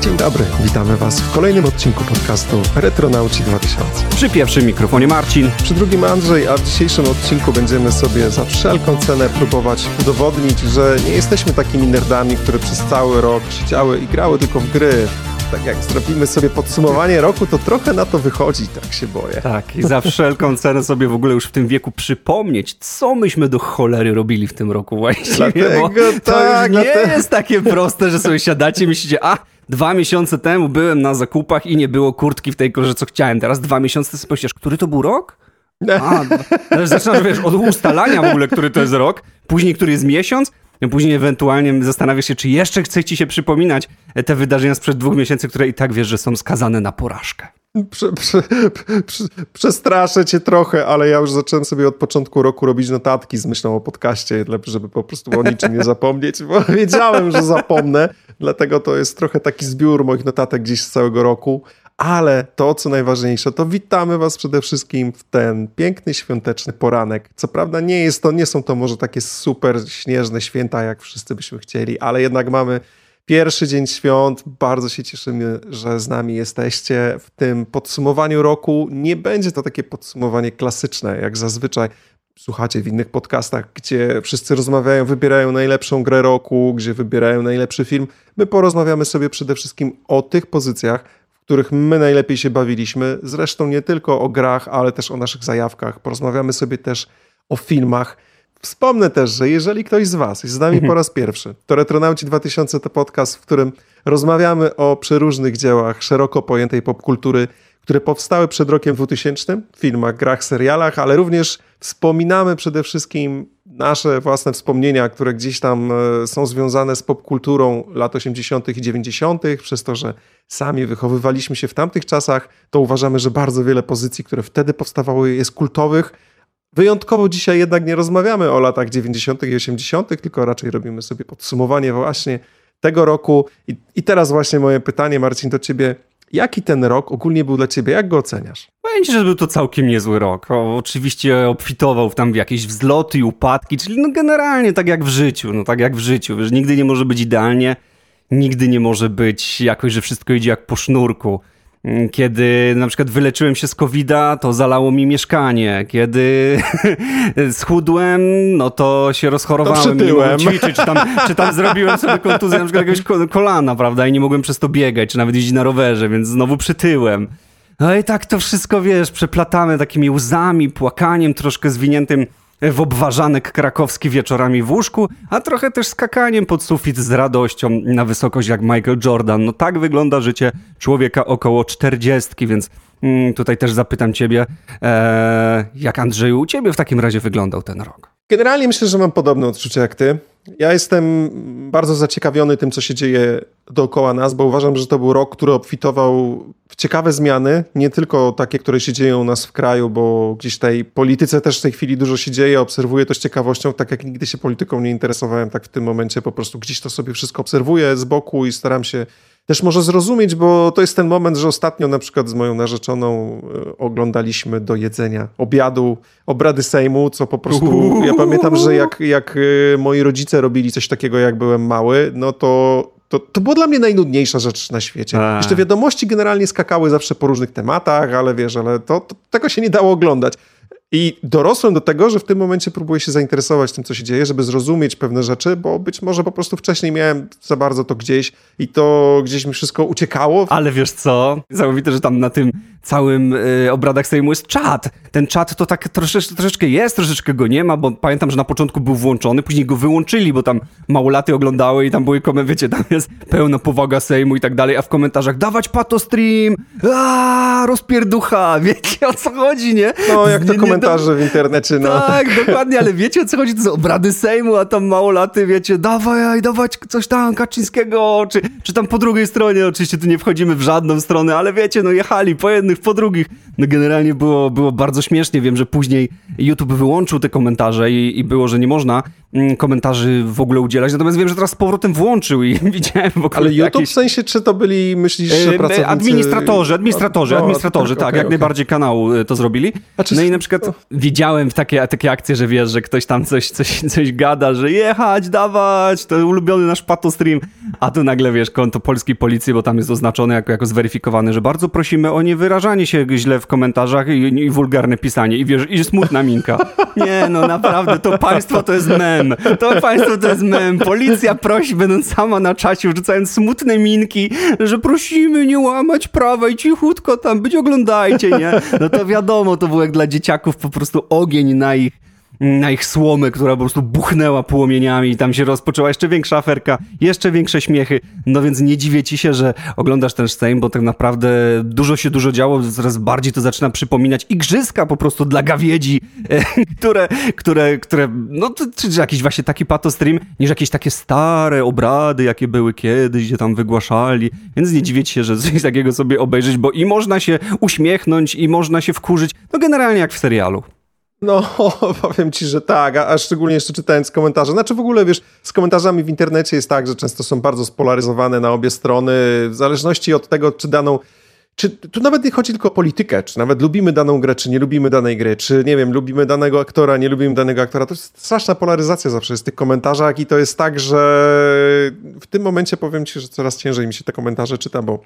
Dzień dobry, witamy Was w kolejnym odcinku podcastu Retronauci 2000. Przy pierwszym mikrofonie Marcin. Przy drugim Andrzej, a w dzisiejszym odcinku będziemy sobie za wszelką cenę próbować udowodnić, że nie jesteśmy takimi nerdami, które przez cały rok siedziały i grały tylko w gry. Tak jak zrobimy sobie podsumowanie roku, to trochę na to wychodzi, tak się boję. Tak, i za wszelką cenę sobie w ogóle już w tym wieku przypomnieć, co myśmy do cholery robili w tym roku właściwie. Dlatego, bo to tak, już nie dlatego... jest takie proste, że sobie siadacie i myślicie, a dwa miesiące temu byłem na zakupach i nie było kurtki w tej korze, co chciałem. Teraz dwa miesiące sobie myślisz, który to był rok? A, zaczynasz, wiesz, od ustalania w ogóle, który to jest rok, później który jest miesiąc, Później ewentualnie zastanawiasz się, czy jeszcze chce ci się przypominać te wydarzenia sprzed dwóch miesięcy, które i tak wiesz, że są skazane na porażkę. Prze, prze, prze, przestraszę cię trochę, ale ja już zacząłem sobie od początku roku robić notatki z myślą o podcaście, żeby po prostu o niczym nie zapomnieć, bo wiedziałem, że zapomnę, dlatego to jest trochę taki zbiór moich notatek gdzieś z całego roku. Ale to, co najważniejsze, to witamy Was przede wszystkim w ten piękny, świąteczny poranek. Co prawda nie jest to, nie są to może takie super śnieżne święta, jak wszyscy byśmy chcieli, ale jednak mamy pierwszy dzień świąt. Bardzo się cieszymy, że z nami jesteście. W tym podsumowaniu roku nie będzie to takie podsumowanie klasyczne, jak zazwyczaj słuchacie w innych podcastach, gdzie wszyscy rozmawiają, wybierają najlepszą grę roku, gdzie wybierają najlepszy film. My porozmawiamy sobie przede wszystkim o tych pozycjach, których my najlepiej się bawiliśmy. Zresztą nie tylko o grach, ale też o naszych zajawkach. Porozmawiamy sobie też o filmach. Wspomnę też, że jeżeli ktoś z Was jest z nami po raz pierwszy, to Retronauci 2000 to podcast, w którym rozmawiamy o przeróżnych dziełach szeroko pojętej popkultury, które powstały przed rokiem 2000, filmach, grach, serialach, ale również wspominamy przede wszystkim nasze własne wspomnienia, które gdzieś tam e, są związane z popkulturą lat 80. i 90., przez to, że sami wychowywaliśmy się w tamtych czasach, to uważamy, że bardzo wiele pozycji, które wtedy powstawały, jest kultowych. Wyjątkowo dzisiaj jednak nie rozmawiamy o latach 90. i 80., tylko raczej robimy sobie podsumowanie właśnie tego roku. I, I teraz właśnie moje pytanie, Marcin, do ciebie. Jaki ten rok ogólnie był dla ciebie? Jak go oceniasz? Powiem ci, że był to całkiem niezły rok. O, oczywiście obfitował w tam jakieś wzloty i upadki, czyli no generalnie tak jak w życiu, no tak jak w życiu. Wiesz, nigdy nie może być idealnie, nigdy nie może być jakoś, że wszystko idzie jak po sznurku. Kiedy na przykład wyleczyłem się z covid to zalało mi mieszkanie. Kiedy schudłem, no to się rozchorowałem. To nie ćwiczyć, czy tam, czy tam zrobiłem sobie kontuzję na przykład jakiegoś kolana, prawda? I nie mogłem przez to biegać, czy nawet jeździć na rowerze, więc znowu przytyłem. No i tak to wszystko, wiesz, przeplatamy takimi łzami, płakaniem, troszkę zwiniętym w obważanek krakowski wieczorami w łóżku, a trochę też skakaniem pod sufit z radością na wysokość jak Michael Jordan. No tak wygląda życie człowieka około czterdziestki, więc mm, tutaj też zapytam ciebie, e, jak Andrzeju u ciebie w takim razie wyglądał ten rok? Generalnie myślę, że mam podobne odczucie jak ty. Ja jestem bardzo zaciekawiony tym, co się dzieje dookoła nas, bo uważam, że to był rok, który obfitował w ciekawe zmiany, nie tylko takie, które się dzieją u nas w kraju, bo gdzieś tej polityce też w tej chwili dużo się dzieje, obserwuję to z ciekawością, tak jak nigdy się polityką nie interesowałem, tak w tym momencie po prostu gdzieś to sobie wszystko obserwuję z boku i staram się też może zrozumieć, bo to jest ten moment, że ostatnio na przykład z moją narzeczoną e, oglądaliśmy do jedzenia obiadu, obrady Sejmu, co po prostu, ja pamiętam, że jak, jak e, moi rodzice robili coś takiego, jak byłem mały, no to to, to była dla mnie najnudniejsza rzecz na świecie. A. Jeszcze wiadomości generalnie skakały zawsze po różnych tematach, ale wiesz, ale to, to, tego się nie dało oglądać. I dorosłem do tego, że w tym momencie próbuję się zainteresować tym, co się dzieje, żeby zrozumieć pewne rzeczy, bo być może po prostu wcześniej miałem za bardzo to gdzieś i to gdzieś mi wszystko uciekało. Ale wiesz co? Zamówite, że tam na tym całym y, obradach Sejmu jest czat. Ten czat to tak troszeczkę, troszeczkę jest, troszeczkę go nie ma, bo pamiętam, że na początku był włączony, później go wyłączyli, bo tam małolaty oglądały i tam były komentarze, wiecie, tam jest pełna powaga Sejmu i tak dalej, a w komentarzach dawać pato stream, aaa, rozpierducha, wiecie o co chodzi, nie? No, jak to komentarze w internecie, no. Tak, dokładnie, ale wiecie o co chodzi? To są obrady Sejmu, a tam małolaty, wiecie, dawaj, dawać coś tam Kaczyńskiego, czy, czy tam po drugiej stronie, oczywiście tu nie wchodzimy w żadną stronę, ale wiecie, no jechali po jednych po drugich. No generalnie było, było bardzo śmiesznie. Wiem, że później YouTube wyłączył te komentarze i, i było, że nie można mm, komentarzy w ogóle udzielać. Natomiast wiem, że teraz z powrotem włączył i widziałem w ogóle Ale YouTube jakieś... w sensie, czy to byli, myślisz, że E, pracownicy... Administratorzy, administratorzy, administratorzy, tak, okej, jak okej. najbardziej kanału e, to zrobili. Znaczy- No i na przykład widziałem takie, takie akcje, że wiesz, że ktoś tam coś, coś, coś gada, że jechać, dawać, to ulubiony nasz pato stream, a tu nagle wiesz, konto polskiej policji, bo tam jest oznaczone jako, jako zweryfikowany, że bardzo prosimy o niewyrażanie się źle w komentarzach i, i wulgarne pisanie i wiesz, i smutna minka. Nie, no naprawdę, to państwo to jest mem. To państwo to jest mem. Policja prosi, będąc sama na czacie, wrzucając smutne minki, że prosimy nie łamać prawa i cichutko tam być, oglądajcie, nie? No to wiadomo, to był jak dla dzieciaków po prostu ogień na ich na ich słomę, która po prostu buchnęła płomieniami i tam się rozpoczęła jeszcze większa aferka, jeszcze większe śmiechy. No więc nie dziwię ci się, że oglądasz ten Sejm, bo tak naprawdę dużo się dużo działo, coraz bardziej to zaczyna przypominać igrzyska po prostu dla gawiedzi, które, które, które no czy jakiś właśnie taki patostream, niż jakieś takie stare obrady, jakie były kiedyś, gdzie tam wygłaszali. Więc nie dziwię ci się, że coś takiego sobie obejrzeć, bo i można się uśmiechnąć, i można się wkurzyć, no generalnie jak w serialu. No, powiem ci, że tak, a, a szczególnie jeszcze czytając komentarze. Znaczy w ogóle, wiesz, z komentarzami w internecie jest tak, że często są bardzo spolaryzowane na obie strony, w zależności od tego, czy daną... Czy, tu nawet nie chodzi tylko o politykę, czy nawet lubimy daną grę, czy nie lubimy danej gry, czy nie wiem, lubimy danego aktora, nie lubimy danego aktora. To jest straszna polaryzacja zawsze jest w tych komentarzach i to jest tak, że w tym momencie powiem ci, że coraz ciężej mi się te komentarze czyta, bo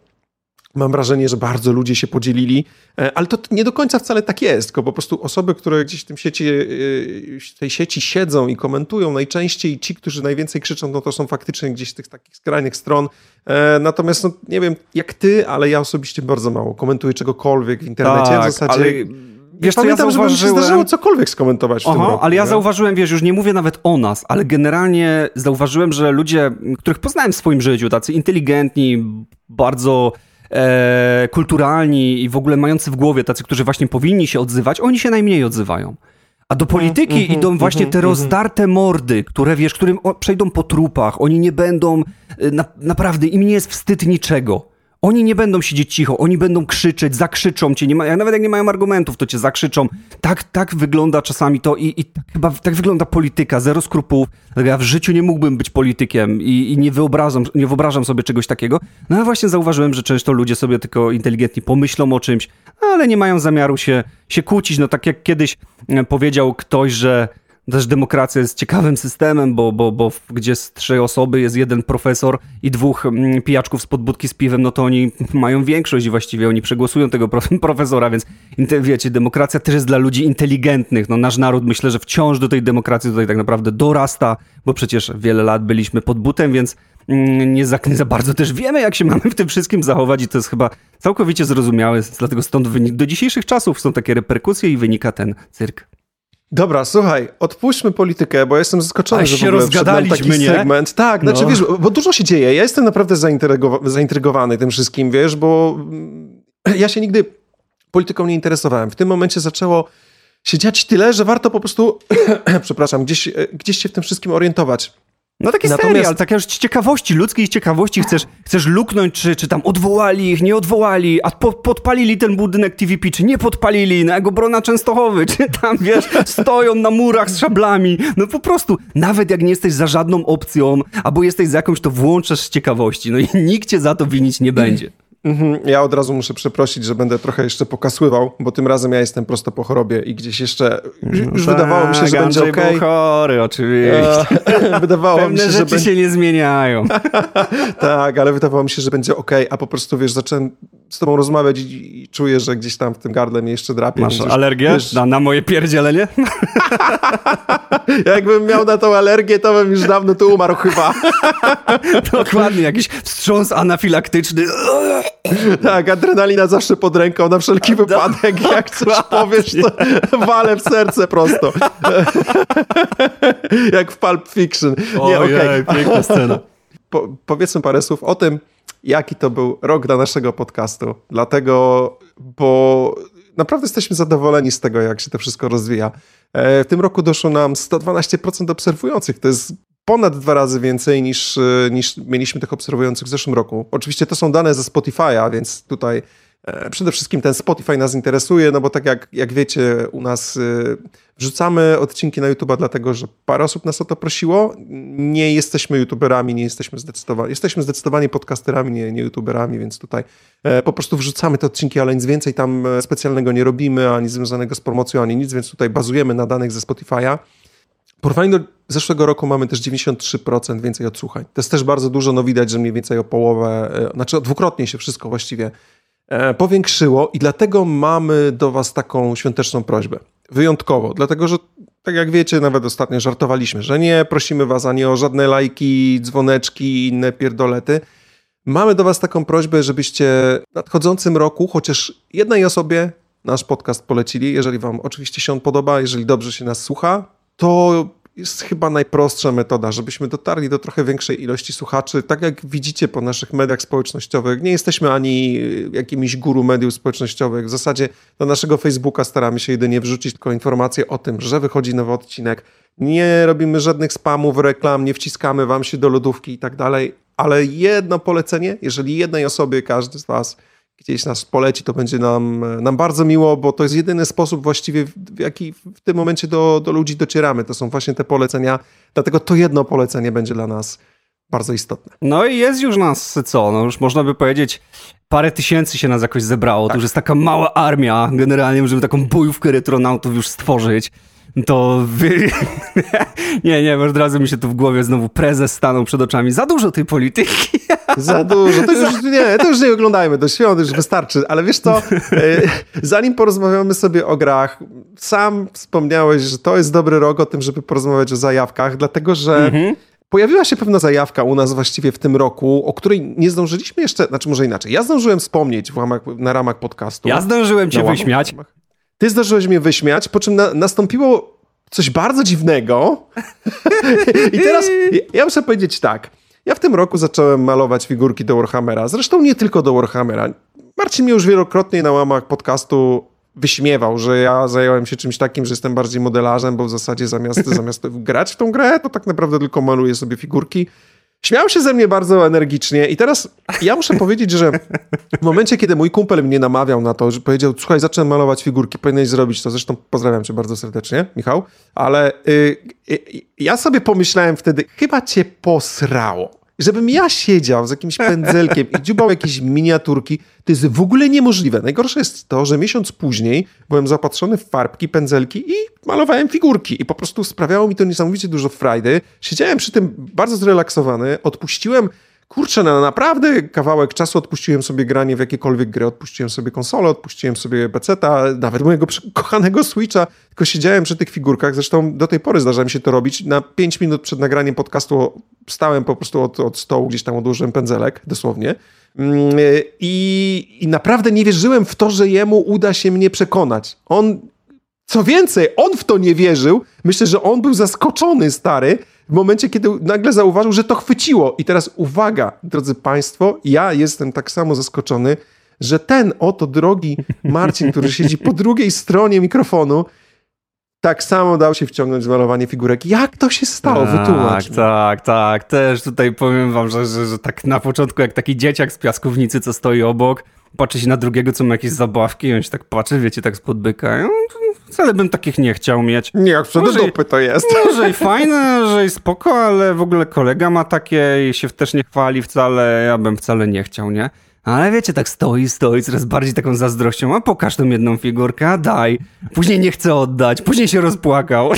Mam wrażenie, że bardzo ludzie się podzielili, e, ale to nie do końca wcale tak jest, tylko po prostu osoby, które gdzieś w tym sieci, e, w tej sieci siedzą i komentują, najczęściej ci, którzy najwięcej krzyczą, no to są faktycznie gdzieś z tych takich skrajnych stron. E, Natomiast no, nie wiem jak ty, ale ja osobiście bardzo mało komentuję czegokolwiek w internecie. Tak, w zasadzie ale wiesz co, ja pamiętam, żeby mi się zauważyłem... zdarzyło cokolwiek skomentować w tym Aha, roku. ale ja nie? zauważyłem, wiesz, już nie mówię nawet o nas, ale generalnie zauważyłem, że ludzie, których poznałem w swoim życiu, tacy inteligentni, bardzo e, kulturalni i w ogóle mający w głowie, tacy, którzy właśnie powinni się odzywać, oni się najmniej odzywają. A do polityki Mhm, idą właśnie te mhm, rozdarte mordy, które wiesz, którym przejdą po trupach. Oni nie będą, y, na, naprawdę, im nie jest wstyd niczego. Oni nie będą siedzieć cicho, oni będą krzyczeć, zakrzyczą cię, nie ma, nawet jak nie mają argumentów, to cię zakrzyczą. Tak, tak wygląda czasami to i, i tak, chyba tak wygląda polityka, zero skrupułów. Ja w życiu nie mógłbym być politykiem i, i nie, wyobrażam, nie wyobrażam sobie czegoś takiego. No ale właśnie zauważyłem, że często ludzie sobie tylko inteligentni pomyślą o czymś, ale nie mają zamiaru się, się kłócić. No tak jak kiedyś e, powiedział ktoś, że też demokracja jest ciekawym systemem, bo, bo, bo gdzie z trzej osoby jest jeden profesor i dwóch mm, pijaczków z podbudki z piwem, no to oni mają większość i właściwie oni przegłosują tego pro- profesora, więc wiecie, demokracja też jest dla ludzi inteligentnych. No nasz naród myślę, że wciąż do tej demokracji tutaj tak naprawdę dorasta, bo przecież wiele lat byliśmy pod butem, więc mm, nie za, nie za bardzo też wiemy, jak się mamy w tym wszystkim zachować i to jest chyba całkowicie zrozumiałe, dlatego stąd do dzisiejszych czasów są takie reperkusje i wynika ten cyrk. Dobra, słuchaj, odpuśćmy politykę, bo ja jestem zaskoczony, że w się ogóle wszedł nam taki rozgadaliśmy, nie? segment. Tak, znaczy No. wiesz, bo dużo się dzieje. Ja jestem naprawdę zaintrygowa- zaintrygowany tym wszystkim, wiesz, bo mm, ja się nigdy polityką nie interesowałem. W tym momencie zaczęło się dziać tyle, że warto po prostu, przepraszam, gdzieś, e, gdzieś się w tym wszystkim orientować. No taki Natomiast- serial, taka już ciekawości, ludzkiej ciekawości, chcesz, chcesz luknąć, czy, czy tam odwołali ich, nie odwołali, a po, podpalili ten budynek TVP, czy nie podpalili, na Egobrona Częstochowy, czy tam, wiesz, stoją na murach z szablami, no po prostu, nawet jak nie jesteś za żadną opcją, albo jesteś za jakąś, to włączasz z ciekawości, no i nikt cię za to winić nie będzie. Mhm, Ja od razu muszę przeprosić, że będę trochę jeszcze pokasływał, bo tym razem ja jestem prosto po chorobie i gdzieś jeszcze, już wydawało mi się, że Tak, będzie okej. był chory, oczywiście. E, Wydawało mi Pewne się, że rzeczy będzie... się nie zmieniają. Tak, ale wydawało mi się, że będzie ok, a po prostu wiesz, zacząłem z tobą rozmawiać i, czuję, że gdzieś tam w tym gardle mnie jeszcze drapie. Masz już, alergię Wiesz, na, na moje pierdzielenie? jakbym miał na tą alergię, to bym już dawno tu umarł chyba. Dokładnie, jakiś wstrząs anafilaktyczny. tak, adrenalina zawsze pod ręką, na wszelki wypadek. Jak coś powiesz, to walę w serce prosto. Jak w Pulp Fiction. Nie, okej. piękna scena. po, powiedzmy parę słów o tym, jaki to był rok dla naszego podcastu. Dlatego, bo naprawdę jesteśmy zadowoleni z tego, jak się to wszystko rozwija. E, W tym roku doszło nam 112% obserwujących. To jest ponad dwa razy więcej niż, e, niż mieliśmy tych obserwujących w zeszłym roku. Oczywiście to są dane ze Spotify'a, więc tutaj E, przede wszystkim ten Spotify nas interesuje, no bo tak jak, jak wiecie, u nas y, wrzucamy odcinki na YouTube, dlatego że parę osób nas o to prosiło. Nie jesteśmy YouTuberami, nie jesteśmy zdecydowani. Jesteśmy zdecydowanie podcasterami, nie, nie YouTuberami, więc tutaj e, po prostu wrzucamy te odcinki, ale nic więcej tam e, specjalnego nie robimy, ani związanego z promocją, ani nic, więc tutaj bazujemy na danych ze Spotify'a. Porównaniu do zeszłego roku mamy też 93% więcej odsłuchań. To jest też bardzo dużo, no widać, że mniej więcej o połowę, znaczy dwukrotnie się wszystko właściwie E, powiększyło i dlatego mamy do Was taką świąteczną prośbę. Wyjątkowo, dlatego że tak jak wiecie, nawet ostatnio żartowaliśmy, że nie prosimy Was ani o żadne lajki, dzwoneczki i inne pierdolety. Mamy do Was taką prośbę, żebyście w nadchodzącym roku chociaż jednej osobie nasz podcast polecili. Jeżeli Wam oczywiście się on podoba, jeżeli dobrze się nas słucha, to jest chyba najprostsza metoda, żebyśmy dotarli do trochę większej ilości słuchaczy. Tak jak widzicie po naszych mediach społecznościowych, nie jesteśmy ani jakimiś guru mediów społecznościowych. W zasadzie do naszego Facebooka staramy się jedynie wrzucić tylko informacje o tym, że wychodzi nowy odcinek. Nie robimy żadnych spamów, reklam, nie wciskamy wam się do lodówki i tak dalej, ale jedno polecenie, jeżeli jednej osobie każdy z was gdzieś nas poleci, to będzie nam, nam bardzo miło, bo to jest jedyny sposób właściwie, w jaki w tym momencie do, do ludzi docieramy. To są właśnie te polecenia, dlatego to jedno polecenie będzie dla nas bardzo istotne. No i jest już nas co, no już można by powiedzieć parę tysięcy się nas jakoś zebrało, tak. to już jest taka mała armia generalnie, żeby taką bojówkę retronautów już stworzyć to wy... nie, nie, bo od razu mi się tu w głowie znowu prezes stanął przed oczami. Za dużo tej polityki. Za dużo. To już nie, to już nie oglądajmy, do świąt już wystarczy. Ale wiesz co, e, zanim porozmawiamy sobie o grach, sam wspomniałeś, że to jest dobry rok o tym, żeby porozmawiać o zajawkach, dlatego że mhm. Pojawiła się pewna zajawka u nas właściwie w tym roku, o której nie zdążyliśmy jeszcze, znaczy może inaczej. Ja zdążyłem wspomnieć w ramach, na ramach podcastu. Ja zdążyłem cię wyśmiać. Ty zdążyłeś mnie wyśmiać, po czym na, nastąpiło coś bardzo dziwnego. I teraz ja muszę powiedzieć tak. Ja w tym roku zacząłem malować figurki do Warhammera. Zresztą nie tylko do Warhammera. Marcin mnie już wielokrotnie na łamach podcastu wyśmiewał, że ja zająłem się czymś takim, że jestem bardziej modelarzem, bo w zasadzie zamiast, zamiast grać w tą grę, to tak naprawdę tylko maluję sobie figurki. Śmiał się ze mnie bardzo energicznie i teraz ja muszę powiedzieć, że w momencie, kiedy mój kumpel mnie namawiał na to, że powiedział, słuchaj, zacząłem malować figurki, powinieneś zrobić to. Zresztą pozdrawiam cię bardzo serdecznie, Michał, ale y, y, ja sobie pomyślałem wtedy, chyba cię posrało żebym ja siedział z jakimś pędzelkiem i dziubał jakieś miniaturki, to jest w ogóle niemożliwe. Najgorsze jest to, że miesiąc później byłem zaopatrzony w farbki, pędzelki i malowałem figurki i po prostu sprawiało mi to niesamowicie dużo frajdy. Siedziałem przy tym bardzo zrelaksowany, odpuściłem kurczę, na naprawdę kawałek czasu odpuściłem sobie granie w jakiekolwiek gry, odpuściłem sobie konsolę, odpuściłem sobie peceta, nawet mojego kochanego Switcha, tylko siedziałem przy tych figurkach, zresztą do tej pory zdarza mi się to robić, na 5 minut przed nagraniem podcastu stałem po prostu od, od stołu, gdzieś tam odłożyłem pędzelek, dosłownie, mm, i, i naprawdę nie wierzyłem w to, że jemu uda się mnie przekonać. On co więcej, on w to nie wierzył. Myślę, że on był zaskoczony, stary, w momencie, kiedy nagle zauważył, że to chwyciło. I teraz uwaga, drodzy Państwo, ja jestem tak samo zaskoczony, że ten oto drogi Marcin, który siedzi po drugiej stronie mikrofonu, tak samo dał się wciągnąć w malowanie figurek. Jak to się stało? Tak, Wytłumacz. Tak, tak, tak. Też tutaj powiem wam, że, że, że tak na początku, jak taki dzieciak z piaskownicy, co stoi obok, patrzy się na drugiego, co ma jakieś zabawki i on się tak patrzy, wiecie, tak spod byka. Wcale bym takich nie chciał mieć. Nie, jak przed dupy to jest. Może i fajne, że i spoko, ale w ogóle kolega ma takie i się też nie chwali wcale, ja bym wcale nie chciał, nie? Ale wiecie, tak stoi, stoi, coraz bardziej taką zazdrością, a pokaż tą jedną figurkę, a daj. Później nie chce oddać, później się rozpłakał.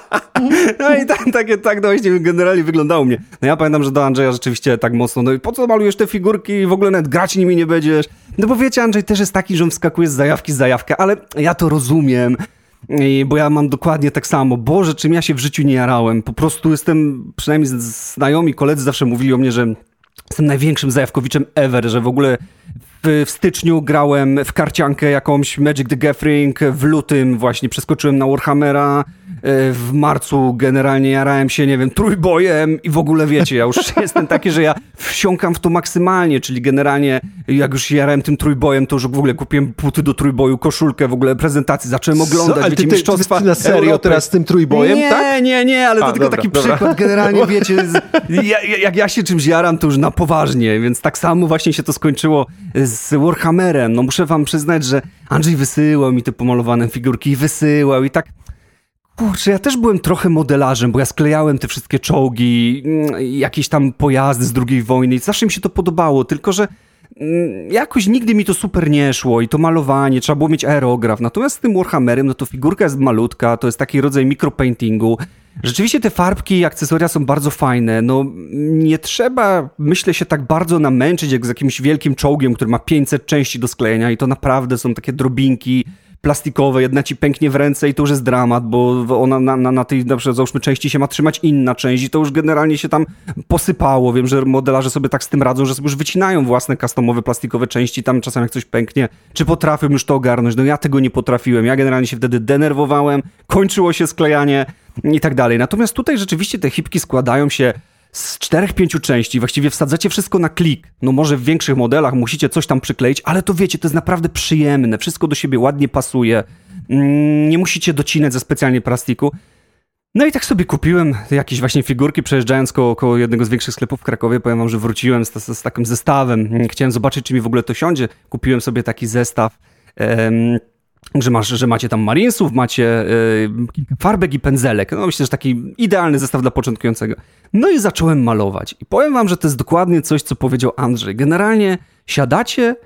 no i tak, takie, tak właśnie generalnie wyglądało mnie. No ja pamiętam, że do Andrzeja rzeczywiście tak mocno, no i po co malujesz te figurki i w ogóle nawet grać nimi nie będziesz? No bo wiecie, Andrzej też jest taki, że on wskakuje z zajawki z zajawkę, ale ja to rozumiem. I, bo ja mam dokładnie tak samo. Boże, czym ja się w życiu nie jarałem. Po prostu jestem, przynajmniej znajomi, koledzy zawsze mówili o mnie, że jestem największym zajawkowiczem ever, że w ogóle w, w, styczniu grałem w karciankę jakąś Magic the Gathering, w lutym właśnie przeskoczyłem na Warhammera, E, w marcu generalnie jarałem się, nie wiem, trójbojem i w ogóle wiecie, ja już jestem taki, że ja wsiąkam w to maksymalnie, czyli generalnie jak już jarałem tym trójbojem, to już w ogóle kupiłem puty do trójboju, koszulkę, w ogóle prezentację, zacząłem oglądać, Co? Ale wiecie, ty, mistrzostwa ty, ty na serio Europy. teraz z tym trójbojem, nie, tak? Nie, nie, ale to A, tylko dobra, taki dobra. przykład, generalnie wiecie, z, ja, jak ja się czymś jaram, to już na poważnie, więc tak samo właśnie się to skończyło z z Warhammerem. No muszę wam przyznać, że Andrzej wysyłał mi te pomalowane figurki i wysyłał i tak... Kurczę, ja też byłem trochę modelarzem, bo ja sklejałem te wszystkie czołgi, mm, jakieś tam pojazdy z II wojny i zawsze mi się to podobało, tylko że jakoś nigdy mi to super nie szło i to malowanie, trzeba było mieć aerograf. Natomiast z tym Warhammerem, no to figurka jest malutka, to jest taki rodzaj mikropaintingu. Rzeczywiście te farbki i akcesoria są bardzo fajne. No nie trzeba, myślę się, tak bardzo namęczyć jak z jakimś wielkim czołgiem, który ma 500 części do sklejenia i to naprawdę są takie drobinki plastikowe, jedna ci pęknie w ręce i to już jest dramat, bo ona na, na, na tej, na przykład załóżmy, części się ma trzymać inna część i to już generalnie się tam posypało. Wiem, że modelarze sobie tak z tym radzą, że sobie już wycinają własne customowe plastikowe części, tam czasem jak coś pęknie, czy potrafią już to ogarnąć. No ja tego nie potrafiłem. Ja generalnie się wtedy denerwowałem, kończyło się sklejanie i tak dalej. Natomiast tutaj rzeczywiście te hipki składają się z czterech, pięciu części, właściwie wsadzacie wszystko na klik. No może w większych modelach musicie coś tam przykleić, ale to wiecie, to jest naprawdę przyjemne, wszystko do siebie ładnie pasuje, mm, nie musicie docinać ze specjalnie plastiku. No i tak sobie kupiłem jakieś właśnie figurki, przejeżdżając koło, koło jednego z większych sklepów w Krakowie. Powiem wam, że wróciłem z, z, z takim zestawem. Chciałem zobaczyć, czy mi w ogóle to siądzie. Kupiłem sobie taki zestaw. Um, że, masz, że macie tam marinesów, macie yy, farbek i pędzelek. No myślę, że taki idealny zestaw dla początkującego. No i zacząłem malować. I powiem wam, że to jest dokładnie coś, co powiedział Andrzej. Generalnie siadacie,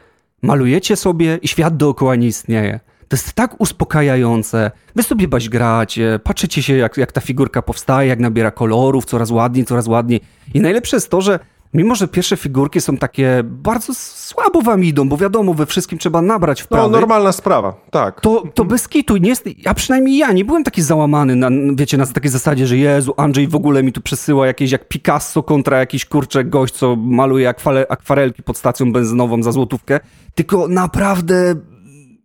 malujecie sobie i świat dookoła nie istnieje. To jest tak uspokajające. Wy sobie baś gracie, patrzycie się, jak, jak ta figurka powstaje, jak nabiera kolorów, coraz ładniej, coraz ładniej. I najlepsze jest to, że Mimo, że pierwsze figurki są takie bardzo słabo wam idą, bo wiadomo, we wszystkim trzeba nabrać wprawy. No, normalna sprawa, tak. To, to bez kitu, nie jest, a przynajmniej ja nie byłem taki załamany, na, wiecie, na takiej zasadzie, że Jezu, Andrzej w ogóle mi tu przesyła jakieś jak Picasso kontra jakiś kurczę gość, co maluje akwarelki pod stacją benzynową za złotówkę, tylko naprawdę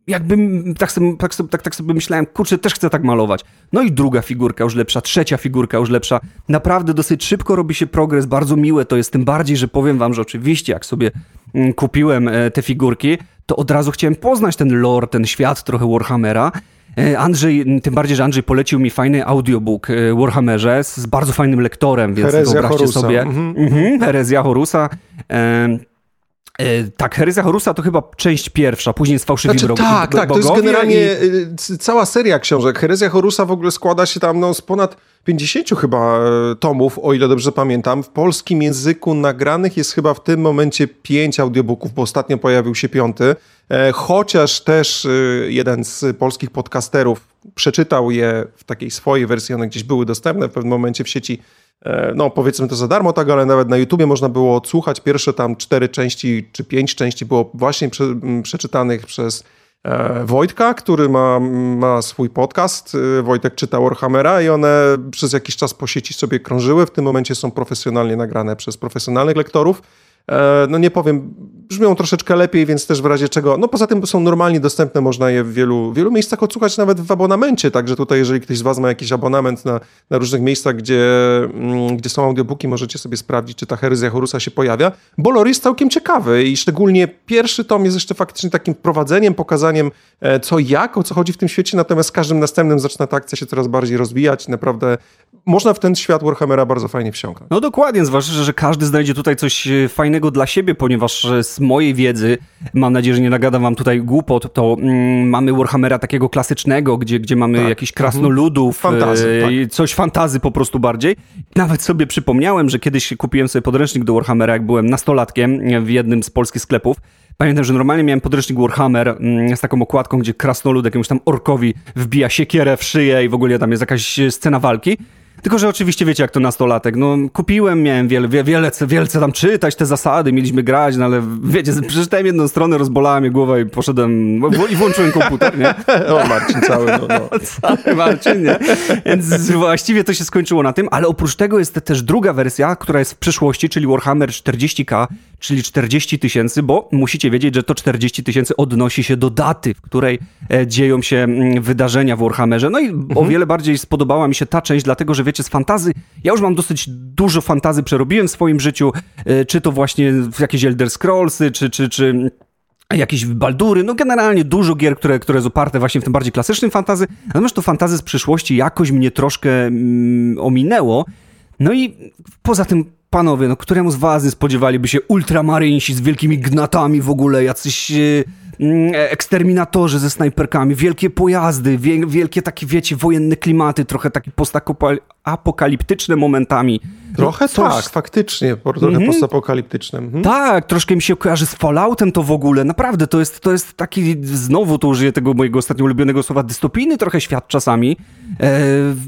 jakbym tak sobie, tak, sobie, tak, tak sobie myślałem, kurczę, też chcę tak malować. No i druga figurka już lepsza, trzecia figurka już lepsza. Naprawdę dosyć szybko robi się progres, bardzo miłe to jest, tym bardziej, że powiem wam, że oczywiście jak sobie mm, kupiłem e, te figurki, to od razu chciałem poznać ten lore, ten świat trochę Warhammera. E, Andrzej, tym bardziej, że Andrzej polecił mi fajny audiobook e, Warhammerze z bardzo fajnym lektorem, więc Herezja wyobraźcie Horusa. sobie. Mhm. Mhm, Herezja Horusa. E, tak, Herezja Horusa to chyba część pierwsza, później jest Fałszywi Znaczy, Bro- tak, tak, to jest generalnie i- c- cała seria książek. Herezja Horusa w ogóle składa się tam no, z ponad 50 chyba e, tomów, o ile dobrze pamiętam. W polskim języku nagranych jest chyba w tym momencie pięć audiobooków, bo ostatnio pojawił się piąty. E, Chociaż też jeden z polskich podcasterów przeczytał je w takiej swojej wersji, one gdzieś były dostępne w pewnym momencie w sieci E, no powiedzmy to za darmo, tak, ale nawet na YouTubie można było odsłuchać. Pierwsze tam cztery części czy pięć części było właśnie prze, m, przeczytanych przez e, Wojtka, który ma, ma swój podcast. E, Wojtek czyta Warhammera i one przez jakiś czas po sieci sobie krążyły. W tym momencie są profesjonalnie nagrane przez profesjonalnych lektorów. E, No nie powiem, brzmią troszeczkę lepiej, więc też w razie czego, no poza tym są normalnie dostępne, można je w wielu, wielu miejscach odsłuchać nawet w abonamencie, także tutaj jeżeli ktoś z Was ma jakiś abonament na, na różnych miejscach, gdzie, mm, gdzie są audiobooki, możecie sobie sprawdzić, czy ta herezja Horusa się pojawia, bo lore jest całkiem ciekawy i szczególnie pierwszy tom jest jeszcze faktycznie takim wprowadzeniem, pokazaniem e, co jak, o co chodzi w tym świecie, natomiast z każdym następnym zaczyna ta akcja się coraz bardziej rozwijać, naprawdę można w ten świat Warhammera bardzo fajnie wsiąknąć. No dokładnie, zwłaszcza, że każdy znajdzie tutaj coś e, fajnego dla siebie, ponieważ e, z mojej wiedzy, mam nadzieję, że nie nagadam wam tutaj głupot, to mm, mamy Warhammera takiego klasycznego, gdzie, gdzie mamy Tak. jakichś krasnoludów, Fantazy, e, tak. coś fantazy po prostu bardziej. Nawet sobie przypomniałem, że kiedyś kupiłem sobie podręcznik do Warhammera, jak byłem nastolatkiem w jednym z polskich sklepów. Pamiętam, że normalnie miałem podręcznik Warhammer mm, z taką okładką, gdzie krasnolud jakiemuś tam orkowi wbija siekierę w szyję i w ogóle tam jest jakaś scena walki. Tylko, że oczywiście wiecie, jak to nastolatek. No, kupiłem, miałem wiele, wie- wielce, wielce tam czytać te zasady, mieliśmy grać, no ale wiecie, przeczytałem jedną stronę, rozbolała mnie głowa i poszedłem w- i włączyłem komputer, nie? O, Marcin cały, no, no. Cały Marcin, nie? Więc właściwie to się skończyło na tym, ale oprócz tego jest też druga wersja, która jest w przyszłości, czyli Warhammer 40k, czyli 40 tysięcy, bo musicie wiedzieć, że to 40 tysięcy odnosi się do daty, w której e, dzieją się mm, wydarzenia w Warhammerze. No i o wiele bardziej spodobała mi się ta część, dlatego że wiecie, z fantazy, ja już mam dosyć dużo fantazy przerobiłem w swoim życiu, e, czy to właśnie w jakieś Elder Scrollsy, czy, czy, czy jakieś Baldury, no generalnie dużo gier, które, które jest oparte właśnie w tym bardziej klasycznym fantazy, natomiast to fantazy z przyszłości jakoś mnie troszkę mm, ominęło, No i poza tym panowie, no któremu z was spodziewaliby się ultramarynsi z wielkimi gnatami w ogóle, jacyś mm, eksterminatorzy ze snajperkami, wielkie pojazdy, wie, wielkie takie, wiecie, wojenne klimaty, trochę takie postapokaliptyczne momentami. Trochę no, tak, faktycznie, trochę mm -hmm. postapokaliptyczne. Mm -hmm. Tak, troszkę mi się kojarzy z Falloutem to w ogóle, naprawdę, to jest, to jest taki, znowu tu użyję tego mojego ostatnio ulubionego słowa, dystopijny trochę świat czasami. E,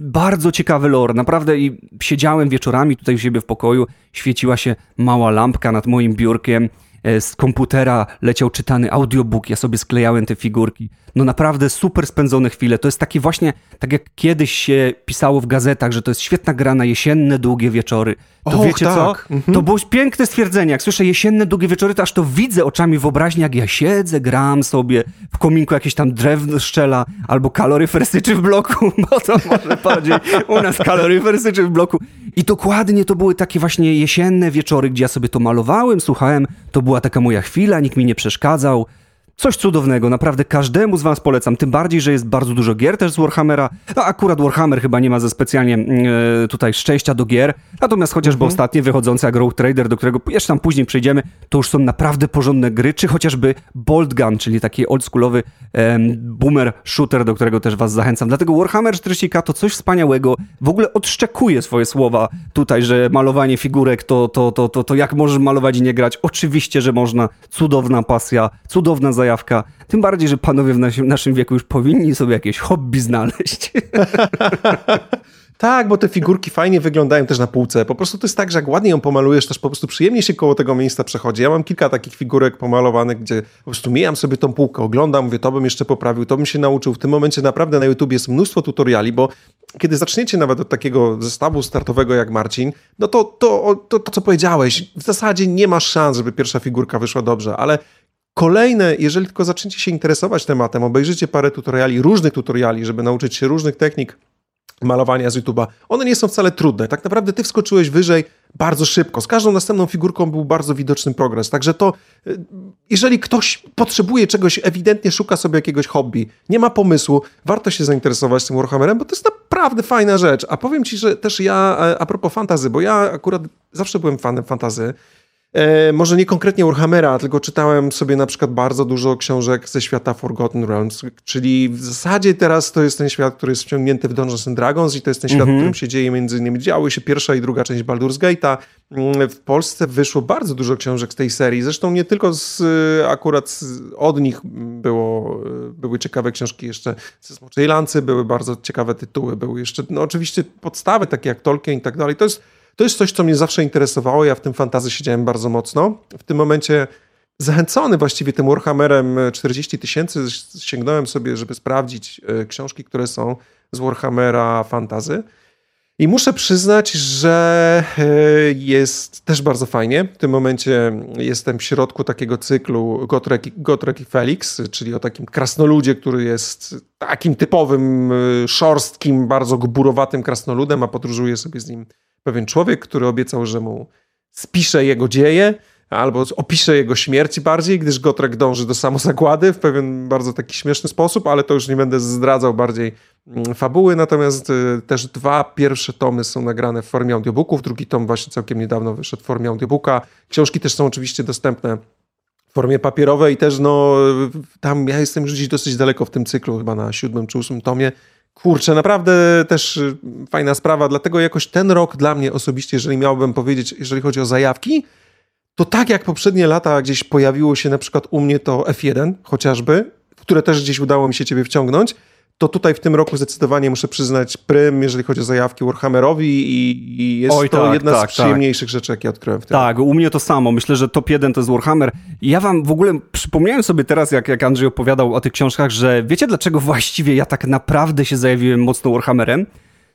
bardzo ciekawy lore, naprawdę i siedziałem wieczorami tutaj u siebie w pokoju, świeciła się mała lampka nad moim biurkiem, E, z komputera leciał czytany audiobook, ja sobie sklejałem te figurki. No naprawdę super spędzone chwile. To jest takie właśnie, tak jak kiedyś się pisało w gazetach, że to jest świetna gra na jesienne, długie wieczory. To Och, wiecie tak. co? Mhm. To było piękne stwierdzenie. Jak słyszę jesienne, długie wieczory, to aż to widzę oczami wyobraźni, jak ja siedzę, gram sobie, w kominku jakieś tam drewno szczela, albo kaloryfer syczy w bloku, bo to może bardziej u nas kaloryfer syczy w bloku. I dokładnie to były takie właśnie jesienne wieczory, gdzie ja sobie to malowałem, słuchałem, to była taka moja chwila, nikt mi nie przeszkadzał. Coś cudownego, naprawdę każdemu z was polecam, tym bardziej, że jest bardzo dużo gier też z Warhammera. No akurat Warhammer chyba nie ma ze specjalnie mm, e, tutaj szczęścia do gier, natomiast chociażby mhm. ostatnie wychodzące jak Trader, do którego jeszcze tam później przejdziemy, to już są naprawdę porządne gry, czy chociażby Bolt Gun, czyli taki oldschoolowy e, boomer shooter, do którego też was zachęcam. Dlatego Warhammer 40k to coś wspaniałego, w ogóle odszczekuje swoje słowa tutaj, że malowanie figurek to, to, to, to, to jak możesz malować i nie grać. Oczywiście, że można, cudowna pasja, cudowna zajawka zajawka. Tym bardziej, że panowie w naszym, naszym wieku już powinni sobie jakieś hobby znaleźć. Tak, bo te figurki fajnie wyglądają też na półce. Po prostu to jest tak, że jak ładnie ją pomalujesz, też po prostu przyjemnie się koło tego miejsca przechodzi. Ja mam kilka takich figurek pomalowanych, gdzie po prostu mijam sobie tą półkę, oglądam, mówię, to bym jeszcze poprawił, to bym się nauczył. W tym momencie naprawdę na YouTube jest mnóstwo tutoriali, bo kiedy zaczniecie nawet od takiego zestawu startowego jak Marcin, no to to, to, to co powiedziałeś, w zasadzie nie ma szans, żeby pierwsza figurka wyszła dobrze, ale Kolejne, jeżeli tylko zaczniecie się interesować tematem, obejrzycie parę tutoriali, różnych tutoriali, żeby nauczyć się różnych technik malowania z YouTube'a, one nie są wcale trudne. Tak naprawdę ty wskoczyłeś wyżej bardzo szybko. Z każdą następną figurką był bardzo widoczny progres. Także to, y, jeżeli ktoś potrzebuje czegoś, ewidentnie szuka sobie jakiegoś hobby, nie ma pomysłu, warto się zainteresować tym Warhammerem, bo to jest naprawdę fajna rzecz. A powiem ci, że też ja, a propos fantazy, bo ja akurat zawsze byłem fanem fantazy, E, może nie konkretnie Warhammera, tylko czytałem sobie na przykład bardzo dużo książek ze świata Forgotten Realms, czyli w zasadzie teraz to jest ten świat, który jest wciągnięty w Dungeons and Dragons i to jest ten świat, w którym mhm. się dzieje między innymi, działy się pierwsza i druga część Baldur's Gate'a. Mm, w Polsce wyszło bardzo dużo książek z tej serii, zresztą nie tylko z, akurat od nich było, były ciekawe książki jeszcze ze Smoczej Lancy, były bardzo ciekawe tytuły, były jeszcze, no oczywiście podstawy takie jak Tolkien i tak dalej. To jest to jest coś, co mnie zawsze interesowało. Ja w tym fantazy siedziałem bardzo mocno. W tym momencie zachęcony właściwie tym Warhammerem 40 tysięcy sięgnąłem sobie, żeby sprawdzić e, książki, które są z Warhammera fantazy. I muszę przyznać, że e, jest też bardzo fajnie. W tym momencie jestem w środku takiego cyklu Gotrek, Gotrek i Felix, czyli o takim krasnoludzie, który jest takim typowym, e, szorstkim, bardzo gburowatym krasnoludem, a podróżuje sobie z nim pewien człowiek, który obiecał, że mu spisze jego dzieje, albo opisze jego śmierć bardziej, gdyż Gotrek dąży do samozagłady w pewien bardzo taki śmieszny sposób, ale to już nie będę zdradzał bardziej mm, fabuły, natomiast y, też dwa pierwsze tomy są nagrane w formie audiobooków, drugi tom właśnie całkiem niedawno wyszedł w formie audiobooka. Książki też są oczywiście dostępne w formie papierowej. I też no tam ja jestem już gdzieś dosyć daleko w tym cyklu, chyba na siódmym czy ósmym tomie, Kurczę, naprawdę też y, fajna sprawa, dlatego jakoś ten rok dla mnie osobiście, jeżeli miałbym powiedzieć, jeżeli chodzi o zajawki, to tak jak poprzednie lata gdzieś pojawiło się na przykład u mnie to F1 chociażby, które też gdzieś udało mi się ciebie wciągnąć, to tutaj w tym roku zdecydowanie muszę przyznać prym, jeżeli chodzi o zajawki Warhammerowi i, i jest Oj, to tak, jedna tak, z tak. przyjemniejszych tak. rzeczy, jakie odkryłem w tym Tak, u mnie to samo. Myślę, że top jeden to jest Warhammer. Ja wam w ogóle przypomniałem sobie teraz, jak, jak Andrzej opowiadał o tych książkach, że wiecie dlaczego właściwie ja tak naprawdę się zajawiłem mocno Warhammerem?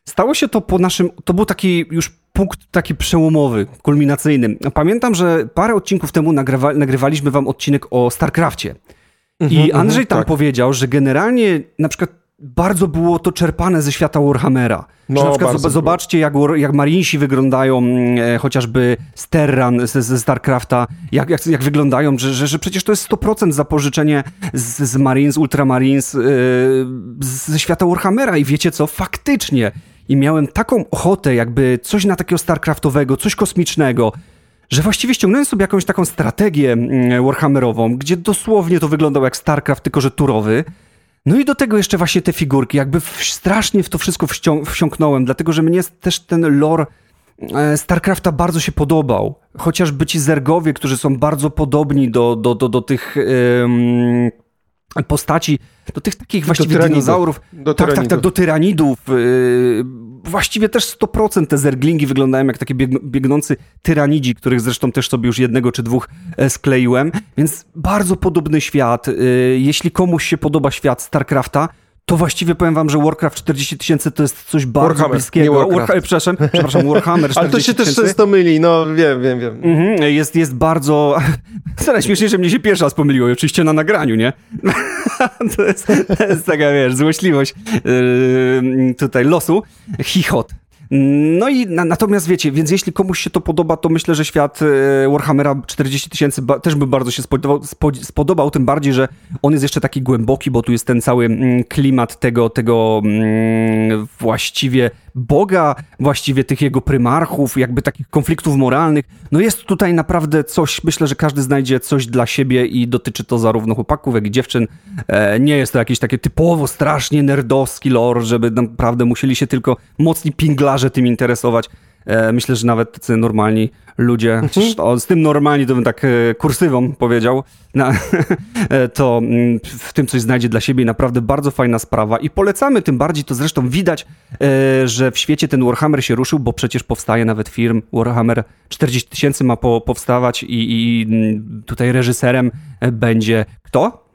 Stało się to po naszym, to był taki już punkt taki przełomowy, kulminacyjny. Pamiętam, że parę odcinków temu nagrywa, nagrywaliśmy wam odcinek o StarCraftie. I mhm, mhm, Andrzej tam tak. powiedział, że generalnie na przykład bardzo było to czerpane ze świata Warhammera. No, że na przykład zobaczcie, jak, jak Marinesi wyglądają, mm, e, chociażby z Terran, ze, ze StarCrafta, jak, jak, jak wyglądają, że, że, że przecież to jest 100% zapożyczenie z, z Marines, Ultramarines, yy, ze świata Warhammera i wiecie co, faktycznie i miałem taką ochotę, jakby coś na takiego StarCraftowego, coś kosmicznego, że właściwie ściągnąłem sobie jakąś taką strategię mm, Warhammerową, gdzie dosłownie to wyglądało jak StarCraft, tylko że turowy. No i do tego jeszcze właśnie te figurki, jakby w, strasznie w to wszystko wsią wsiąknąłem, dlatego że mnie też ten lore e, StarCrafta bardzo się podobał. Chociażby ci zergowie, którzy są bardzo podobni do, do, do, do tych postaci, do tych takich właściwie do dinozaurów. Do tak, tak, tak, do tyranidów. Yy, właściwie też 100% te zerglingi wyglądają jak takie biegnący tyranidzi, których zresztą też sobie już jednego czy dwóch e, skleiłem, więc bardzo podobny świat. Yy, jeśli komuś się podoba świat StarCrafta, to właściwie powiem wam, że Warcraft 40 tysięcy to jest coś bardzo Warhammer, bliskiego. Nie Warcraft. War, przepraszam, przepraszam, Warhammer 40 Ale to się też często myli, no wiem, wiem, wiem. Mhm, jest, jest bardzo... Zaraz śmiesznie, że mnie się pierwszy raz pomyliło i oczywiście na nagraniu, nie? to, jest, to jest taka, wiesz, złośliwość yy, tutaj losu. Chichot. No i na, natomiast wiecie, więc jeśli komuś się to podoba, to myślę, że świat e, Warhammera 40 tysięcy też by bardzo się spodobał, spodobał, tym bardziej, że on jest jeszcze taki głęboki, bo tu jest ten cały mm, klimat tego, tego mm, właściwie Boga, właściwie tych jego prymarchów, jakby takich konfliktów moralnych. No jest tutaj naprawdę coś, myślę, że każdy znajdzie coś dla siebie i dotyczy to zarówno chłopaków, jak i dziewczyn. E, nie jest to jakieś takie typowo strasznie nerdowski lore, żeby naprawdę musieli się tylko mocni pinglarze tym interesować. E, myślę, że nawet tacy normalni ludzie, mhm. o, z tym normalni to bym tak e, kursywą powiedział, na, e, to mm, w tym coś znajdzie dla siebie naprawdę bardzo fajna sprawa i polecamy, tym bardziej to zresztą widać, że w świecie ten Warhammer się ruszył, bo przecież powstaje nawet film Warhammer 40 tysięcy ma po, powstawać i, i mm, tutaj reżyserem będzie kto?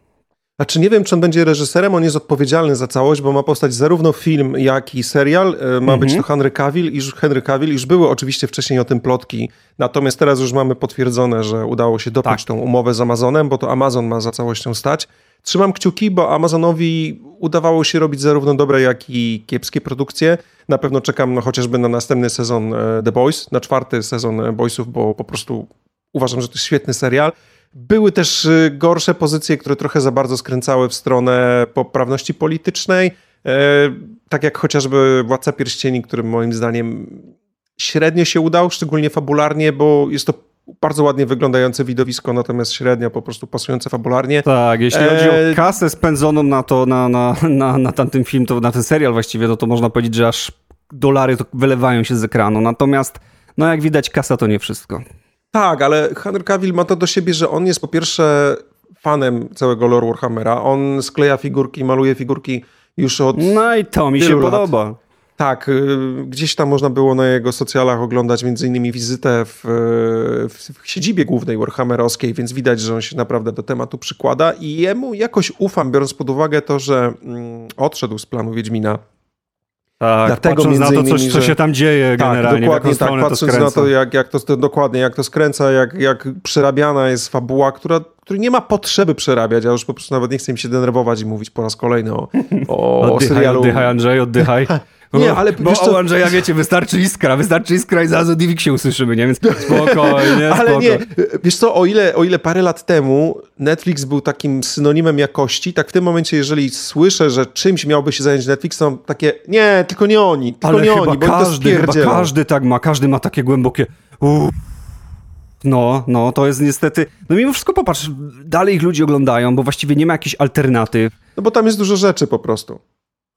Znaczy nie wiem, czy on będzie reżyserem, on jest odpowiedzialny za całość, bo ma powstać zarówno film, jak i serial. E, ma być mhm. to Henry Cavill, iż Henry Cavill, iż były oczywiście wcześniej o tym plotki, natomiast teraz już mamy potwierdzone, że udało się dopiąć tak. tą umowę z Amazonem, bo to Amazon ma za całością stać. Trzymam kciuki, bo Amazonowi udawało się robić zarówno dobre, jak i kiepskie produkcje. Na pewno czekam no, chociażby na następny sezon e, The Boys, na czwarty sezon Boysów, bo po prostu uważam, że to jest świetny serial. Były też y, gorsze pozycje, które trochę za bardzo skręcały w stronę poprawności politycznej, e, tak jak chociażby Władca Pierścieni, który moim zdaniem średnio się udał, szczególnie fabularnie, bo jest to bardzo ładnie wyglądające widowisko, natomiast średnio po prostu pasujące fabularnie. Tak, jeśli e... chodzi o e, kasę spędzoną na to, na, na, na, na tamten film, to na ten serial właściwie, no to można powiedzieć, że aż dolary to wylewają się z ekranu. Natomiast, no jak widać, kasa to nie wszystko. Tak, ale Henry Cavill ma to do siebie, że on jest po pierwsze fanem całego lore Warhammera. On skleja figurki, maluje figurki już od No i to mi się lat. podoba. Tak, y, gdzieś tam można było na jego socjalach oglądać między innymi wizytę w, w, w siedzibie głównej Warhammerowskiej, więc widać, że on się naprawdę do tematu przykłada i jemu jakoś ufam, biorąc pod uwagę to, że mm, odszedł z planu Wiedźmina tak, Dlatego patrząc na to, co, co się tam dzieje tak, generalnie. Dokładnie tak, patrząc to na to, jak, jak to, dokładnie, jak to skręca, jak, jak przerabiana jest fabuła, która, której nie ma potrzeby przerabiać, ja już po prostu nawet nie chcę mi się denerwować i mówić po raz kolejny o, o, oddychaj, o serialu. Oddychaj, Andrzej, oddychaj. Nie, ale bo wiesz co... Andrzeja, wiecie, wystarczy iskra, wystarczy iskra i zaraz o się usłyszymy, nie? Więc spokojnie, Ale spoko. nie, wiesz co, o ile, o ile parę lat temu Netflix był takim synonimem jakości, tak w tym momencie, jeżeli słyszę, że czymś miałby się zająć Netflix, to takie, nie, tylko nie oni, tylko ale nie oni, bo każdy, chyba każdy tak ma, każdy ma takie głębokie uff. No, no, to jest niestety. No mimo wszystko popatrz, dalej ich ludzie oglądają, bo właściwie nie ma jakichś alternatyw. No bo tam jest dużo rzeczy po prostu.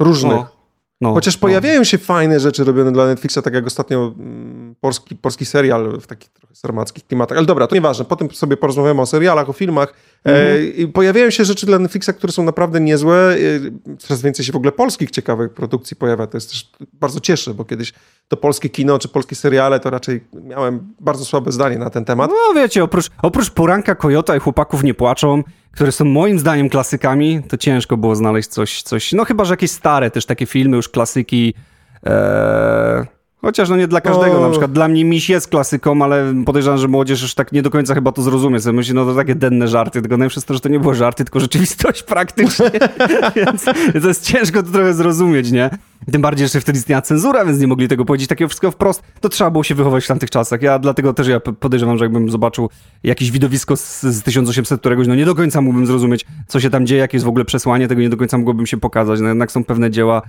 Różnych. No. No, Chociaż no. pojawiają się fajne rzeczy robione dla Netflixa, tak jak ostatnio mm, polski, polski serial w trochę sarmackich klimatach. Ale dobra, to nieważne. Potem sobie porozmawiamy o serialach, o filmach. E, pojawiają się rzeczy dla Netflixa, które są naprawdę niezłe. E, coraz więcej się w ogóle polskich ciekawych produkcji pojawia. To jest też bardzo cieszę, bo kiedyś to polskie kino czy polskie seriale, to raczej miałem bardzo słabe zdanie na ten temat. No wiecie, oprócz, oprócz Poranka Kojota i Chłopaków nie płaczą, które są moim zdaniem klasykami, to ciężko było znaleźć coś, coś no chyba, że jakieś stare też takie filmy, już klasyki. Ee Chociaż no nie dla każdego, o... na przykład dla mnie Miś jest klasyką, ale podejrzewam, że młodzież już tak nie do końca chyba to zrozumie. Sobie myśli, no to takie denne żarty, tylko najlepsze jest to, że to nie było żarty, tylko rzeczywistość praktycznie, więc to jest ciężko to trochę zrozumieć, nie? Tym bardziej, że wtedy istniała cenzura, więc nie mogli tego powiedzieć takiego wszystkiego wprost. To trzeba było się wychować w tamtych czasach. Ja dlatego też ja podejrzewam, że jakbym zobaczył jakieś widowisko z, z 1800 któregoś, no nie do końca mógłbym zrozumieć, co się tam dzieje, jakie jest w ogóle przesłanie, tego nie do końca mogłbym się pokazać. No jednak są pewne dzieła,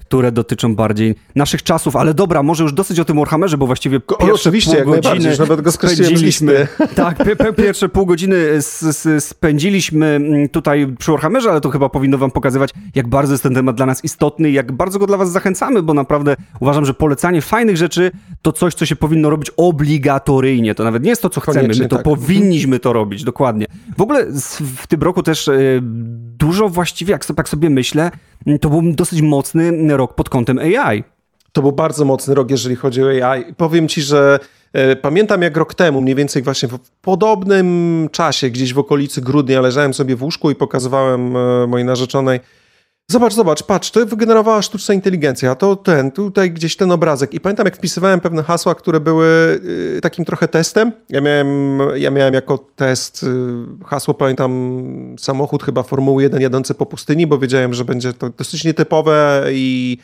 które dotyczą bardziej naszych czasów, ale dobra, może już dosyć o tym Warhammerze, bo właściwie o, pierwsze oczywiście, pół godziny nawet go spędziliśmy. Tak, pierwsze pół godziny spędziliśmy mm, tutaj przy Warhammerze, ale to chyba powinno wam pokazywać, jak bardzo jest ten temat dla nas istotny, jak bardzo go dla was zachęcamy, bo naprawdę uważam, że polecanie fajnych rzeczy to coś, co się powinno robić obligatoryjnie. To nawet nie jest to, co chcemy, Koniecznie, my to tak. powinniśmy to robić, dokładnie. W ogóle w tym roku też e, dużo właściwie, jak sobie, tak sobie myślę, to był dosyć mocny rok pod kątem AI. To był bardzo mocny rok, jeżeli chodzi o AI. Powiem ci, że e, pamiętam jak rok temu, mniej więcej właśnie w podobnym czasie, gdzieś w okolicy grudnia, leżałem sobie w łóżku i pokazywałem e, mojej narzeczonej Zobacz, zobacz, patrz, to wygenerowała sztuczna inteligencja, to ten, tutaj gdzieś ten obrazek. I pamiętam, jak wpisywałem pewne hasła, które były y, takim trochę testem. Ja miałem, ja miałem jako test y, hasło, pamiętam, samochód chyba Formuły 1 jadący po pustyni, bo wiedziałem, że będzie to dosyć nietypowe i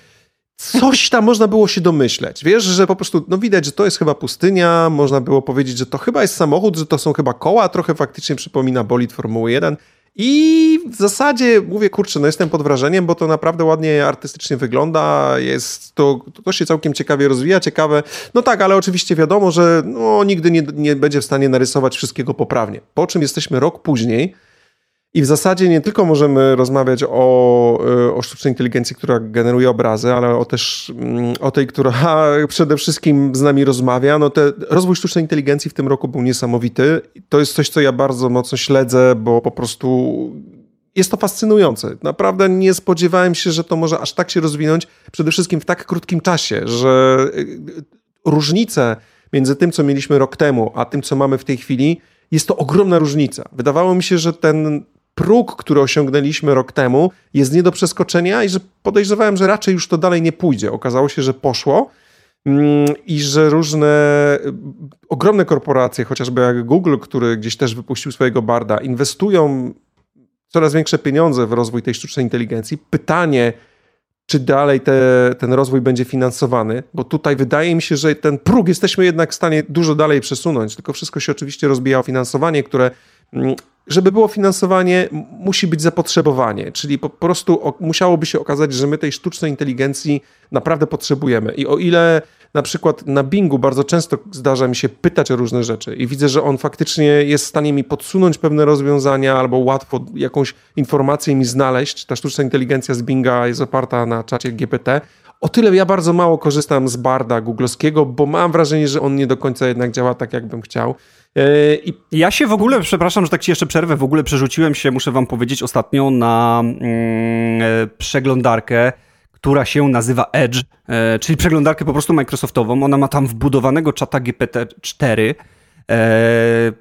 coś tam można było się domyśleć. Wiesz, że po prostu, no widać, że to jest chyba pustynia, można było powiedzieć, że to chyba jest samochód, że to są chyba koła, trochę faktycznie przypomina bolid Formuły 1. I w zasadzie mówię, kurczę, no jestem pod wrażeniem, bo to naprawdę ładnie artystycznie wygląda, jest to, to się całkiem ciekawie rozwija, ciekawe. No tak, ale oczywiście wiadomo, że no, nigdy nie, nie będzie w stanie narysować wszystkiego poprawnie. Po czym jesteśmy rok później, i w zasadzie nie tylko możemy rozmawiać o, e, o sztucznej inteligencji, która generuje obrazy, ale o też mm, o tej, która przede wszystkim z nami rozmawia. No te, rozwój sztucznej inteligencji w tym roku był niesamowity. To jest coś, co ja bardzo mocno śledzę, bo po prostu jest to fascynujące. Naprawdę nie spodziewałem się, że to może aż tak się rozwinąć, przede wszystkim w tak krótkim czasie, że e, różnice między tym, co mieliśmy rok temu, a tym, co mamy w tej chwili, jest to ogromna różnica. Wydawało mi się, że ten próg, który osiągnęliśmy rok temu, jest nie do przeskoczenia i że podejrzewałem, że raczej już to dalej nie pójdzie. Okazało się, że poszło mm, i że różne ogromne korporacje, chociażby jak Google, który gdzieś też wypuścił swojego barda, inwestują coraz większe pieniądze w rozwój tej sztucznej inteligencji. Pytanie, czy dalej te, ten rozwój będzie finansowany, bo tutaj wydaje mi się, że ten próg jesteśmy jednak w stanie dużo dalej przesunąć, tylko wszystko się oczywiście rozbija o finansowanie, które mm, żeby było finansowanie, musi być zapotrzebowanie, czyli po prostu musiałoby się okazać, że my tej sztucznej inteligencji naprawdę potrzebujemy. I o ile na przykład na Bingu bardzo często zdarza mi się pytać o różne rzeczy i widzę, że on faktycznie jest w stanie mi podsunąć pewne rozwiązania albo łatwo jakąś informację mi znaleźć. Ta sztuczna inteligencja z Binga jest oparta na czacie GPT. O tyle ja bardzo mało korzystam z Barda googlowskiego, bo mam wrażenie, że on nie do końca jednak działa tak, jakbym chciał. E, I... Ja się w ogóle, przepraszam, że tak ci jeszcze przerwę, w ogóle przerzuciłem się, muszę wam powiedzieć, ostatnio na mm, e, przeglądarkę, która się nazywa Edge, e, czyli przeglądarkę po prostu Microsoftową. Ona ma tam wbudowanego czata GPT-4. E,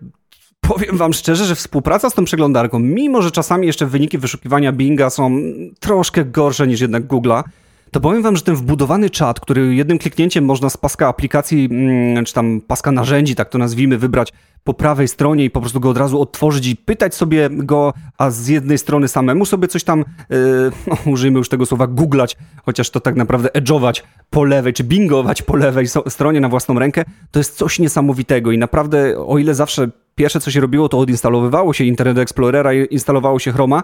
powiem wam szczerze, że współpraca z tą przeglądarką, mimo że czasami jeszcze wyniki wyszukiwania Binga są troszkę gorsze niż jednak Google'a, to powiem wam, że ten wbudowany czat, który jednym kliknięciem można z paska aplikacji, mm, czy tam paska narzędzi, tak to nazwijmy, wybrać po prawej stronie i po prostu go od razu otworzyć i pytać sobie go, a z jednej strony samemu sobie coś tam, yy, no, użyjmy już tego słowa, googlać, chociaż to tak naprawdę edge'ować po lewej, czy bingować po lewej stronie na własną rękę, to jest coś niesamowitego i naprawdę, o ile zawsze pierwsze co się robiło, to odinstalowywało się Internet Explorera i instalowało się Chroma,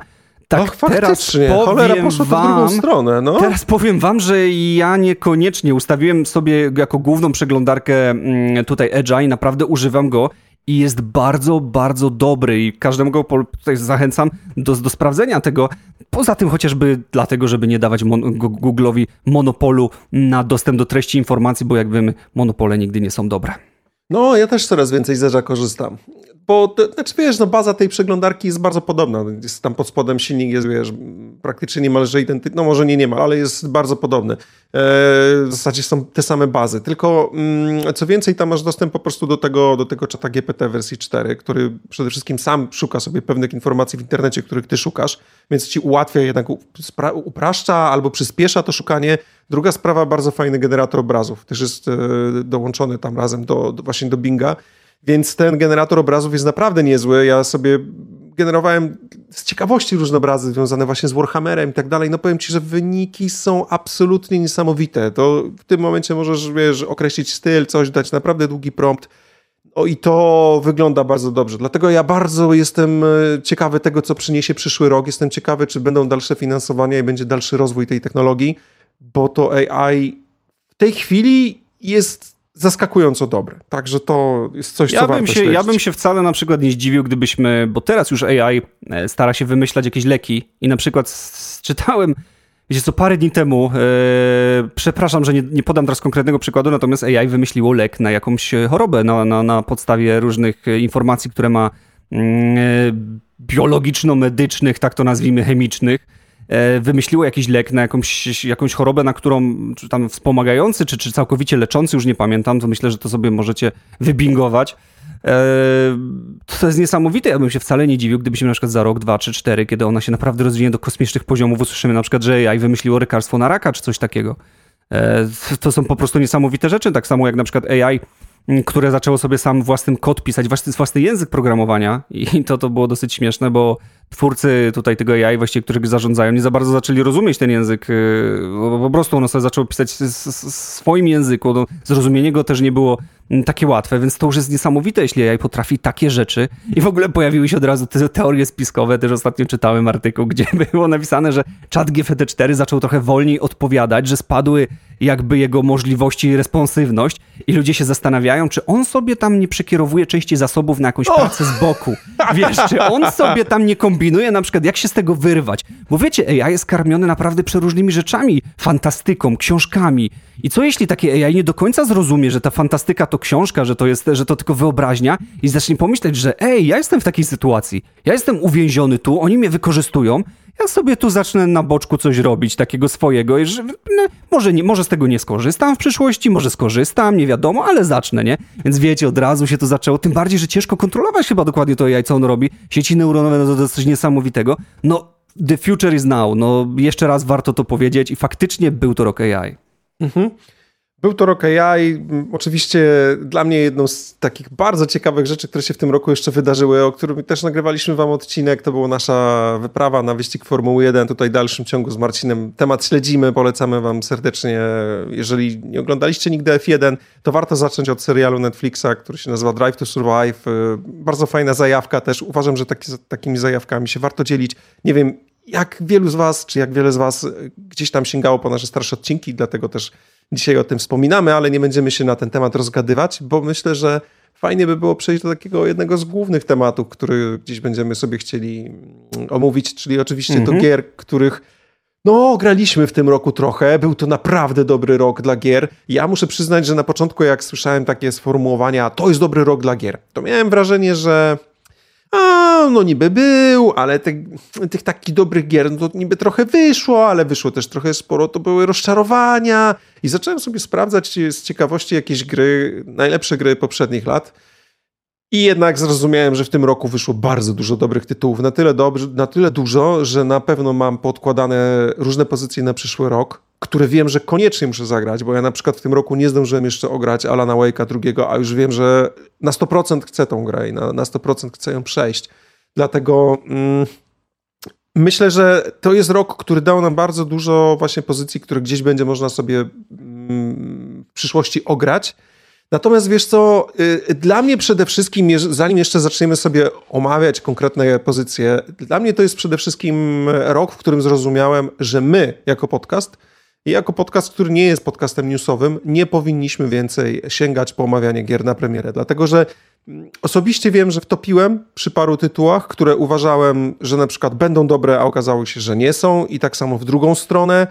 tak, Och, teraz cholera poszło wam, w drugą stronę. No. Teraz powiem wam, że ja niekoniecznie ustawiłem sobie jako główną przeglądarkę mm, tutaj Edge'a i naprawdę używam go i jest bardzo, bardzo dobry i każdemu go tutaj zachęcam do, do sprawdzenia tego. Poza tym chociażby dlatego, żeby nie dawać mon Google'owi monopolu na dostęp do treści informacji, bo jak wiemy, monopole nigdy nie są dobre. No, ja też coraz więcej z Edge'a korzystam bo znaczy wiesz, no baza tej przeglądarki jest bardzo podobna. Jest tam pod spodem silnik jest, wiesz, praktycznie niemalże identyczny, no może nie niemal, ale jest bardzo podobny. E, w zasadzie są te same bazy, tylko mm, co więcej, tam masz dostęp po prostu do tego, do tego czata GPT wersji 4, który przede wszystkim sam szuka sobie pewnych informacji w internecie, których ty szukasz, więc ci ułatwia jednak, upraszcza albo przyspiesza to szukanie. Druga sprawa, bardzo fajny generator obrazów, też jest e, dołączony tam razem do, do właśnie do Binga. Więc ten generator obrazów jest naprawdę niezły. Ja sobie generowałem z ciekawości różne obrazy związane właśnie z Warhammerem i tak dalej. No powiem ci, że wyniki są absolutnie niesamowite. To w tym momencie możesz, wiesz, określić styl, coś, dać naprawdę długi prompt. O i to wygląda bardzo dobrze. Dlatego ja bardzo jestem e, ciekawy tego, co przyniesie przyszły rok. Jestem ciekawy, czy będą dalsze finansowania i będzie dalszy rozwój tej technologii bo to AI w tej chwili jest zaskakująco dobre. Także to jest coś, ja co bym się, Ja bym się wcale na przykład nie zdziwił, gdybyśmy, bo teraz już AI e, stara się wymyślać jakieś leki. I na przykład czytałem, wiecie co, parę dni temu, e, przepraszam, że nie, nie, podam teraz konkretnego przykładu, natomiast AI wymyśliło lek na jakąś chorobę na, na, na podstawie różnych informacji, które ma mm, e, biologiczno-medycznych, tak to nazwijmy, chemicznych. E, wymyśliło jakiś lek na jakąś, jakąś chorobę, na którą, czy tam wspomagający, czy, czy całkowicie leczący, już nie pamiętam, to myślę, że to sobie możecie wybingować. E, to jest niesamowite. Ja bym się wcale nie dziwił, gdybyśmy na przykład za rok, dwa, czy cztery, kiedy ona się naprawdę rozwinie do kosmicznych poziomów, usłyszymy na przykład, że AI wymyśliło lekarstwo na raka, czy coś takiego. E, to są po prostu niesamowite rzeczy, tak samo jak na przykład AI które zaczęło sobie sam własny kod pisać, własny, własny język programowania. I to to było dosyć śmieszne, bo twórcy tutaj tego AI, właściwie, którzy zarządzają, nie za bardzo zaczęli rozumieć ten język, y, po prostu ono sobie zaczęło pisać w swoim języku, no, zrozumienie go też nie było takie łatwe, więc to już jest niesamowite, jeśli AI potrafi takie rzeczy. I w ogóle pojawiły się od razu te teorie spiskowe, też ostatnio czytałem artykuł, gdzie było napisane, że czat GPT-4 zaczął trochę wolniej odpowiadać, że spadły jakby jego możliwości i responsywność i ludzie się zastanawiają, czy on sobie tam nie przekierowuje części zasobów na jakąś pracę z boku. Wiesz, czy on sobie tam nie kombinuje na przykład, jak się z tego wyrwać. Bo wiecie, AI jest karmiony naprawdę przeróżnymi rzeczami, fantastyką, książkami. I co jeśli takie AI nie do końca zrozumie, że ta fantastyka to książka, że to jest, że to tylko wyobraźnia i zacznie pomyśleć, że ej, ja jestem w takiej sytuacji, ja jestem uwięziony tu, oni mnie wykorzystują, ja sobie tu zacznę na boczku coś robić takiego swojego i że, no, może, nie, może z tego nie skorzystam w przyszłości, może skorzystam, nie wiadomo, ale zacznę, nie? Więc wiecie, od razu się to zaczęło, tym bardziej, że ciężko kontrolować chyba dokładnie to AI, co on robi. Sieci neuronowe, no to coś niesamowitego. No, the future is now, no jeszcze raz warto to powiedzieć i faktycznie był to rok AI. Mhm. Był to rok AI. Oczywiście dla mnie jedną z takich bardzo ciekawych rzeczy, które się w tym roku jeszcze wydarzyły, o którym też nagrywaliśmy wam odcinek, to była nasza wyprawa na wyścig Formuły 1. Tutaj w dalszym ciągu z Marcinem temat śledzimy, polecamy wam serdecznie. Jeżeli nie oglądaliście nigdy F1, to warto zacząć od serialu Netflixa, który się nazywa Drive to Survive. Bardzo fajna zajawka też. Uważam, że taki, takimi zajawkami się warto dzielić. Nie wiem, jak wielu z was, czy jak wiele z was gdzieś tam sięgało po nasze starsze odcinki, dlatego też Dzisiaj o tym wspominamy, ale nie będziemy się na ten temat rozgadywać, bo myślę, że fajnie by było przejść do takiego jednego z głównych tematów, który gdzieś będziemy sobie chcieli mm, omówić, czyli oczywiście -hmm. do mhm. gier, których no, graliśmy w tym roku trochę. Był to naprawdę dobry rok dla gier. Ja muszę przyznać, że na początku, jak słyszałem takie sformułowania, to jest dobry rok dla gier, to miałem wrażenie, że a, no niby był, ale te, tych takich dobrych gier, no to niby trochę wyszło, ale wyszło też trochę sporo, to były rozczarowania. I zacząłem sobie sprawdzać z ciekawości jakieś gry, najlepsze gry poprzednich lat i jednak zrozumiałem, że w tym roku wyszło bardzo dużo dobrych tytułów, na tyle, dobrze, na tyle dużo, że na pewno mam podkładane różne pozycje na przyszły rok, które wiem, że koniecznie muszę zagrać, bo ja na przykład w tym roku nie zdążyłem jeszcze ograć Alana Wake'a drugiego, a już wiem, że na 100% chcę tą grę i na, na 100% chcę ją przejść. Dlatego mm, myślę, że to jest rok, który dał nam bardzo dużo właśnie pozycji, które gdzieś będzie można sobie mm, w przyszłości ograć. Natomiast wiesz co, y, dla mnie przede wszystkim, zanim jeszcze zaczniemy sobie omawiać konkretne pozycje, dla mnie to jest przede wszystkim rok, w którym zrozumiałem, że my jako podcast i jako podcast, który nie jest podcastem newsowym, nie powinniśmy więcej sięgać po omawianie gier na premierę, dlatego że mm, osobiście wiem, że wtopiłem przy paru tytułach, które uważałem, że na przykład będą dobre, a okazało się, że nie są i tak samo w drugą stronę.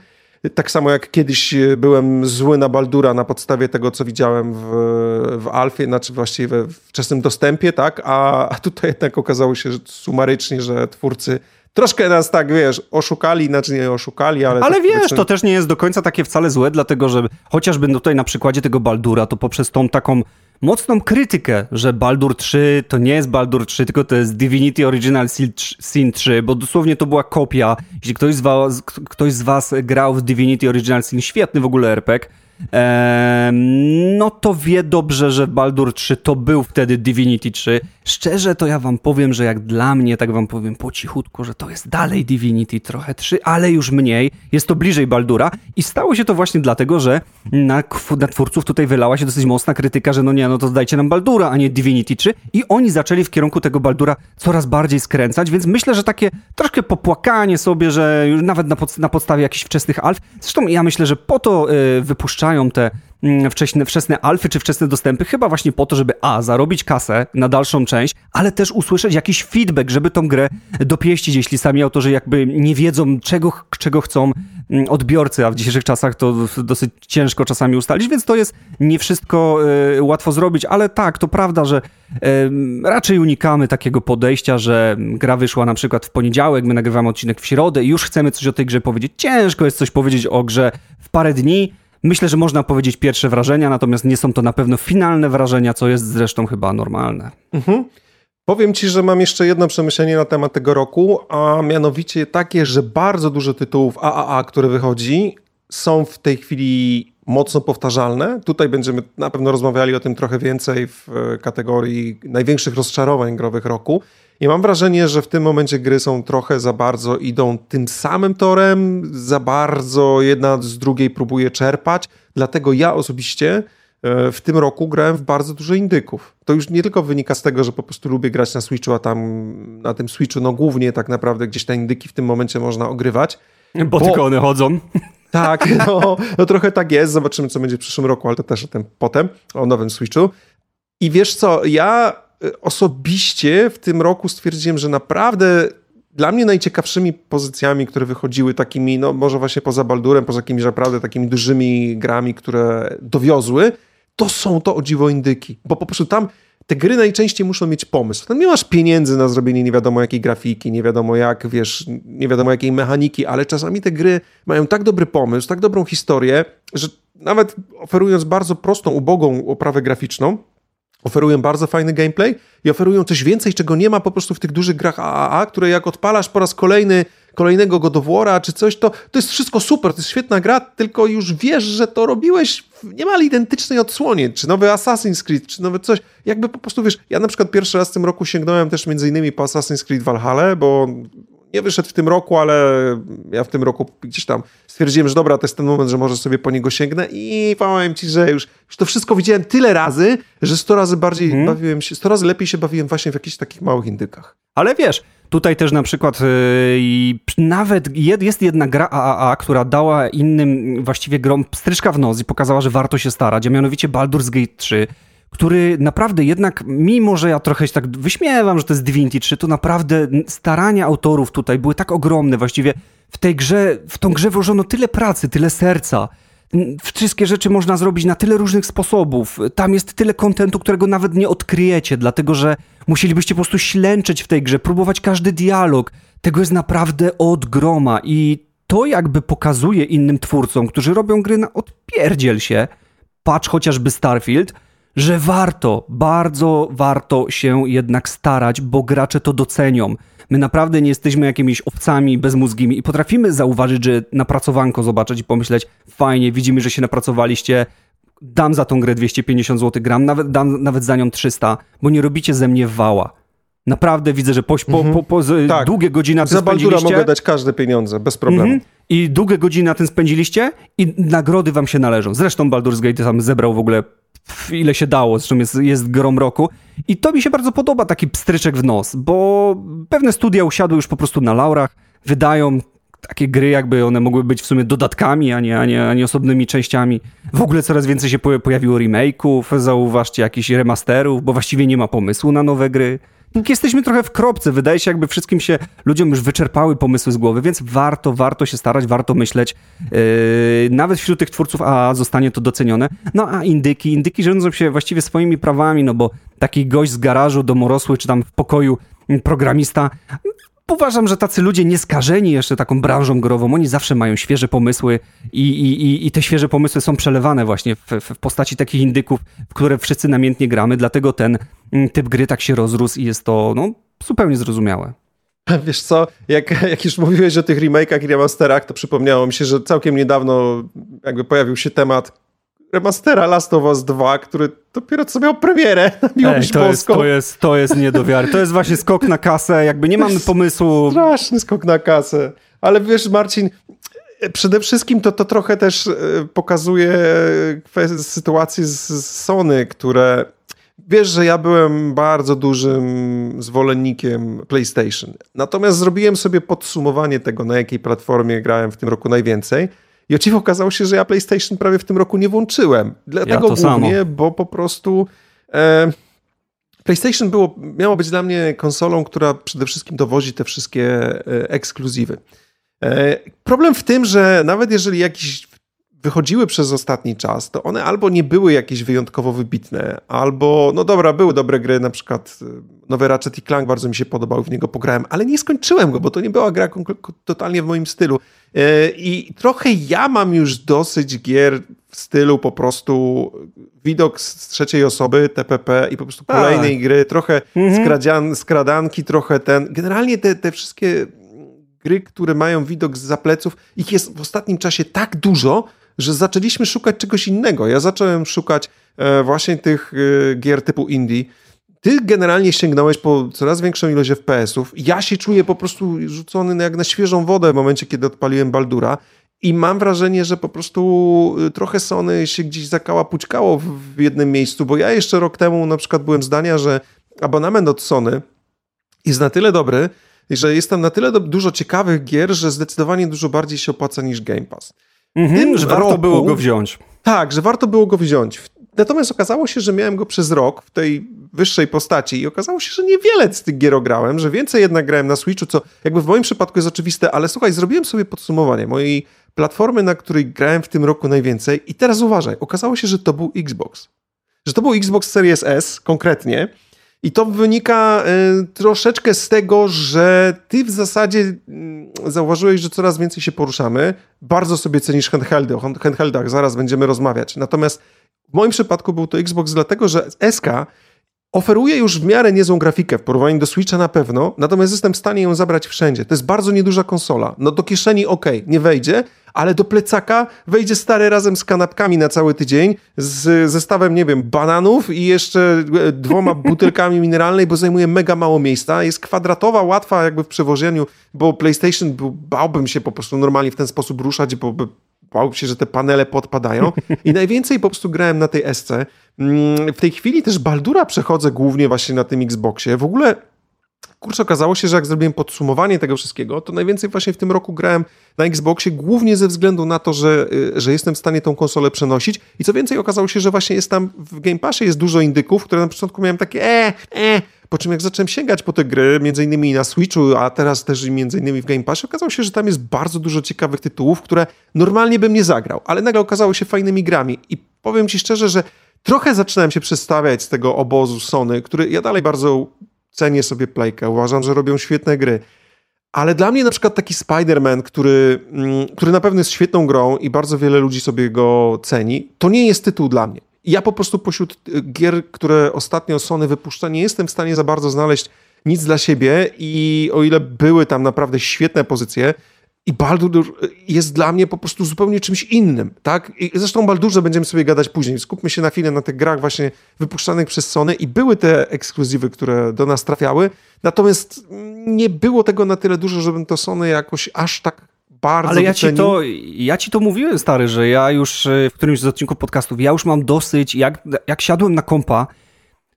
Tak samo jak kiedyś e, byłem zły na Baldura na podstawie tego, co widziałem w, w Alfie, znaczy właściwie we wczesnym dostępie, tak? A, a tutaj jednak okazało się że sumarycznie, że twórcy troszkę nas tak, wiesz, oszukali, znaczy nie oszukali, ale... Ale tak, wiesz, to też nie jest do końca takie wcale złe, dlatego że chociażby tutaj na przykładzie tego Baldura, to poprzez tą taką mocną krytykę, że Baldur 3 to nie jest Baldur 3, tylko to jest Divinity Original Sin 3, bo dosłownie to była kopia. Jeśli ktoś z was, ktoś z was grał w Divinity Original Sin, świetny w ogóle RPG, no to wie dobrze, że Baldur 3 to był wtedy Divinity 3. Szczerze to ja wam powiem, że jak dla mnie, tak wam powiem po cichutku, że to jest dalej Divinity trochę 3, ale już mniej. Jest to bliżej Baldura i stało się to właśnie dlatego, że na, na twórców tutaj wylała się dosyć mocna krytyka, że no nie, no to dajcie nam Baldura, a nie Divinity 3 i oni zaczęli w kierunku tego Baldura coraz bardziej skręcać, więc myślę, że takie troszkę popłakanie sobie, że już nawet na, pod, na podstawie jakichś wczesnych alf, zresztą ja myślę, że po to y, wypuszczają te mm, wczesne, wczesne alfy czy wczesne dostępy, chyba właśnie po to, żeby a, zarobić kasę na dalszą część, ale też usłyszeć jakiś feedback, żeby tą grę dopieścić, jeśli sami autorzy jakby nie wiedzą, czego, czego chcą mm, odbiorcy, a w dzisiejszych czasach to dosyć ciężko czasami ustalić, więc to jest nie wszystko y, łatwo zrobić, ale tak, to prawda, że y, raczej unikamy takiego podejścia, że gra wyszła na przykład w poniedziałek, my nagrywamy odcinek w środę i już chcemy coś o tej grze powiedzieć. Ciężko jest coś powiedzieć o grze w parę dni, Myślę, że można powiedzieć pierwsze wrażenia, natomiast nie są to na pewno finalne wrażenia, co jest zresztą chyba normalne. Mhm. Powiem ci, że mam jeszcze jedno przemyślenie na temat tego roku, a mianowicie takie, że bardzo dużo tytułów AAA, które wychodzi, są w tej chwili mocno powtarzalne. Tutaj będziemy na pewno rozmawiali o tym trochę więcej w kategorii największych rozczarowań growych roku. I mam wrażenie, że w tym momencie gry są trochę za bardzo idą tym samym torem, za bardzo jedna z drugiej próbuje czerpać. Dlatego ja osobiście e, w tym roku grałem w bardzo dużo indyków. To już nie tylko wynika z tego, że po prostu lubię grać na Switchu, a tam na tym Switchu, no głównie tak naprawdę gdzieś te indyki w tym momencie można ogrywać. Bo, bo tylko one chodzą. Tak, no, no trochę tak jest. Zobaczymy, co będzie w przyszłym roku, ale to też o tym potem, o nowym Switchu. I wiesz co, ja y, osobiście w tym roku stwierdziłem, że naprawdę dla mnie najciekawszymi pozycjami, które wychodziły takimi, no może właśnie poza Baldurem, poza jakimiś naprawdę takimi dużymi grami, które dowiozły, to są to o dziwo indyki. Bo po prostu tam te gry najczęściej muszą mieć pomysł. Tam nie masz pieniędzy na zrobienie nie wiadomo jakiej grafiki, nie wiadomo jak, wiesz, nie wiadomo jakiej mechaniki, ale czasami te gry mają tak dobry pomysł, tak dobrą historię, że nawet oferując bardzo prostą, ubogą oprawę graficzną, oferują bardzo fajny gameplay i oferują coś więcej, czego nie ma po prostu w tych dużych grach AAA, które jak odpalasz po raz kolejny kolejnego godowora czy coś, to, to jest wszystko super, to jest świetna gra, tylko już wiesz, że to robiłeś w niemal identycznej odsłonie, czy nowy Assassin's Creed, czy nowy coś, jakby po prostu wiesz, ja na przykład pierwszy raz w tym roku sięgnąłem też między innymi po Assassin's Creed Valhalla, bo nie wyszedł w tym roku, ale ja w tym roku gdzieś tam stwierdziłem, że dobra, to jest ten moment, że może sobie po niego sięgnę i powiem ci, że już, już to wszystko widziałem tyle razy, że 100 razy bardziej hmm. bawiłem się, 100 razy lepiej się bawiłem właśnie w jakichś takich małych indykach. Ale wiesz, Tutaj też na przykład yy, nawet jest jedna gra AAA, która dała innym właściwie grom stryczka w nos i pokazała, że warto się starać, a mianowicie Baldur's Gate 3, który naprawdę jednak, mimo że ja trochę się tak wyśmiewam, że to jest Divinity 3, to naprawdę starania autorów tutaj były tak ogromne. Właściwie w tej grze, w tą grze włożono tyle pracy, tyle serca. Wszystkie rzeczy można zrobić na tyle różnych sposobów. Tam jest tyle kontentu, którego nawet nie odkryjecie, dlatego że musielibyście po prostu ślęczyć w tej grze, próbować każdy dialog. Tego jest naprawdę od groma i to jakby pokazuje innym twórcom, którzy robią gry na odpierdziel się, patrz chociażby Starfield, że warto, bardzo warto się jednak starać, bo gracze to docenią. My naprawdę nie jesteśmy jakimiś owcami bezmózgimi i potrafimy zauważyć, że napracowanko zobaczyć i pomyśleć, fajnie, widzimy, że się napracowaliście, dam za tą grę 250 zł, gram, nawet, dam nawet za nią 300, bo nie robicie ze mnie wała. Naprawdę widzę, że po, po, mhm. po, po tak. długie godziny na tym Za Baldura mogę dać każde pieniądze, bez problemu. Mhm. I długie godziny na tym spędziliście i nagrody wam się należą. Zresztą Baldur's Gate tam zebrał w ogóle ile się dało, zresztą jest, jest grom roku. I to mi się bardzo podoba, taki pstryczek w nos, bo pewne studia usiadły już po prostu na laurach, wydają takie gry, jakby one mogły być w sumie dodatkami, a nie, a nie, a nie osobnymi częściami. W ogóle coraz więcej się pojawiło remake'ów, zauważcie, jakichś remasterów, bo właściwie nie ma pomysłu na nowe gry. Jesteśmy trochę w kropce. Wydaje się, jakby wszystkim się ludziom już wyczerpały pomysły z głowy, więc warto, warto się starać, warto myśleć. Yy, nawet wśród tych twórców a zostanie to docenione. No a indyki, indyki rządzą się właściwie swoimi prawami, no bo taki gość z garażu domorosły, czy tam w pokoju programista uważam, że tacy ludzie nieskażeni jeszcze taką branżą grową, oni zawsze mają świeże pomysły i, i, i te świeże pomysły są przelewane właśnie w, w postaci takich indyków, w które wszyscy namiętnie gramy, dlatego ten mm, typ gry tak się rozrósł i jest to no, zupełnie zrozumiałe. Wiesz co, jak, jak już mówiłeś o tych remake'ach i remasterach, to przypomniało mi się, że całkiem niedawno jakby pojawił się temat remastera Last of Us 2, który dopiero co miał premierę na miłość Ej, to jest, to, jest, to jest nie do wiary. To jest właśnie skok na kasę, jakby nie mamy pomysłu. Straszny skok na kasę. Ale wiesz, Marcin, przede wszystkim to, to trochę też e, pokazuje sytuację z Sony, które Wiesz, że ja byłem bardzo dużym zwolennikiem PlayStation. Natomiast zrobiłem sobie podsumowanie tego, na jakiej platformie grałem w tym roku najwięcej. I oczywiście okazało się, że ja PlayStation prawie w tym roku nie włączyłem. Dlatego ja głównie, samo. bo po prostu e, PlayStation było, miało być dla mnie konsolą, która przede wszystkim dowozi te wszystkie e, ekskluzywy. E, problem w tym, że nawet jeżeli jakiś wychodziły przez ostatni czas, to one albo nie były jakieś wyjątkowo wybitne, albo, no dobra, były dobre gry, na przykład e, nowy Ratchet i Clank bardzo mi się podobał, w niego pograłem, ale nie skończyłem go, bo to nie była gra totalnie w moim stylu. E, I trochę ja mam już dosyć gier w stylu po prostu widok z trzeciej osoby, TPP i po prostu kolejnej tak. gry, trochę mhm. skradzian, skradanki, trochę ten. Generalnie te, te wszystkie gry, które mają widok z zapleców, ich jest w ostatnim czasie tak dużo, że zaczęliśmy szukać czegoś innego. Ja zacząłem szukać e, właśnie tych e, gier typu indie. Ty generalnie sięgnąłeś po coraz większą ilość FPS-ów. Ja się czuję po prostu rzucony jak na świeżą wodę w momencie, kiedy odpaliłem Baldura. I mam wrażenie, że po prostu e, trochę Sony się gdzieś zakałapućkało w jednym miejscu, bo ja jeszcze rok temu na przykład byłem zdania, że abonament od Sony jest na tyle dobry, że jest tam na tyle dużo ciekawych gier, że zdecydowanie dużo bardziej się opłaca niż Game Pass. Mhm, tym że warto roku, było go wziąć. Tak, że warto było go wziąć. Natomiast okazało się, że miałem go przez rok w tej wyższej postaci i okazało się, że niewiele z tych gier ograłem, że więcej jednak grałem na Switchu, co jakby w moim przypadku jest oczywiste, ale słuchaj, zrobiłem sobie podsumowanie mojej platformy, na której grałem w tym roku najwięcej i teraz uważaj, okazało się, że to był Xbox. Że to był Xbox Series S konkretnie i to wynika y, troszeczkę z tego, że ty w zasadzie y, zauważyłeś, że coraz więcej się poruszamy. Bardzo sobie cenisz handheldy. O handheldach zaraz będziemy rozmawiać. Natomiast w moim przypadku był to Xbox, dlatego że SK oferuje już w miarę niezłą grafikę w porównaniu do Switcha na pewno, natomiast jestem w stanie ją zabrać wszędzie. To jest bardzo nieduża konsola. No do kieszeni ok, nie wejdzie, ale do plecaka wejdzie stary razem z kanapkami na cały tydzień, z zestawem, nie wiem, bananów i jeszcze e, dwoma butelkami mineralnej, bo zajmuje mega mało miejsca. Jest kwadratowa, łatwa jakby w przewożeniu, bo PlayStation bałbym się po prostu normalnie w ten sposób ruszać, bo bałbym się, że te panele podpadają. I najwięcej po prostu grałem na tej SC. Mm, w tej chwili też Baldura przechodzę głównie właśnie na tym Xboxie. W ogóle kurczę, okazało się, że jak zrobiłem podsumowanie tego wszystkiego, to najwięcej właśnie w tym roku grałem na Xboxie, głównie ze względu na to, że, y, że jestem w stanie tą konsolę przenosić. I co więcej, okazało się, że właśnie jest tam w Game Passie jest dużo indyków, które na początku miałem takie e, e, po czym jak zacząłem sięgać po te gry, między innymi na Switchu, a teraz też między innymi w Game Passie, okazało się, że tam jest bardzo dużo ciekawych tytułów, które normalnie bym nie zagrał, ale nagle okazało się fajnymi grami. I powiem ci szczerze, że trochę zaczynałem się przestawiać z tego obozu Sony, który ja dalej bardzo cenię sobie Playkę, uważam, że robią świetne gry. Ale dla mnie na przykład taki Spider-Man, który, mm, który na pewno jest świetną grą i bardzo wiele ludzi sobie go ceni, to nie jest tytuł dla mnie. Ja po prostu pośród y, gier, które ostatnio Sony wypuszcza, nie jestem w stanie za bardzo znaleźć nic dla siebie i o ile były tam naprawdę świetne pozycje, i Baldur jest dla mnie po prostu zupełnie czymś innym, tak? I zresztą o Baldurze będziemy sobie gadać później. Skupmy się na chwilę na tych grach właśnie wypuszczanych przez Sony i były te ekskluzywy, które do nas trafiały, natomiast nie było tego na tyle dużo, żebym to Sony jakoś aż tak bardzo Ale ja ci, to, ja ci to mówiłem, stary, że ja już e, w którymś z odcinków podcastów, ja już mam dosyć, jak, jak siadłem na kompa,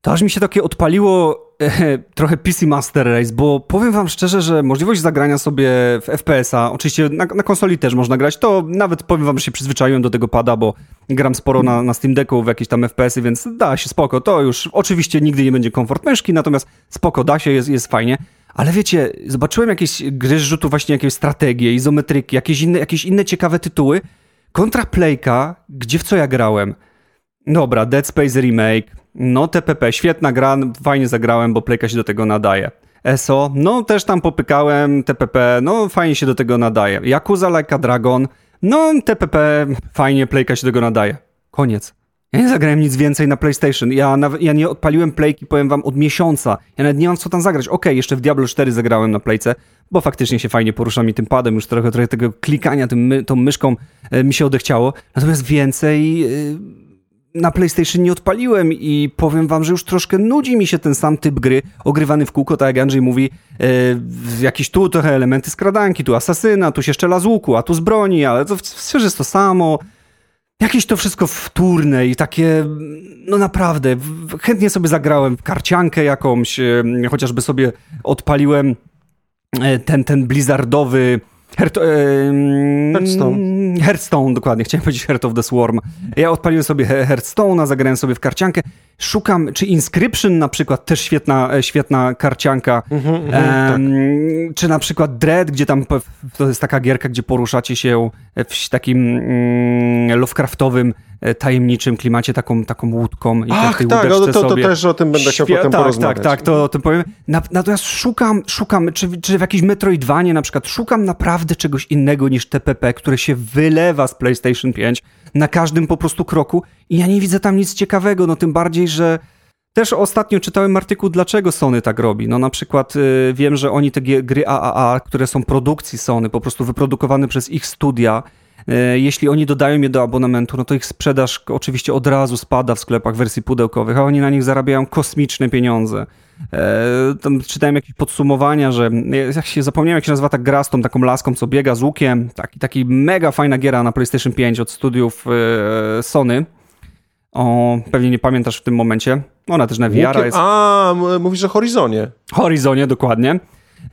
to aż mi się takie odpaliło e, trochę PC Master Race, bo powiem wam szczerze, że możliwość zagrania sobie w FPS-a, oczywiście na, na, konsoli też można grać, to nawet powiem wam, że się przyzwyczaiłem do tego pada, bo gram sporo na, na Steam Decku w jakieś tam FPS-y, więc da się spoko, to już oczywiście nigdy nie będzie komfort myszki, natomiast spoko, da się, jest, jest fajnie. Ale wiecie, zobaczyłem jakieś gry rzutu właśnie jakieś strategie, izometryki, jakieś inne, jakieś inne ciekawe tytuły. Kontra Playka, gdzie w co ja grałem? Dobra, Dead Space Remake, no TPP, świetna gra, fajnie zagrałem, bo Playka się do tego nadaje. ESO, no też tam popykałem, TPP, no fajnie się do tego nadaje. Yakuza Like a Dragon, no TPP, fajnie, Playka się do tego nadaje. Koniec. Ja nie zagrałem nic więcej na PlayStation. Ja, ja nie odpaliłem Playki, powiem wam, od miesiąca. Ja nawet nie mam co tam zagrać. Okej, okay, jeszcze w Diablo 4 zagrałem na Playce, bo faktycznie się fajnie poruszam i tym padem, już trochę, trochę tego klikania tym tą myszką e, mi się odechciało. Natomiast więcej... E, na PlayStation nie odpaliłem i powiem wam, że już troszkę nudzi mi się ten sam typ gry, ogrywany w kółko, tak jak Andrzej mówi, e, jakieś tu trochę elementy skradanki, tu asasyna, tu się szczela z łuku, a tu z broni, ale to wciąż jest to samo. Jakieś to wszystko wtórne i takie, no naprawdę, chętnie sobie zagrałem w karciankę jakąś, e, chociażby sobie odpaliłem e, ten, ten blizzardowy Heart, Hearthstone. Hearthstone, dokładnie, chciałem powiedzieć Heart of the Swarm. Ja odpaliłem sobie Hearthstone'a, zagrałem sobie w karciankę. Szukam, czy Inscription na przykład, też świetna, e, świetna karcianka. Mm-hmm, um, tak. Czy na przykład Dread, gdzie tam to jest taka gierka, gdzie poruszacie się w takim mm, Lovecraftowym E, tajemniczym klimacie, taką, taką łódką i Ach, tak, tak no to, to, też o tym będę chciał potem tak, porozmawiać. Tak, tak, to o tym powiem. Natomiast szukam, szukam, czy, czy w jakimś Metroidvanie na przykład, szukam naprawdę czegoś innego niż TPP, które się wylewa z PlayStation 5 na każdym po prostu kroku i ja nie widzę tam nic ciekawego, no tym bardziej, że też ostatnio czytałem artykuł, dlaczego Sony tak robi. No na przykład y, wiem, że oni te gry AAA, które są produkcji Sony, po prostu wyprodukowane przez ich studia, jeśli oni dodają je do abonamentu, no to ich sprzedaż oczywiście od razu spada w sklepach wersji pudełkowych, a oni na nich zarabiają kosmiczne pieniądze. E, tam czytałem jakieś podsumowania, że jak się zapomniałem, jak się nazywa ta gra z tą taką laską, co biega z łukiem. Taki, taki mega fajna giera na PlayStation 5 od studiów e, Sony. O, pewnie nie pamiętasz w tym momencie. Ona też na VR jest. A, mówisz o Horizonie. Horizonie, dokładnie.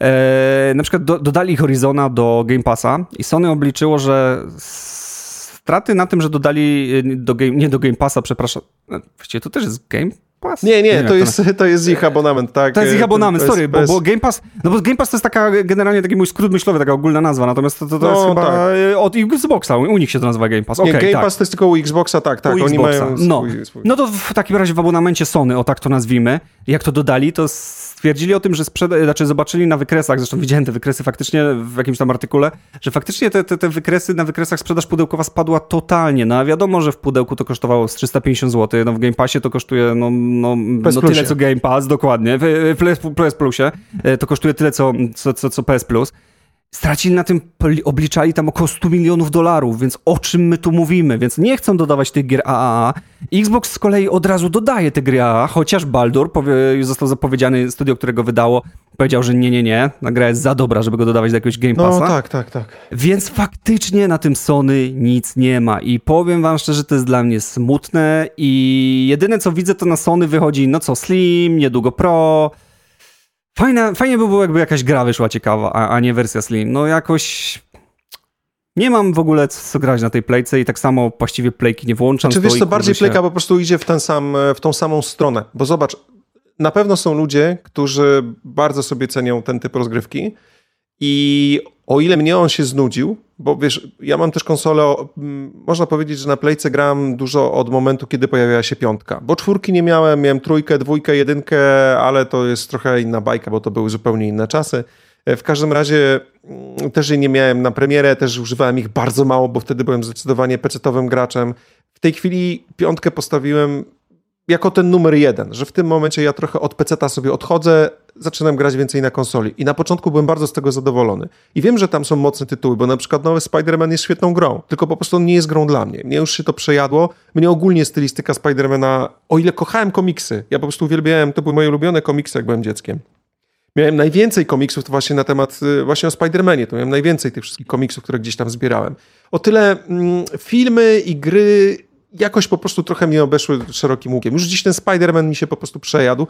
E, na przykład do, dodali Horizona do Game Passa i Sony obliczyło, że straty na tym, że dodali e, do game, nie do Game Passa, przepraszam, e, właściwie to też jest Game Pass? Nie, nie, nie to, jest, to... jest ich abonament, tak. To jest ich abonament, sorry, bo, bo, Game Pass, no bo Game Pass to jest taka generalnie taki mój skrót myślowy, taka ogólna nazwa, natomiast to, to, to no, jest chyba tak. od Xboxa, u nich się to nazywa Game Pass. Okay, nie, Game tak. Pass to jest tylko u Xboxa, tak, tak, u oni Xboxa. mają no. No to w takim razie w abonamencie Sony, o tak to nazwijmy, jak to dodali, to stwierdzili o tym, że sprzeda- znaczy zobaczyli na wykresach, zresztą widziałem te wykresy faktycznie w jakimś tam artykule, że faktycznie te, te, te wykresy, na wykresach sprzedaż pudełkowa spadła totalnie. No a wiadomo, że w pudełku to kosztowało z 350 zł, no w Game Passie to kosztuje no, no, no tyle co Game Pass, dokładnie, w, w PS Plusie e, to kosztuje tyle co, co, co, co PS Plus stracili na tym, obliczali tam około 100 milionów dolarów, więc o czym my tu mówimy? Więc nie chcą dodawać tych gier AAA. Xbox z kolei od razu dodaje te gry AAA, chociaż Baldur, powie, został zapowiedziany studio, którego wydało, powiedział, że nie, nie, nie, ta gra jest za dobra, żeby go dodawać do jakiegoś Game no Passa. No tak, tak, tak. Więc faktycznie na tym Sony nic nie ma i powiem wam szczerze, to jest dla mnie smutne i jedyne co widzę to na Sony wychodzi, no co, Slim, niedługo Pro, Fajne, fajnie by było, jakby jakaś gra wyszła ciekawa, a, a nie wersja Slim. No jakoś nie mam w ogóle co grać na tej playce i tak samo właściwie playki nie włączam. Czy wiesz, to bardziej się... playka po prostu idzie w, ten sam, w tą samą stronę, bo zobacz, na pewno są ludzie, którzy bardzo sobie cenią ten typ rozgrywki i o ile mnie on się znudził, bo wiesz, ja mam też konsolę, można powiedzieć, że na Playce gram dużo od momentu, kiedy pojawiła się piątka, bo czwórki nie miałem, miałem trójkę, dwójkę, jedynkę, ale to jest trochę inna bajka, bo to były zupełnie inne czasy. E, w każdym razie mm, też jej nie miałem na premierę, też używałem ich bardzo mało, bo wtedy byłem zdecydowanie pecetowym graczem. W tej chwili piątkę postawiłem jako ten numer jeden, że w tym momencie ja trochę od peceta sobie odchodzę, zaczynam grać więcej na konsoli. I na początku byłem bardzo z tego zadowolony. I wiem, że tam są mocne tytuły, bo na przykład nowy Spider-Man jest świetną grą, tylko po prostu on nie jest grą dla mnie. Mnie już się to przejadło. Mnie ogólnie stylistyka Spidermana, o ile kochałem komiksy, ja po prostu uwielbiałem, to były moje ulubione komiksy, jak byłem dzieckiem. Miałem najwięcej komiksów to właśnie na temat, y, właśnie o Spider-Manie, to miałem najwięcej tych wszystkich komiksów, które gdzieś tam zbierałem. O tyle mm, filmy i gry jakoś po prostu trochę mnie obeszły szerokim łukiem. Już dziś ten Spider-Man mi się po prostu przejadł.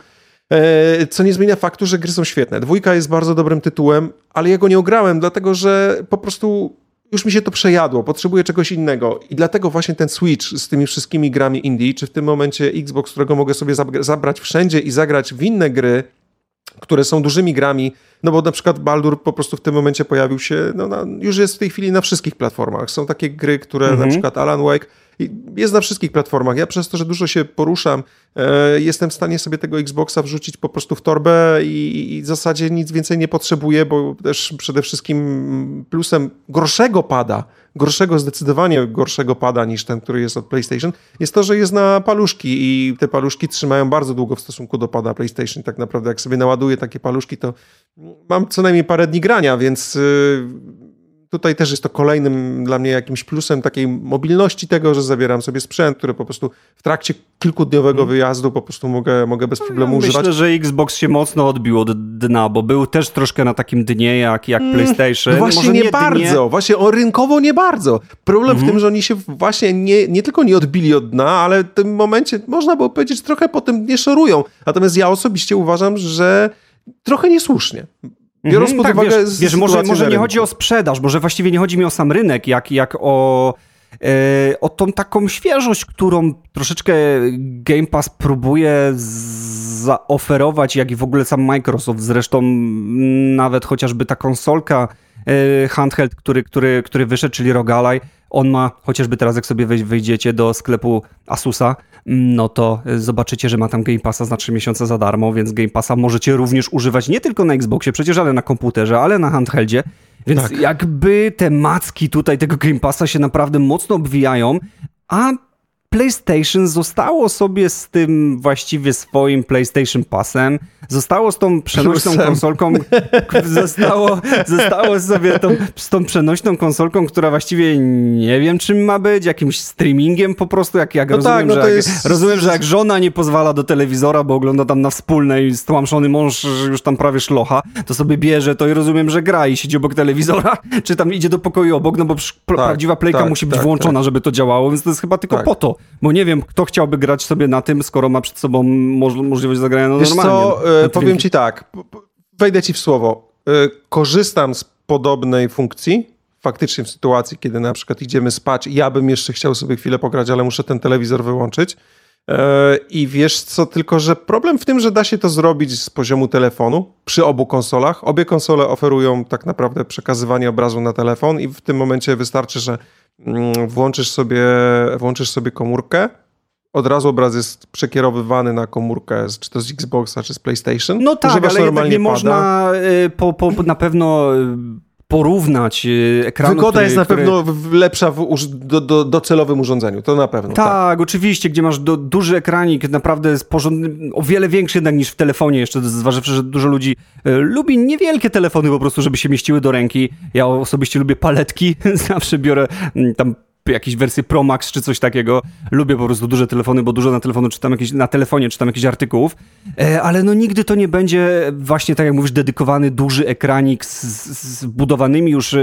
E, co nie zmienia faktu, że gry są świetne. Dwójka jest bardzo dobrym tytułem, ale ja go nie ograłem, dlatego że po prostu już mi się to przejadło, potrzebuję czegoś innego. I dlatego właśnie ten Switch z tymi wszystkimi grami indie, czy w tym momencie Xbox, którego mogę sobie zabrać wszędzie i zagrać w inne gry, które są dużymi grami, no bo na przykład Baldur po prostu w tym momencie pojawił się, no na, już jest w tej chwili na wszystkich platformach. Są takie gry, które mhm. na przykład Alan Wake jest na wszystkich platformach. Ja przez to, że dużo się poruszam, e, jestem w stanie sobie tego Xboxa wrzucić po prostu w torbę i, w zasadzie nic więcej nie potrzebuję, bo też przede wszystkim plusem gorszego pada, gorszego, zdecydowanie gorszego pada niż ten, który jest od PlayStation, jest to, że jest na paluszki i te paluszki trzymają bardzo długo w stosunku do pada PlayStation. Tak naprawdę, jak sobie naładuję takie paluszki, to mam co najmniej parę dni grania, więc y, tutaj też jest to kolejnym dla mnie jakimś plusem takiej mobilności tego, że zabieram sobie sprzęt, który po prostu w trakcie kilkudniowego Mhm. wyjazdu po prostu mogę, mogę bez problemu Ja używać. Myślę, że Xbox się mocno odbił od dna, bo był też troszkę na takim dnie jak, jak PlayStation. No właśnie Może nie, dnie, bardzo, właśnie o rynkowo nie bardzo. Problem Mhm. w tym, że oni się właśnie nie, nie tylko nie odbili od dna, ale w tym momencie można było powiedzieć trochę po tym nie szorują. Natomiast ja osobiście uważam, że trochę niesłusznie. Biorąc Mhm, pod tak, uwagę wiesz, wiesz, może, może nie chodzi o sprzedaż, może właściwie nie chodzi mi o sam rynek, jak, jak o, e, o tą taką świeżość, którą troszeczkę Game Pass próbuje zaoferować, jak i w ogóle sam Microsoft. Zresztą nawet chociażby ta konsolka e, handheld, który, który, który wyszedł, czyli Rogalaj, on ma, chociażby teraz jak sobie wej- wejdziecie do sklepu Asusa, mm, no to e, zobaczycie, że ma tam Game Passa za 3 miesiące za darmo, więc Game Passa możecie również używać nie tylko na Xboxie, przecież ale na komputerze, ale na handheldzie. Więc Tak. jakby te macki tutaj tego Game Passa się naprawdę mocno obwijają, a PlayStation zostało sobie z tym właściwie swoim PlayStation Passem, zostało z tą przenośną Plusem. konsolką, zostało, zostało sobie tą, z tą przenośną konsolką, która właściwie nie wiem czym ma być, jakimś streamingiem po prostu, jak, jak No rozumiem, tak, no że jak, jest- rozumiem, że jak żona nie pozwala do telewizora, bo ogląda tam na wspólnej i stłamszony mąż już tam prawie szlocha, to sobie bierze to i rozumiem, że gra i siedzi obok telewizora, czy tam idzie do pokoju obok, no bo pr- Tak, prawdziwa playka tak, musi być tak, włączona, żeby to działało, więc to jest chyba tylko Tak. po to, bo nie wiem, kto chciałby grać sobie na tym, skoro ma przed sobą moż możliwość zagrania no, Wiesz normalnie. co, no, e, na powiem ci tak, wejdę ci w słowo. E, Korzystam z podobnej funkcji, faktycznie w sytuacji, kiedy na przykład idziemy spać i ja bym jeszcze chciał sobie chwilę pograć, ale muszę ten telewizor wyłączyć. E, I wiesz co, tylko że problem w tym, że da się to zrobić z poziomu telefonu przy obu konsolach. Obie konsole oferują tak naprawdę przekazywanie obrazu na telefon i w tym momencie wystarczy, że mm, włączysz sobie, włączysz sobie komórkę, od razu obraz jest przekierowywany na komórkę, czy to z Xboxa, czy z PlayStation. No tak, Używasz ale normalnie nie pada. można y, po, po, na pewno y, porównać y, ekranu, Wygoda który, jest na który... pewno lepsza w do, do, docelowym urządzeniu, to na pewno. Tak, tak. oczywiście, gdzie masz do, duży ekranik, naprawdę z porządny, o wiele większy jednak niż w telefonie, jeszcze zważywszy, że dużo ludzi e, lubi niewielkie telefony po prostu, żeby się mieściły do ręki. Ja osobiście lubię paletki, zawsze biorę mm, tam jakieś wersje Pro Max czy coś takiego. Lubię po prostu duże telefony, bo dużo na telefonu czytam jakieś, na telefonie czytam jakichś artykułów, e, ale no nigdy to nie będzie właśnie tak jak mówisz, dedykowany duży ekranik z, z budowanymi już e,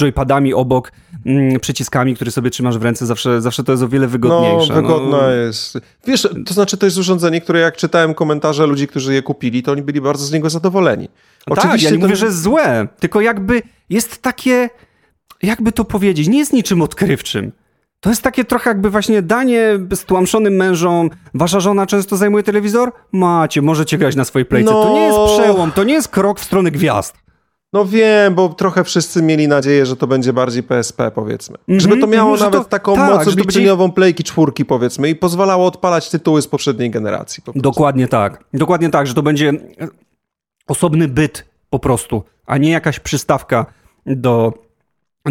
joypadami obok, mm, przyciskami, które sobie trzymasz w ręce. Zawsze, zawsze to jest o wiele No, wygodniejsze. wygodna jest. Wiesz, to znaczy to jest urządzenie, które jak czytałem komentarze ludzi, którzy je kupili, to oni byli bardzo z niego zadowoleni. tak, ja nie to- mówię, że jest złe, tylko jakby jest takie, jakby to powiedzieć, nie jest niczym odkrywczym. To jest takie trochę jakby właśnie danie stłamszonym mężom. Wasza żona często zajmuje telewizor? Macie, możecie grać na swojej playce. To nie jest No. przełom, to nie jest krok w stronę gwiazd. No wiem, bo trochę wszyscy mieli nadzieję, że to będzie bardziej PSP, powiedzmy. Mhm, Żeby to miało mhm, że nawet to- taką tak, moc obliczeniową playki czwórki, powiedzmy, i pozwalało odpalać tytuły z poprzedniej generacji. Po. Dokładnie tak. Dokładnie tak, że to będzie osobny byt po prostu, a nie jakaś przystawka do,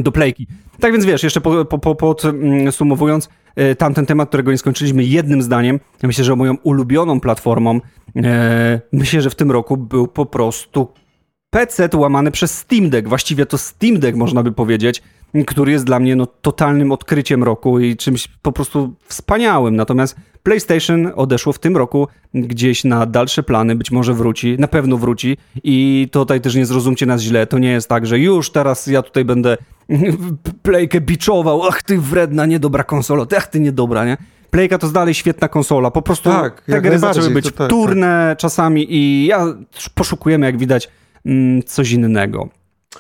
do playki. Tak więc wiesz, jeszcze po, po, po, podsumowując e, tamten temat, którego nie skończyliśmy jednym zdaniem, ja myślę, że moją ulubioną platformą, e, myślę, że w tym roku był po prostu PC łamany przez Steam Deck. Właściwie to Steam Deck można by powiedzieć, który jest dla mnie no, totalnym odkryciem roku i czymś po prostu wspaniałym. Natomiast PlayStation odeszło w tym roku gdzieś na dalsze plany, być może wróci, na pewno wróci i tutaj też nie zrozumcie nas źle, to nie jest tak, że już teraz ja tutaj będę Playkę biczował, ach ty wredna, niedobra konsola, ach ty niedobra, nie? Playka to dalej świetna konsola, po prostu Tak, te gry zaczęły być tak, wtórne czasami i ja poszukujemy, jak widać, mm, coś innego.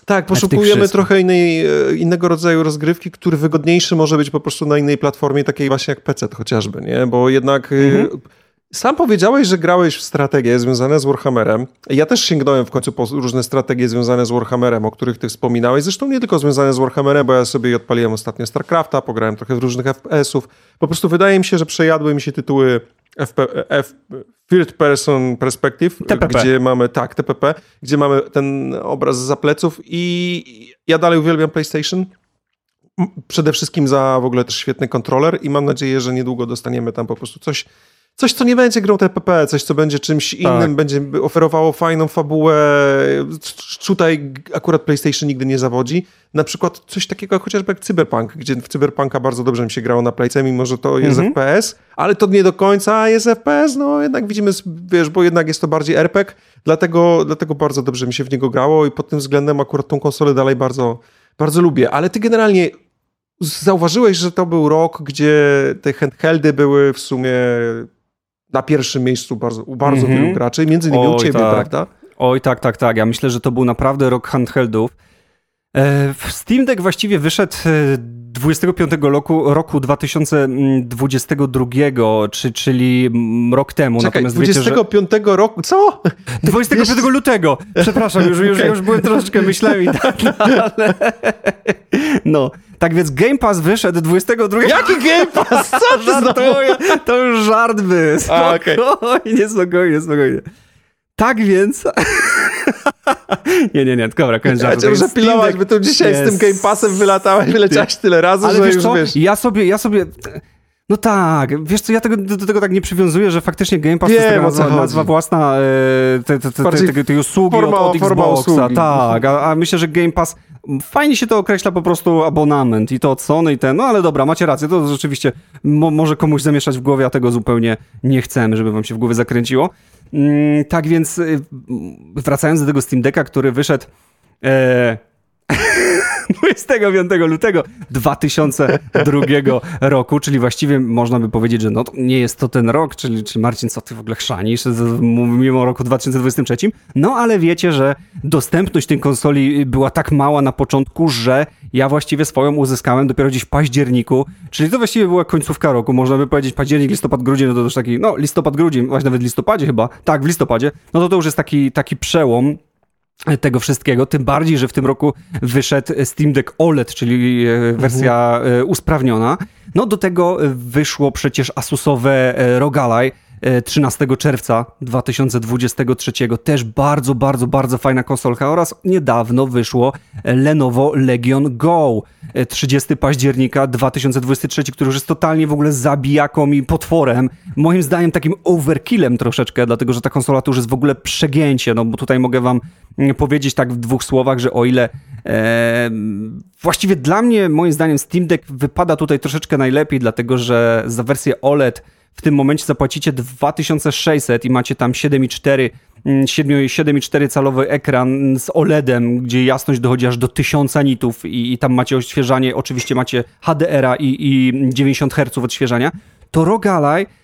Tak, poszukujemy trochę innej, e, innego rodzaju rozgrywki, który wygodniejszy może być po prostu na innej platformie, takiej właśnie jak PC chociażby, nie? Bo jednak e, Mhm. Sam powiedziałeś, że grałeś w strategie związane z Warhammerem. Ja też sięgnąłem w końcu po różne strategie związane z Warhammerem, o których ty wspominałeś. Zresztą nie tylko związane z Warhammerem, bo ja sobie odpaliłem ostatnio StarCrafta, pograłem trochę w różnych FPS-ów. Po prostu wydaje mi się, że przejadły mi się tytuły FP, F, Third Person Perspective, TPP. gdzie mamy, tak, TPP, gdzie mamy ten obraz za pleców i ja dalej uwielbiam PlayStation. Przede wszystkim za w ogóle też świetny kontroler i mam nadzieję, że niedługo dostaniemy tam po prostu coś coś, co nie będzie grą TPP, coś, co będzie czymś innym, tak. będzie oferowało fajną fabułę. Tutaj akurat PlayStation nigdy nie zawodzi. Na przykład coś takiego chociażby jak Cyberpunk, gdzie w Cyberpunka bardzo dobrze mi się grało na Playce, mimo że to jest mhm. FPS, ale to nie do końca jest FPS, no jednak widzimy, wiesz, bo jednak jest to bardziej RPG, dlatego, dlatego bardzo dobrze mi się w niego grało i pod tym względem akurat tą konsolę dalej bardzo, bardzo lubię. Ale ty generalnie zauważyłeś, że to był rok, gdzie te handheldy były w sumie na pierwszym miejscu bardzo, u bardzo mm -hmm. wielu graczy, między innymi Oj, u ciebie, tak. prawda? Oj, tak, tak, tak. Ja myślę, że to był naprawdę rok handheldów. E, Steam Deck właściwie wyszedł 25 e, roku, roku 2022, czy, czyli rok temu. Czekaj, Natomiast 25 wiecie, że... roku, co? 25 lutego, przepraszam, już, już, okay. już byłem troszeczkę myślami, tak, ale... No, tak więc Game Pass wyszedł 22... Jaki Game Pass? Co ty Żartuję, to już żart by. Spokojnie, okay. spokojnie, spokojnie. Tak więc... nie, nie, nie, dobra, żartu. Ja cię pilnować, by tu dzisiaj jest... z tym Game Passem wylatałeś, wyleciałeś tyle razy, Ale że wiesz już co? wiesz... Ja sobie, ja sobie... No tak, wiesz co, ja tego, do, do, tego tak nie przywiązuję, że faktycznie Game Pass Wiem, to jest taka nazwa, własna e, te, te, te, tej, tej usługi forma, od, od Xboxa. Tak, a, a myślę, że Game Pass Fajnie się to określa po prostu abonament i to od Sony i ten, no ale dobra, macie rację, to rzeczywiście mo może komuś zamieszać w głowie, a tego zupełnie nie chcemy, żeby wam się w głowie zakręciło. Mm, tak więc y, wracając do tego Steam Decka, który wyszedł e 25 lutego 2002 roku, czyli właściwie można by powiedzieć, że no nie jest to ten rok, czyli, czyli Marcin, co ty w ogóle chrzanisz, mimo roku 2023, no ale wiecie, że dostępność tej konsoli była tak mała na początku, że ja właściwie swoją uzyskałem dopiero gdzieś w październiku, czyli to właściwie była końcówka roku, można by powiedzieć październik, listopad, grudzień, no to już taki, no listopad, grudzień, właśnie nawet w listopadzie chyba, tak, w listopadzie, no to to już jest taki, taki przełom, tego wszystkiego, tym bardziej, że w tym roku wyszedł Steam Deck OLED, czyli e, wersja mhm. usprawniona. No do tego wyszło przecież Asusowe e, Rogalaj, 13 czerwca 2023. Też bardzo, bardzo, bardzo fajna konsolka oraz niedawno wyszło Lenovo Legion Go 30 października 2023, który już jest totalnie w ogóle zabijaką i potworem. Moim zdaniem takim overkillem troszeczkę, dlatego że ta konsola to już jest w ogóle przegięcie, no bo tutaj mogę wam powiedzieć tak w dwóch słowach, że o ile e, właściwie dla mnie, moim zdaniem Steam Deck wypada tutaj troszeczkę najlepiej, dlatego że za wersję OLED w tym momencie zapłacicie 2600 i macie tam 7,4 7,4 mm, calowy ekran z OLEDem, gdzie jasność dochodzi aż do 1000 nitów i, i tam macie odświeżanie, oczywiście macie HDR-a i, i 90 Hz odświeżania, to Rogalai E,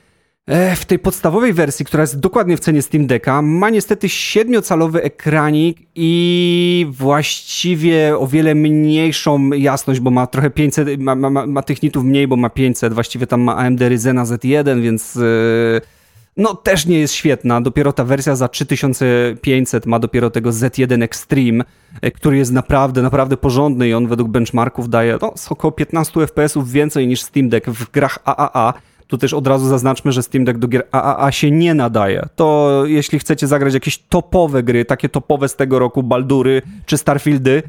w tej podstawowej wersji, która jest dokładnie w cenie Steam Decka, ma niestety 7-calowy ekranik i właściwie o wiele mniejszą jasność, bo ma trochę 500, ma, ma, ma tych nitów mniej, bo ma 500, właściwie tam ma AMD Ryzena Z1, więc yy, no też nie jest świetna. Dopiero ta wersja za 3500 ma dopiero tego Z1 Extreme, e, który jest naprawdę, naprawdę porządny i on według benchmarków daje no, około 15 FPS-ów więcej niż Steam Deck w grach AAA. Tu też od razu zaznaczmy, że Steam Deck do gier AAA się nie nadaje. To jeśli chcecie zagrać jakieś topowe gry, takie topowe z tego roku, Baldury czy Starfieldy,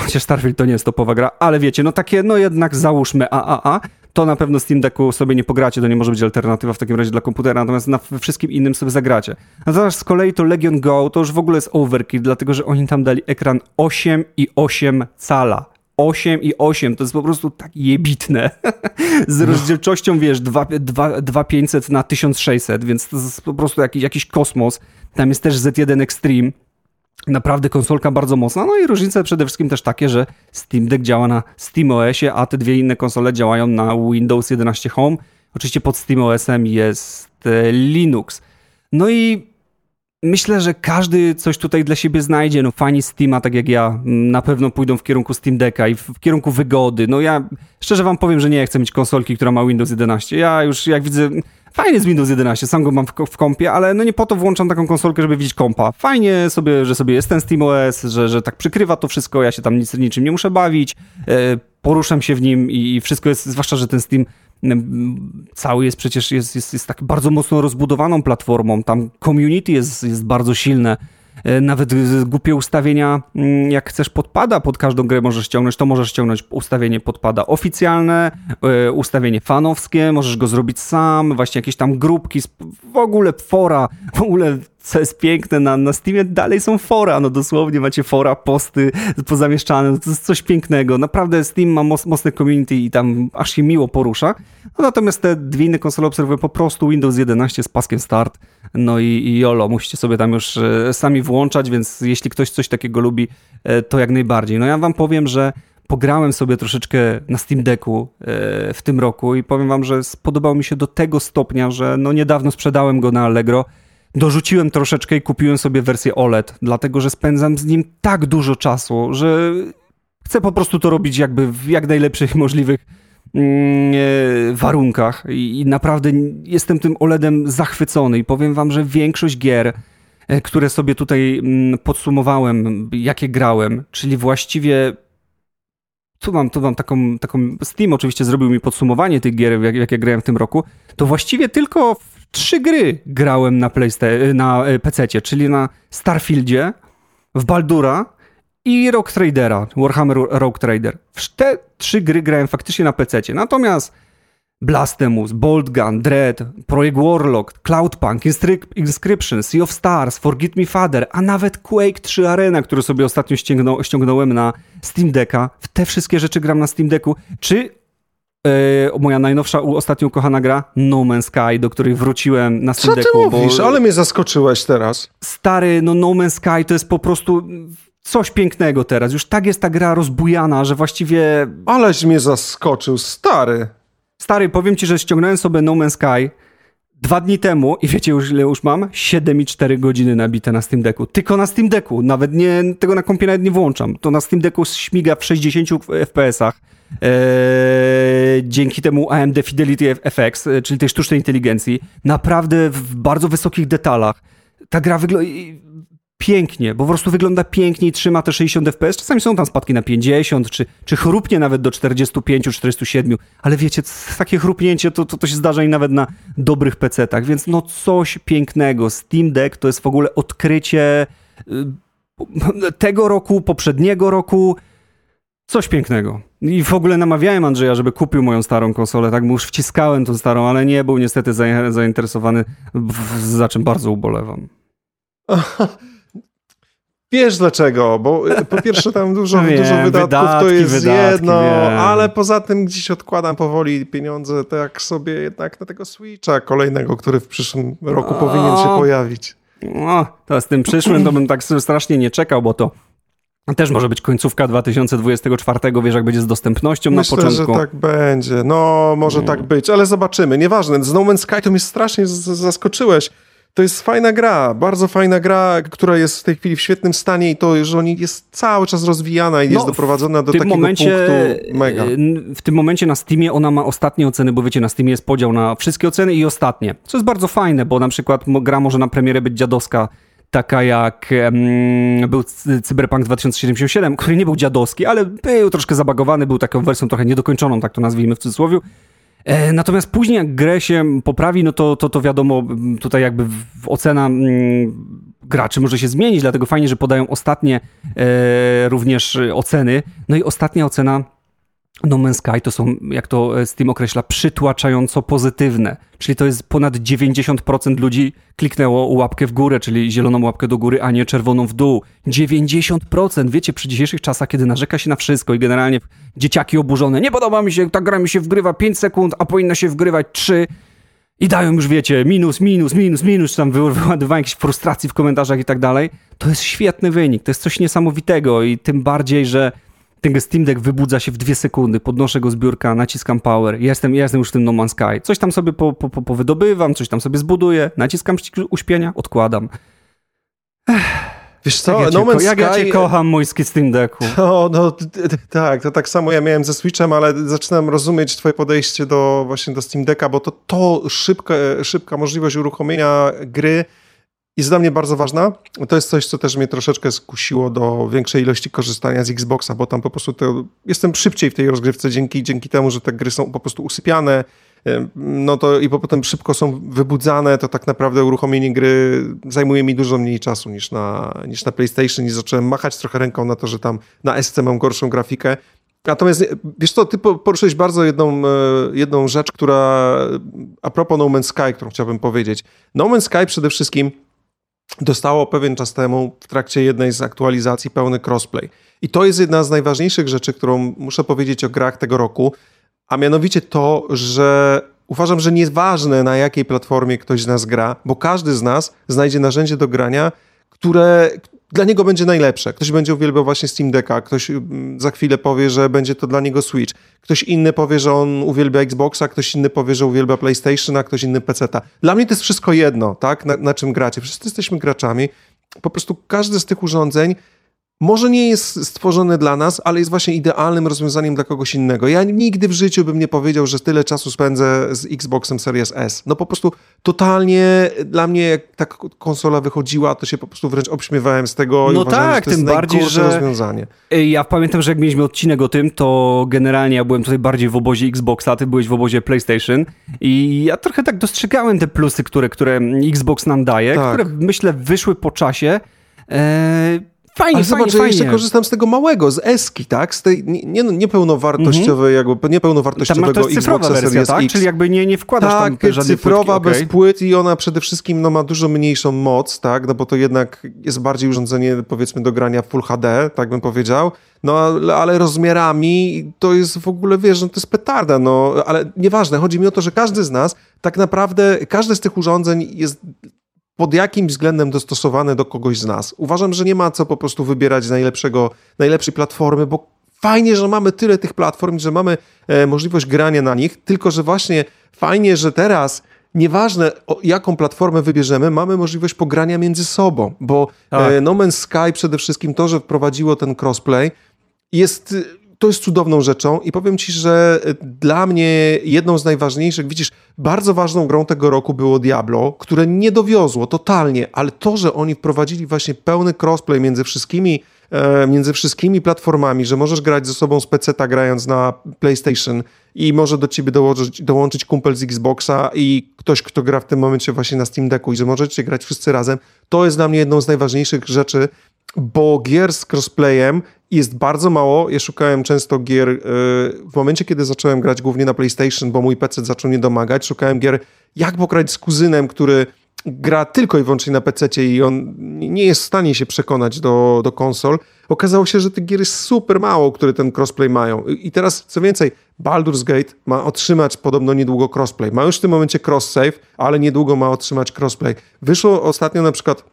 chociaż Starfield to nie jest topowa gra, ale wiecie, no takie, no jednak załóżmy AAA, to na pewno Steam Decku sobie nie pogracie, to nie może być alternatywa w takim razie dla komputera, natomiast na wszystkim innym sobie zagracie. Natomiast z kolei to Legion Go to już w ogóle jest overkill, dlatego że oni tam dali ekran 8,8 cala. 8 i 8 to jest po prostu tak jebitne. Z no. rozdzielczością, wiesz, 2500 na 1600, więc to jest po prostu jakiś, jakiś kosmos. Tam jest też Z1 Extreme. Naprawdę konsolka bardzo mocna. No i różnice przede wszystkim też takie, że Steam Deck działa na SteamOSie, a te dwie inne konsole działają na Windows 11 Home. Oczywiście pod SteamOSem jest e, Linux. No i Myślę, że każdy coś tutaj dla siebie znajdzie. No, fani Steama, tak jak ja, na pewno pójdą w kierunku Steam Decka i w, w, kierunku wygody. No ja szczerze wam powiem, że nie chcę mieć konsolki, która ma Windows 11. Ja już jak widzę, fajnie jest Windows 11, sam go mam w, w kompie, ale no nie po to włączam taką konsolkę, żeby widzieć kompa. Fajnie sobie, że sobie jest ten SteamOS, że, że tak przykrywa to wszystko, ja się tam nic, niczym nie muszę bawić, e, poruszam się w nim i, i wszystko jest, zwłaszcza, że ten Steam cały jest przecież jest, jest, jest tak bardzo mocno rozbudowaną platformą. Tam community jest, jest bardzo silne. e, nawet głupie ustawienia, jak chcesz podpada pod każdą grę możesz ściągnąć, to możesz ściągnąć ustawienie podpada oficjalne, e, ustawienie fanowskie, możesz go zrobić sam, właśnie jakieś tam grupki, w ogóle fora, w ogóle co jest piękne, na, na Steamie dalej są fora, no dosłownie macie fora, posty pozamieszczane, to jest coś pięknego. Naprawdę Steam ma moc, mocne community i tam aż się miło porusza. No, natomiast te dwie inne konsole obserwuję po prostu Windows 11 z paskiem start, no i, i YOLO, musicie sobie tam już e, sami włączać, więc jeśli ktoś coś takiego lubi, e, to jak najbardziej. No ja wam powiem, że pograłem sobie troszeczkę na Steam Decku e, w tym roku i powiem wam, że spodobał mi się do tego stopnia, że no niedawno sprzedałem go na Allegro, dorzuciłem troszeczkę i kupiłem sobie wersję OLED, dlatego że spędzam z nim tak dużo czasu, że chcę po prostu to robić jakby w jak najlepszych możliwych mm, e, warunkach i, naprawdę jestem tym OLEDem zachwycony i powiem wam, że większość gier, e, które sobie tutaj mm, podsumowałem, jakie grałem, czyli właściwie tu mam, tu mam taką, taką. Steam oczywiście zrobił mi podsumowanie tych gier, jak, jak ja grałem w tym roku. To właściwie tylko w trzy gry grałem na, Playsta- na e, PC, czyli na Starfieldzie, w Baldura i Rogue Tradera, Warhammer Rogue Trader. W te trzy gry grałem faktycznie na PC. Natomiast Blasphemous, Bolt Gun, Dread, Projekt Warlock, Cloudpunk, Inscription, Sea of Stars, Forget Me Father, a nawet Quake 3 Arena, który sobie ostatnio ściągnął, ściągnąłem na Steam Decka. W te wszystkie rzeczy gram na Steam Decku. Czy moja najnowsza, ostatnio ukochana gra No Man's Sky, do której wróciłem na Steam Decku. Co ty mówisz? Bo... Ale mnie zaskoczyłeś teraz. Stary, no No Man's Sky to jest po prostu coś pięknego teraz. Już tak jest ta gra rozbujana, że właściwie... Aleś mnie zaskoczył, stary. Stary, powiem ci, że ściągnąłem sobie No Man's Sky dwa dni temu i wiecie już ile już mam? 7,4 godziny nabite na Steam Decku. Tylko na Steam Decku. Nawet nie, tego na kompie nawet nie włączam. To na Steam Decku śmiga w 60 FPS-ach. Eee, dzięki temu AMD Fidelity FX, e, czyli tej sztucznej inteligencji, naprawdę w bardzo wysokich detalach. Ta gra wygląda pięknie, bo po prostu wygląda pięknie i trzyma te 60 fps. Czasami są tam spadki na 50, czy, czy chrupnie nawet do 45, 47, ale wiecie, takie chrupnięcie to, to, to się zdarza i nawet na dobrych PC-tach, więc no coś pięknego. Steam Deck to jest w ogóle odkrycie y, tego roku, poprzedniego roku, coś pięknego. I w ogóle namawiałem Andrzeja, żeby kupił moją starą konsolę, tak mu już wciskałem tą starą, ale nie był niestety zainteresowany, za czym bardzo ubolewam. Wiesz dlaczego, bo e, po pierwsze tam dużo, Wiem, dużo wydatków wydatki, to jest wydatki, jedno, wiem. ale poza tym gdzieś odkładam powoli pieniądze tak sobie jednak na tego Switcha kolejnego, który w przyszłym roku o, powinien się pojawić. No, to z tym przyszłym to bym tak strasznie nie czekał, bo to też może być końcówka 2024, wiesz, jak będzie z dostępnością Myślę, na początku. że tak będzie. No, może tak być, ale zobaczymy. Nieważne. Z No Man's Sky to mnie strasznie zaskoczyłeś. To jest fajna gra, bardzo fajna gra, która jest w tej chwili w świetnym stanie i to, że oni jest cały czas rozwijana i no, jest doprowadzona do takiego momencie, punktu mega. W tym momencie na Steamie ona ma ostatnie oceny, bo wiecie, na Steamie jest podział na wszystkie oceny i ostatnie, co jest bardzo fajne, bo na przykład gra może na premierę być dziadowska, taka jak um, był Cyberpunk 2077, który nie był dziadowski, ale był troszkę zabagowany, był taką wersją trochę niedokończoną, tak to nazwijmy w cudzysłowie. E, natomiast później jak grę się poprawi, no to, to, to wiadomo, tutaj jakby ocena mm, graczy może się zmienić, dlatego fajnie, że podają ostatnie e, również oceny. No i ostatnia ocena no Man's Sky to są, jak to e, Steam określa, przytłaczająco pozytywne. Czyli to jest ponad 90% ludzi kliknęło łapkę w górę, czyli zieloną łapkę do góry, a nie czerwoną w dół. 90%! Wiecie, przy dzisiejszych czasach, kiedy narzeka się na wszystko i generalnie dzieciaki oburzone, nie podoba mi się, ta gra mi się wgrywa 5 sekund, a powinna się wgrywać 3 i dają już, wiecie, minus, minus, minus, minus, tam wyładowanie jakiejś frustracji w komentarzach i tak dalej. To jest świetny wynik, to jest coś niesamowitego i tym bardziej, że ten Steam Deck wybudza się w dwie sekundy, podnoszę go z biurka, naciskam power, jestem, jestem już w tym No Man's Sky. Coś tam sobie po, po, po, powydobywam, coś tam sobie zbuduję, naciskam przycisk uśpienia, odkładam. Ech. Wiesz co, jak ja No Man's jak Sky... ja cię kocham, mój Steam Decku. No, no, tak, to tak samo ja miałem ze Switchem, ale zaczynam rozumieć twoje podejście do właśnie do Steam Decka, bo to, to szybka, szybka możliwość uruchomienia gry jest dla mnie bardzo ważna. To jest coś, co też mnie troszeczkę skusiło do większej ilości korzystania z Xboxa, bo tam po prostu to, jestem szybciej w tej rozgrywce dzięki, dzięki temu, że te gry są po prostu usypiane, no to i potem szybko są wybudzane, to tak naprawdę uruchomienie gry zajmuje mi dużo mniej czasu niż na, niż na PlayStation i zacząłem machać trochę ręką na to, że tam na SC mam gorszą grafikę. Natomiast wiesz co, ty poruszyłeś bardzo jedną, e, jedną rzecz, która a propos No Man's Sky, którą chciałbym powiedzieć. No Man's Sky przede wszystkim dostało pewien czas temu w trakcie jednej z aktualizacji pełny crossplay. I to jest jedna z najważniejszych rzeczy, którą muszę powiedzieć o grach tego roku, a mianowicie to, że uważam, że nieważne na jakiej platformie ktoś z nas gra, bo każdy z nas znajdzie narzędzie do grania, które dla niego będzie najlepsze. Ktoś będzie uwielbiał właśnie Steam Decka, ktoś mm, za chwilę powie, że będzie to dla niego Switch, ktoś inny powie, że on uwielbia Xboxa, ktoś inny powie, że uwielbia PlayStation, a ktoś inny PC-ta. Dla mnie to jest wszystko jedno, tak? Na, na czym gracie. Wszyscy jesteśmy graczami. Po prostu każdy z tych urządzeń może nie jest stworzone dla nas, ale jest właśnie idealnym rozwiązaniem dla kogoś innego. Ja nigdy w życiu bym nie powiedział, że tyle czasu spędzę z Xboxem Series S. No po prostu totalnie dla mnie, jak ta konsola wychodziła, to się po prostu wręcz obśmiewałem z tego no i uważałem, tak, że to tym jest bardziej, że rozwiązanie. Ja pamiętam, że jak mieliśmy odcinek o tym, to generalnie ja byłem tutaj bardziej w obozie Xboxa, ty byłeś w obozie PlayStation i ja trochę tak dostrzegałem te plusy, które, które Xbox nam daje, tak. które myślę wyszły po czasie. Eee, Fajnie, Ale fajnie, zobacz, fajnie. ja jeszcze korzystam z tego małego, z Eski, tak? Z tej nie, niepełnowartościowej, -hmm. jakby niepełnowartościowego Tam to jest Xboxa wersja, Series tak? X. Czyli jakby nie, nie wkładasz tak, tam żadnej cyfrowa, płytki, bez okay. płyt i ona przede wszystkim no, ma dużo mniejszą moc, tak? No bo to jednak jest bardziej urządzenie, powiedzmy, do grania Full HD, tak bym powiedział. No ale, ale rozmiarami to jest w ogóle, wiesz, no, to jest petarda, no ale nieważne. Chodzi mi o to, że każdy z nas tak naprawdę, każde z tych urządzeń jest pod jakim względem dostosowane do kogoś z nas. Uważam, że nie ma co po prostu wybierać najlepszego, najlepszej platformy, bo fajnie, że mamy tyle tych platform, że mamy e, możliwość grania na nich, tylko że właśnie fajnie, że teraz nieważne o, jaką platformę wybierzemy, mamy możliwość pogrania między sobą, bo tak. e, No Man's Sky przede wszystkim to, że wprowadziło ten crossplay jest to jest cudowną rzeczą i powiem ci, że e, dla mnie jedną z najważniejszych, widzisz, bardzo ważną grą tego roku było Diablo, które nie dowiozło totalnie, ale to, że oni wprowadzili właśnie pełny crossplay między wszystkimi e, między wszystkimi platformami, że możesz grać ze sobą z PC-ta grając na PlayStation i może do ciebie dołożyć, dołączyć kumpel z Xboxa i ktoś, kto gra w tym momencie właśnie na Steam Decku i że możecie grać wszyscy razem, to jest dla mnie jedną z najważniejszych rzeczy, bo gier z crossplayem jest bardzo mało. Ja szukałem często gier yy, w momencie, kiedy zacząłem grać głównie na PlayStation, bo mój PC zaczął nie domagać. Szukałem gier, jak pograć z kuzynem, który gra tylko i wyłącznie na PC i on nie jest w stanie się przekonać do, do konsol. Okazało się, że tych gier jest super mało, które ten crossplay mają. I teraz, co więcej, Baldur's Gate ma otrzymać podobno niedługo crossplay. Ma już w tym momencie cross-save, ale niedługo ma otrzymać crossplay. Wyszło ostatnio na przykład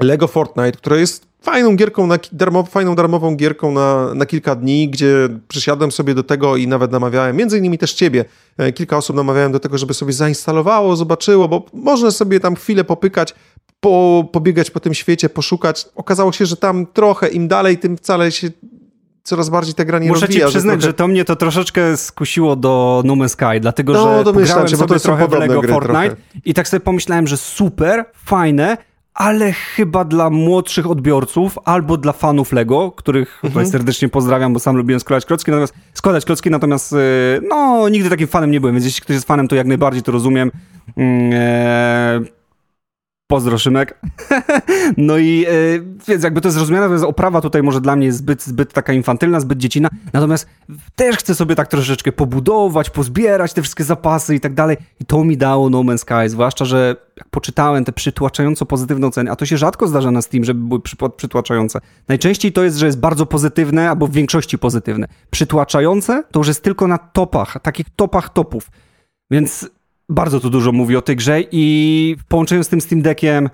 Lego Fortnite, które jest fajną gierką, na, darmow, fajną darmową gierką na, na kilka dni, gdzie przysiadłem sobie do tego i nawet namawiałem, między innymi też ciebie, e, kilka osób namawiałem do tego, żeby sobie zainstalowało, zobaczyło, bo można sobie tam chwilę popykać, po, pobiegać po tym świecie, poszukać. Okazało się, że tam trochę im dalej, tym wcale się coraz bardziej ta gra nie Muszę rozwija. ci przyznać, że, trochę... że, to mnie to troszeczkę skusiło do No Man's Sky, dlatego no, że pograłem się, sobie trochę w Lego Fortnite trochę. i tak sobie pomyślałem, że super, fajne, ale chyba dla młodszych odbiorców albo dla fanów Lego, których mhm. serdecznie pozdrawiam, bo sam lubiłem składać klocki, natomiast składać klocki, natomiast no nigdy takim fanem nie byłem, więc jeśli ktoś jest fanem, to jak najbardziej to rozumiem. Eee, Pozdro Szymek. no i e, więc jakby to jest zrozumiane, to jest oprawa tutaj może dla mnie zbyt, zbyt taka infantylna, zbyt dziecina, natomiast też chcę sobie tak troszeczkę pobudować, pozbierać te wszystkie zapasy i tak dalej i to mi dało No Man's Sky, zwłaszcza, że jak poczytałem te przytłaczająco pozytywne oceny, a to się rzadko zdarza na Steam, żeby były przytłaczające. Najczęściej to jest, że jest bardzo pozytywne albo w większości pozytywne. Przytłaczające to już jest tylko na topach, takich topach topów. Więc bardzo tu dużo mówi o tej grze i w połączeniu z tym Steam Deckiem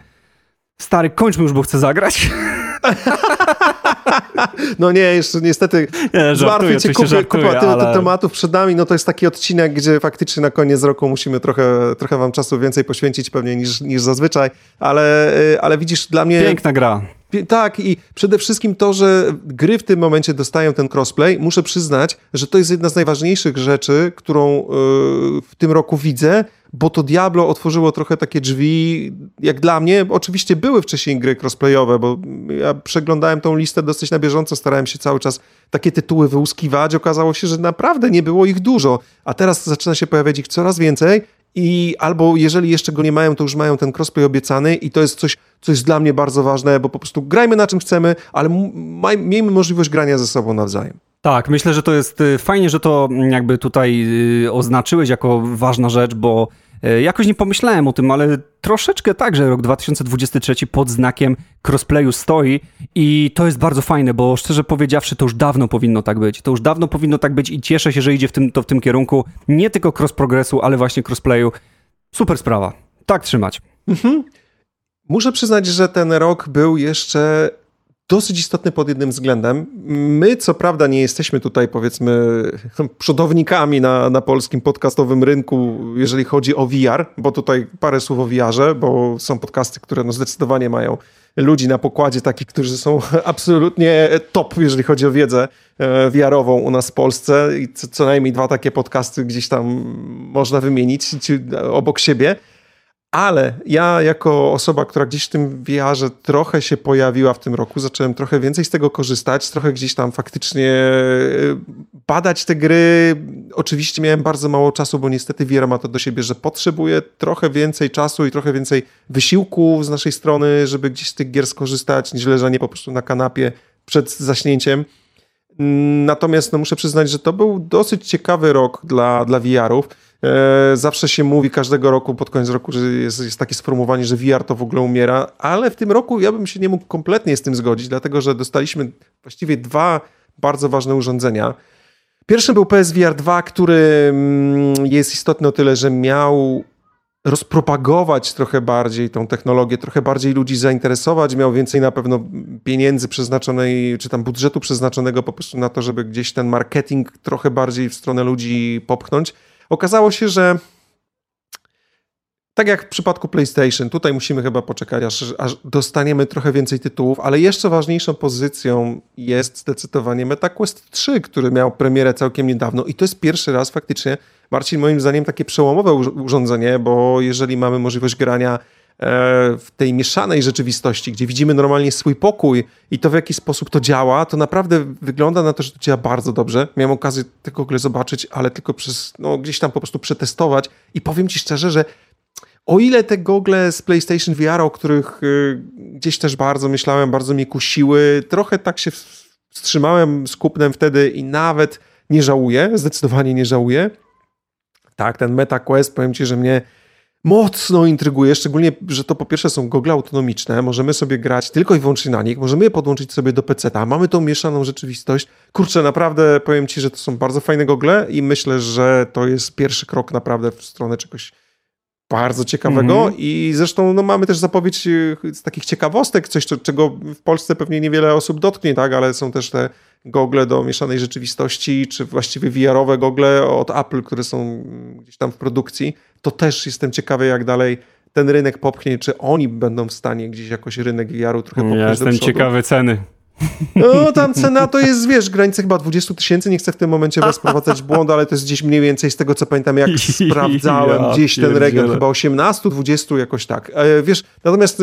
stary, kończmy już, bo chcę zagrać. No nie, jeszcze niestety nie, żartuję, cię kupy, kupa tyle ale... tematów przed nami, no to jest taki odcinek, gdzie faktycznie na koniec roku musimy trochę, trochę wam czasu więcej poświęcić pewnie niż, niż zazwyczaj, ale, y, ale widzisz, dla mnie... Piękna gra. Tak, i przede wszystkim to, że gry w tym momencie dostają ten crossplay, muszę przyznać, że to jest jedna z najważniejszych rzeczy, którą yy, w tym roku widzę, bo to Diablo otworzyło trochę takie drzwi, jak dla mnie. Oczywiście były wcześniej gry crossplayowe, bo ja przeglądałem tą listę dosyć na bieżąco, starałem się cały czas takie tytuły wyłuskiwać. Okazało się, że naprawdę nie było ich dużo, a teraz zaczyna się pojawiać ich coraz więcej i albo jeżeli jeszcze go nie mają, to już mają ten crossplay obiecany i to jest coś, co jest dla mnie bardzo ważne, bo po prostu grajmy na czym chcemy, ale miejmy możliwość grania ze sobą nawzajem. Tak, myślę, że to jest y, fajnie, że to mm, jakby tutaj y, oznaczyłeś jako ważna rzecz, bo jakoś nie pomyślałem o tym, ale troszeczkę tak, że rok 2023 pod znakiem crossplayu stoi i to jest bardzo fajne, bo szczerze powiedziawszy, to już dawno powinno tak być. To już dawno powinno tak być i cieszę się, że idzie w tym, to w tym kierunku nie tylko cross progressu, ale właśnie crossplayu. Super sprawa. Tak trzymać. Mhm. Muszę przyznać, że ten rok był jeszcze dosyć istotny pod jednym względem. My, co prawda, nie jesteśmy tutaj, powiedzmy, przodownikami na, na polskim podcastowym rynku, jeżeli chodzi o VR, bo tutaj parę słów o VR-ze, bo są podcasty, które no zdecydowanie mają ludzi na pokładzie, takich, którzy są absolutnie top, jeżeli chodzi o wiedzę e, VR-ową u nas w Polsce i co, co najmniej dwa takie podcasty gdzieś tam można wymienić obok siebie. Ale ja, jako osoba, która gdzieś w tym VR-ze trochę się pojawiła w tym roku, zacząłem trochę więcej z tego korzystać, trochę gdzieś tam faktycznie e, badać te gry. Oczywiście miałem bardzo mało czasu, bo niestety VR ma to do siebie, że potrzebuje trochę więcej czasu i trochę więcej wysiłku z naszej strony, żeby gdzieś z tych gier skorzystać, niż leżenie po prostu na kanapie przed zaśnięciem. Natomiast no, muszę przyznać, że to był dosyć ciekawy rok dla, dla VR-ów. E, zawsze się mówi każdego roku, pod koniec roku, że jest, jest takie sformułowanie, że VR to w ogóle umiera, ale w tym roku ja bym się nie mógł kompletnie z tym zgodzić, dlatego że dostaliśmy właściwie dwa bardzo ważne urządzenia. Pierwszym był PSVR 2, który mm, jest istotny o tyle, że miał rozpropagować trochę bardziej tą technologię, trochę bardziej ludzi zainteresować, miał więcej na pewno pieniędzy przeznaczonej, czy tam budżetu przeznaczonego po prostu na to, żeby gdzieś ten marketing trochę bardziej w stronę ludzi popchnąć. Okazało się, że tak jak w przypadku PlayStation, tutaj musimy chyba poczekać, aż, aż, dostaniemy trochę więcej tytułów, ale jeszcze ważniejszą pozycją jest zdecydowanie MetaQuest 3, który miał premierę całkiem niedawno. I to jest pierwszy raz faktycznie, Marcin, moim zdaniem takie przełomowe urządzenie, bo jeżeli mamy możliwość grania w tej mieszanej rzeczywistości, gdzie widzimy normalnie swój pokój i to w jaki sposób to działa, to naprawdę wygląda na to, że to działa bardzo dobrze. Miałem okazję tego ogóle zobaczyć, ale tylko przez, no gdzieś tam po prostu przetestować i powiem ci szczerze, że o ile te gogle z PlayStation VR, o których y, gdzieś też bardzo myślałem, bardzo mnie kusiły, trochę tak się wstrzymałem z kupnem wtedy i nawet nie żałuję, zdecydowanie nie żałuję. Tak, ten MetaQuest, powiem ci, że mnie mocno intryguje, szczególnie, że to po pierwsze są gogle autonomiczne, możemy sobie grać tylko i wyłącznie na nich, możemy je podłączyć sobie do PC-a, mamy tą mieszaną rzeczywistość. Kurczę, naprawdę powiem Ci, że to są bardzo fajne gogle i myślę, że to jest pierwszy krok naprawdę w stronę czegoś bardzo ciekawego mm -hmm. i zresztą no, mamy też zapowiedź y, z takich ciekawostek, coś czego w Polsce pewnie niewiele osób dotknie, tak, ale są też te gogle do mieszanej rzeczywistości, czy właściwie VR-owe gogle od Apple, które są gdzieś tam w produkcji, to też jestem ciekawy, jak dalej ten rynek popchnie, czy oni będą w stanie gdzieś jakoś rynek VR-u trochę popchnąć Ja jestem ciekawy ceny. No, tam cena to jest, wiesz, granice chyba 20 tysięcy, nie chcę w tym momencie was sprowadzać błąd, ale to jest gdzieś mniej więcej z tego, co pamiętam, jak sprawdzałem ja, gdzieś ten region, chyba 18, 20, jakoś tak. E, wiesz, natomiast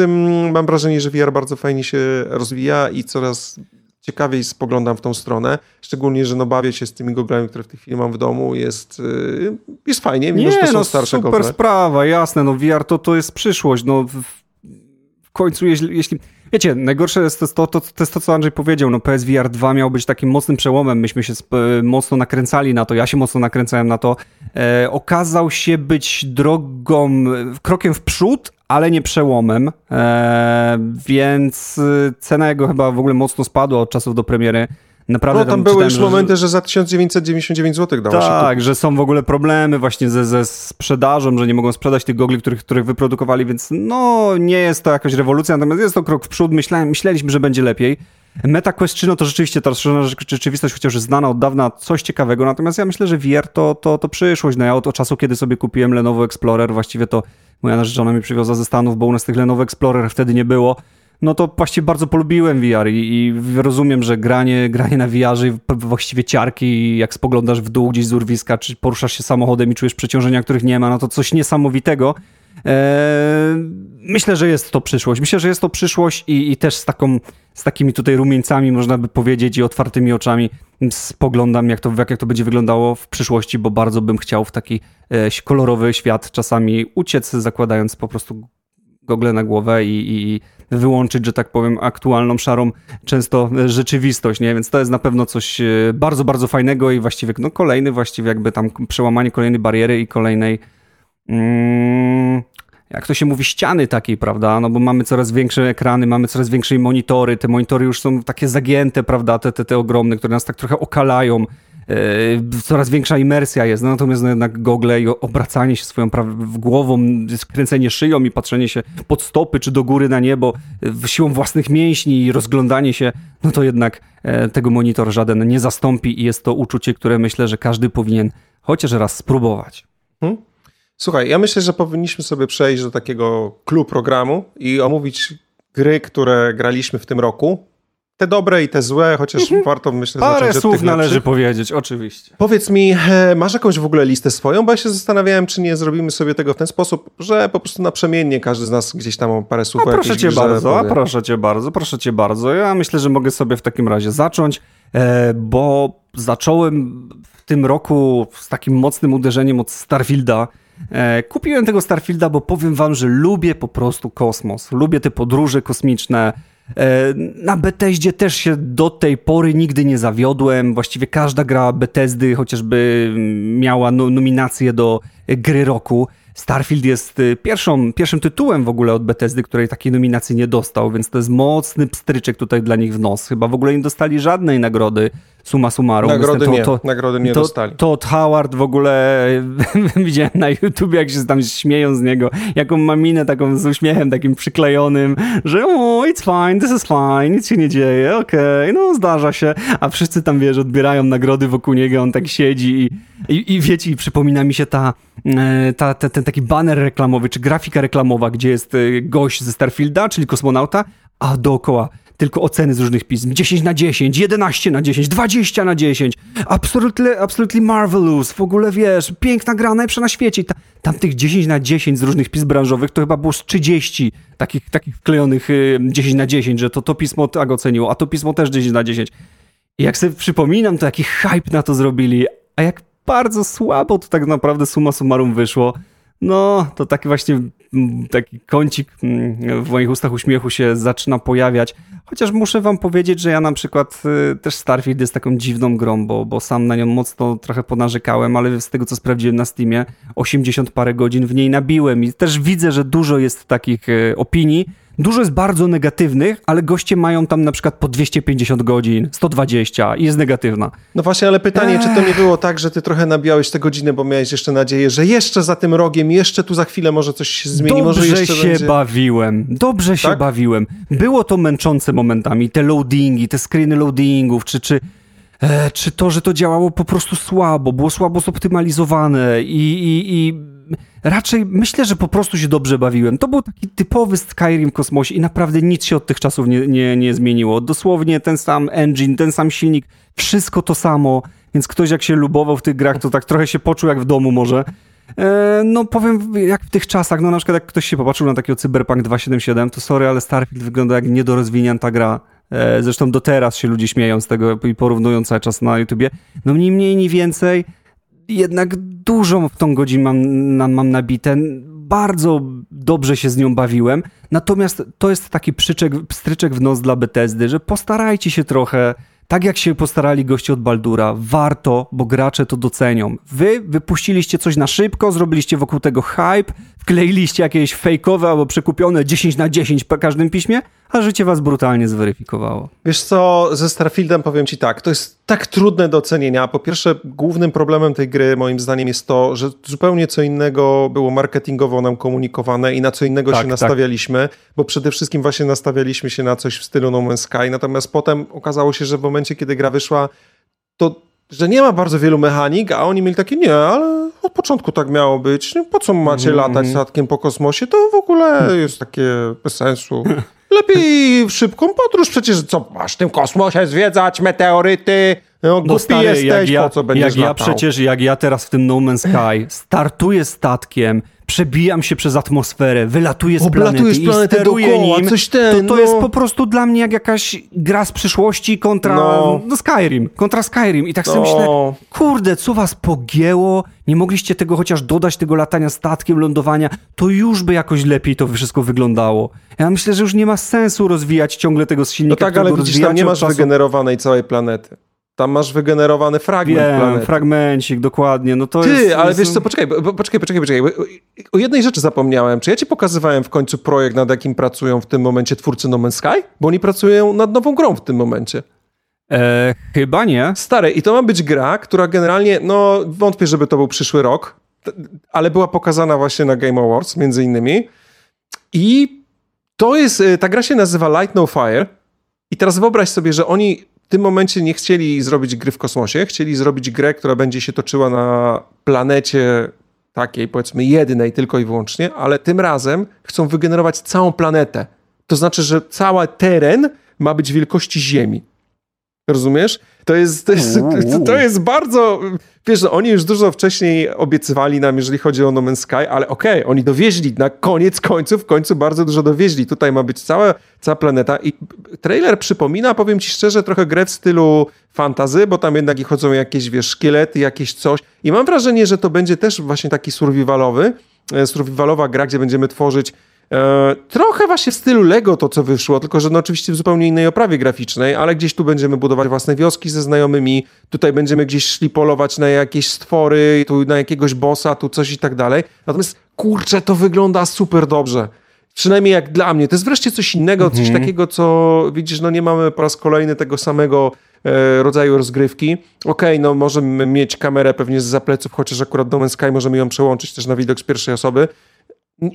mam wrażenie, że VR bardzo fajnie się rozwija i coraz ciekawiej spoglądam w tą stronę, szczególnie, że no bawię się z tymi goglami, które w tej chwili mam w domu, jest, y, jest fajnie, mimo Nie, że to są no, starsze super gogle. sprawa, jasne, no VR to, to jest przyszłość, no w, w końcu jeśli, jeśli Wiecie, najgorsze jest to, to, to, to, jest to, co Andrzej powiedział. No, PSVR 2 miał być takim mocnym przełomem. Myśmy się mocno nakręcali na to. Ja się mocno nakręcałem na to. E, okazał się być drogą, krokiem w przód, ale nie przełomem. E, więc y, cena jego chyba w ogóle mocno spadła od czasów do premiery. Naprawdę no tam, tam były już momenty, że za 1999 zł dało tak, się że są w ogóle problemy właśnie ze, ze sprzedażą, że nie mogą sprzedać tych gogli, których, których wyprodukowali, więc no nie jest to jakaś rewolucja, natomiast jest to krok w przód. Myślałem, myśleliśmy, że będzie lepiej. MetaQuest 3 no to rzeczywiście ta rozszerzona rzeczywistość, chociaż jest znana od dawna, coś ciekawego, natomiast ja myślę, że VR to, to, to przyszłość. No ja od, od czasu, kiedy sobie kupiłem Lenovo Explorer, właściwie to moja narzeczona mi przywiozła ze Stanów, bo u nas tych Lenovo Explorer wtedy nie było, no to właściwie bardzo polubiłem VR i, i rozumiem, że granie, granie na VR-ze i właściwie ciarki, jak spoglądasz w dół gdzieś z urwiska, czy poruszasz się samochodem i czujesz przeciążenia, których nie ma, no to coś niesamowitego. Eee, myślę, że jest to przyszłość. Myślę, że jest to przyszłość i, i też z, taką, z takimi tutaj rumieńcami, można by powiedzieć, i otwartymi oczami spoglądam, jak to, jak to będzie wyglądało w przyszłości, bo bardzo bym chciał w taki e, kolorowy świat czasami uciec, zakładając po prostu gogle na głowę i, i wyłączyć, że tak powiem, aktualną, szarą często rzeczywistość, nie? Więc to jest na pewno coś e, bardzo, bardzo fajnego i właściwie no, kolejny właściwie jakby tam przełamanie kolejnej bariery i kolejnej mm, jak to się mówi, ściany takiej, prawda? No bo mamy coraz większe ekrany, mamy coraz większe monitory, te monitory już są takie zagięte, prawda? Te, te, te ogromne, które nas tak trochę okalają. Yy, coraz większa imersja jest, no, natomiast no, jednak gogle i obracanie się swoją głową, skręcenie szyją i patrzenie się pod stopy czy do góry na niebo siłą własnych mięśni i rozglądanie się, no to jednak e, tego monitor żaden nie zastąpi i jest to uczucie, które myślę, że każdy powinien chociaż raz spróbować. Hmm? Słuchaj, ja myślę, że powinniśmy sobie przejść do takiego klub programu i omówić gry, które graliśmy w tym roku. Te dobre i te złe, chociaż mhm. warto myślę Parę zacząć słów należy lepszych. powiedzieć, oczywiście. Powiedz mi, e, masz jakąś w ogóle listę swoją? Bo ja się zastanawiałem, czy nie zrobimy sobie tego w ten sposób, że po prostu naprzemiennie każdy z nas gdzieś tam parę słów a proszę cię bardzo, a proszę cię bardzo, proszę cię bardzo. Ja myślę, że mogę sobie w takim razie zacząć, e, bo zacząłem w tym roku z takim mocnym uderzeniem od Starfielda. E, kupiłem tego Starfielda, bo powiem wam, że lubię po prostu kosmos. Lubię te podróże kosmiczne. E, na Bethesdzie też się do tej pory nigdy nie zawiodłem. Właściwie każda gra Bethesdy chociażby miała no, nominację do gry roku. Starfield jest y, pierwszą, pierwszym tytułem w ogóle od Bethesdy, której takiej nominacji nie dostał, więc to jest mocny pstryczek tutaj dla nich w nos. Chyba w ogóle nie dostali żadnej nagrody summa summarum. Nagrody to, nie, to, nagrody nie to, dostali. Todd Howard w ogóle widziałem na YouTube, jak się tam śmieją z niego, jaką ma minę taką z uśmiechem takim przyklejonym, że o, it's fine, this is fine, nic się nie dzieje, okej, okay, no zdarza się, a wszyscy tam, wiesz, odbierają nagrody wokół niego, on tak siedzi i, i, i wiecie, i przypomina mi się ta, e, ta, ta, ten taki banner reklamowy, czy grafika reklamowa, gdzie jest e, gość ze Starfielda, czyli kosmonauta, a dookoła tylko oceny z różnych pism. 10 na 10, 11 na 10, 20 na 10. Absolutely, absolutely marvelous. W ogóle wiesz, piękna gra, najlepsza na świecie. Ta, tam tych 10 na 10 z różnych pism branżowych to chyba było z 30 takich, takich wklejonych y, 10 na 10, że to to pismo tak oceniło, a to pismo też 10 na 10. I jak sobie przypominam, to jaki hype na to zrobili, a jak bardzo słabo to tak naprawdę summa summarum wyszło. No, to taki właśnie mm, taki kącik mm, w moich ustach uśmiechu się zaczyna pojawiać. Chociaż muszę wam powiedzieć, że ja na przykład y, też Starfield jest taką dziwną grą, bo, bo sam na nią mocno trochę ponarzekałem, ale z tego co sprawdziłem na Steamie, 80 parę godzin w niej nabiłem i też widzę, że dużo jest takich y, opinii, Dużo jest bardzo negatywnych, ale goście mają tam na przykład po 250 godzin, 120 i jest negatywna. No właśnie, ale pytanie, Ech. czy to nie było tak, że ty trochę nabijałeś te godziny, bo miałeś jeszcze nadzieję, że jeszcze za tym rogiem, jeszcze tu za chwilę może coś się zmieni, Dobrze może jeszcze się będzie... bawiłem, dobrze się tak? bawiłem. Było to męczące momentami, te loadingi, te screeny loadingów, czy, czy e, czy to, że to działało po prostu słabo, było słabo zoptymalizowane i, i, i raczej myślę, że po prostu się dobrze bawiłem. To był taki typowy Skyrim kosmosie i naprawdę nic się od tych czasów nie, nie, nie zmieniło. Dosłownie ten sam engine, ten sam silnik, wszystko to samo, więc ktoś jak się lubował w tych grach, to tak trochę się poczuł jak w domu może. E, no powiem, jak w tych czasach, no na przykład jak ktoś się popatrzył na takiego Cyberpunk 277, to sorry, ale Starfield wygląda jak niedorozwinięta gra. E, zresztą do teraz się ludzie śmieją z tego i porównują cały czas na YouTubie. No ni mniej, ni więcej jednak dużą w tą godzinę mam, mam nabite. Bardzo dobrze się z nią bawiłem. Natomiast to jest taki przyczek, pstryczek w nos dla Bethesdy, że postarajcie się trochę, tak jak się postarali goście od Baldura, warto, bo gracze to docenią. Wy wypuściliście coś na szybko, zrobiliście wokół tego hype, wkleiliście jakieś fejkowe albo przekupione 10 na 10 po każdym piśmie, a życie was brutalnie zweryfikowało. Wiesz co, ze Starfieldem powiem ci tak, to jest tak trudne do ocenienia. Po pierwsze, głównym problemem tej gry moim zdaniem jest to, że zupełnie co innego było marketingowo nam komunikowane i na co innego tak, się tak. nastawialiśmy, bo przede wszystkim właśnie nastawialiśmy się na coś w stylu No Man's Sky, natomiast potem okazało się, że w momencie, kiedy gra wyszła, to że nie ma bardzo wielu mechanik, a oni mieli takie, nie, ale od początku tak miało być. Po co macie mm. latać statkiem po kosmosie? To w ogóle jest takie bez sensu. lepiej w szybką podróż, przecież co, masz w tym kosmosie zwiedzać, meteoryty, no, No stary, jesteś, jak ja, po co będziesz jak ja latał? przecież, jak ja teraz w tym No Man's Sky startuję statkiem, przebijam się przez atmosferę, wylatuję z Oblatujesz planety i planetę steruję dookoła, nim, coś ten, to, to no. jest po prostu dla mnie jak jakaś gra z przyszłości kontra No. no. Skyrim, kontra Skyrim i tak sobie No. myślę, kurde, co was pogięło, nie mogliście tego chociaż dodać, tego latania statkiem, lądowania, to już by jakoś lepiej to wszystko wyglądało. Ja myślę, że już nie ma sensu rozwijać ciągle tego z No silnika, tak, ale widzisz, tam nie masz czasu- wygenerowanej całej planety. Tam masz wygenerowany fragment Wiem, planety. fragmencik, dokładnie. No to Ty, jest, ale jest... wiesz co, poczekaj, poczekaj, poczekaj, poczekaj. O jednej rzeczy zapomniałem. Czy ja ci pokazywałem w końcu projekt, nad jakim pracują w tym momencie twórcy No Man's Sky? Bo oni pracują nad nową grą w tym momencie. E, chyba nie. Stary, i to ma być gra, która generalnie, no wątpię, żeby to był przyszły rok, ale była pokazana właśnie na Game Awards, między innymi. I to jest, y, ta gra się nazywa Light No Fire. I teraz wyobraź sobie, że oni w tym momencie nie chcieli zrobić gry w kosmosie, chcieli zrobić grę, która będzie się toczyła na planecie takiej, powiedzmy, jednej tylko i wyłącznie, ale tym razem chcą wygenerować całą planetę. To znaczy, że cały teren ma być wielkości Ziemi. Rozumiesz? To jest, to jest, to, to jest bardzo... Wiesz, że oni już dużo wcześniej obiecywali nam, jeżeli chodzi o No Man's Sky, ale okej, oni dowieźli na koniec końców, w końcu bardzo dużo dowieźli. Tutaj ma być cała, cała planeta i trailer przypomina, powiem ci szczerze, trochę grę w stylu fantazy, bo tam jednak chodzą jakieś, wiesz, szkielety, jakieś coś. I mam wrażenie, że to będzie też właśnie taki survivalowy, e, survivalowa gra, gdzie będziemy tworzyć E, trochę właśnie w stylu Lego to, co wyszło, tylko że no oczywiście w zupełnie innej oprawie graficznej, ale gdzieś tu będziemy budować własne wioski ze znajomymi, tutaj będziemy gdzieś szli polować na jakieś stwory, tu na jakiegoś bossa, tu coś i tak dalej. Natomiast kurczę, to wygląda super dobrze. Przynajmniej jak dla mnie. To jest wreszcie coś innego, coś takiego, co widzisz, no nie mamy po raz kolejny tego samego e, rodzaju rozgrywki. Okej, no możemy mieć kamerę pewnie z zapleców, chociaż akurat Man's Sky możemy ją przełączyć też na widok z pierwszej osoby.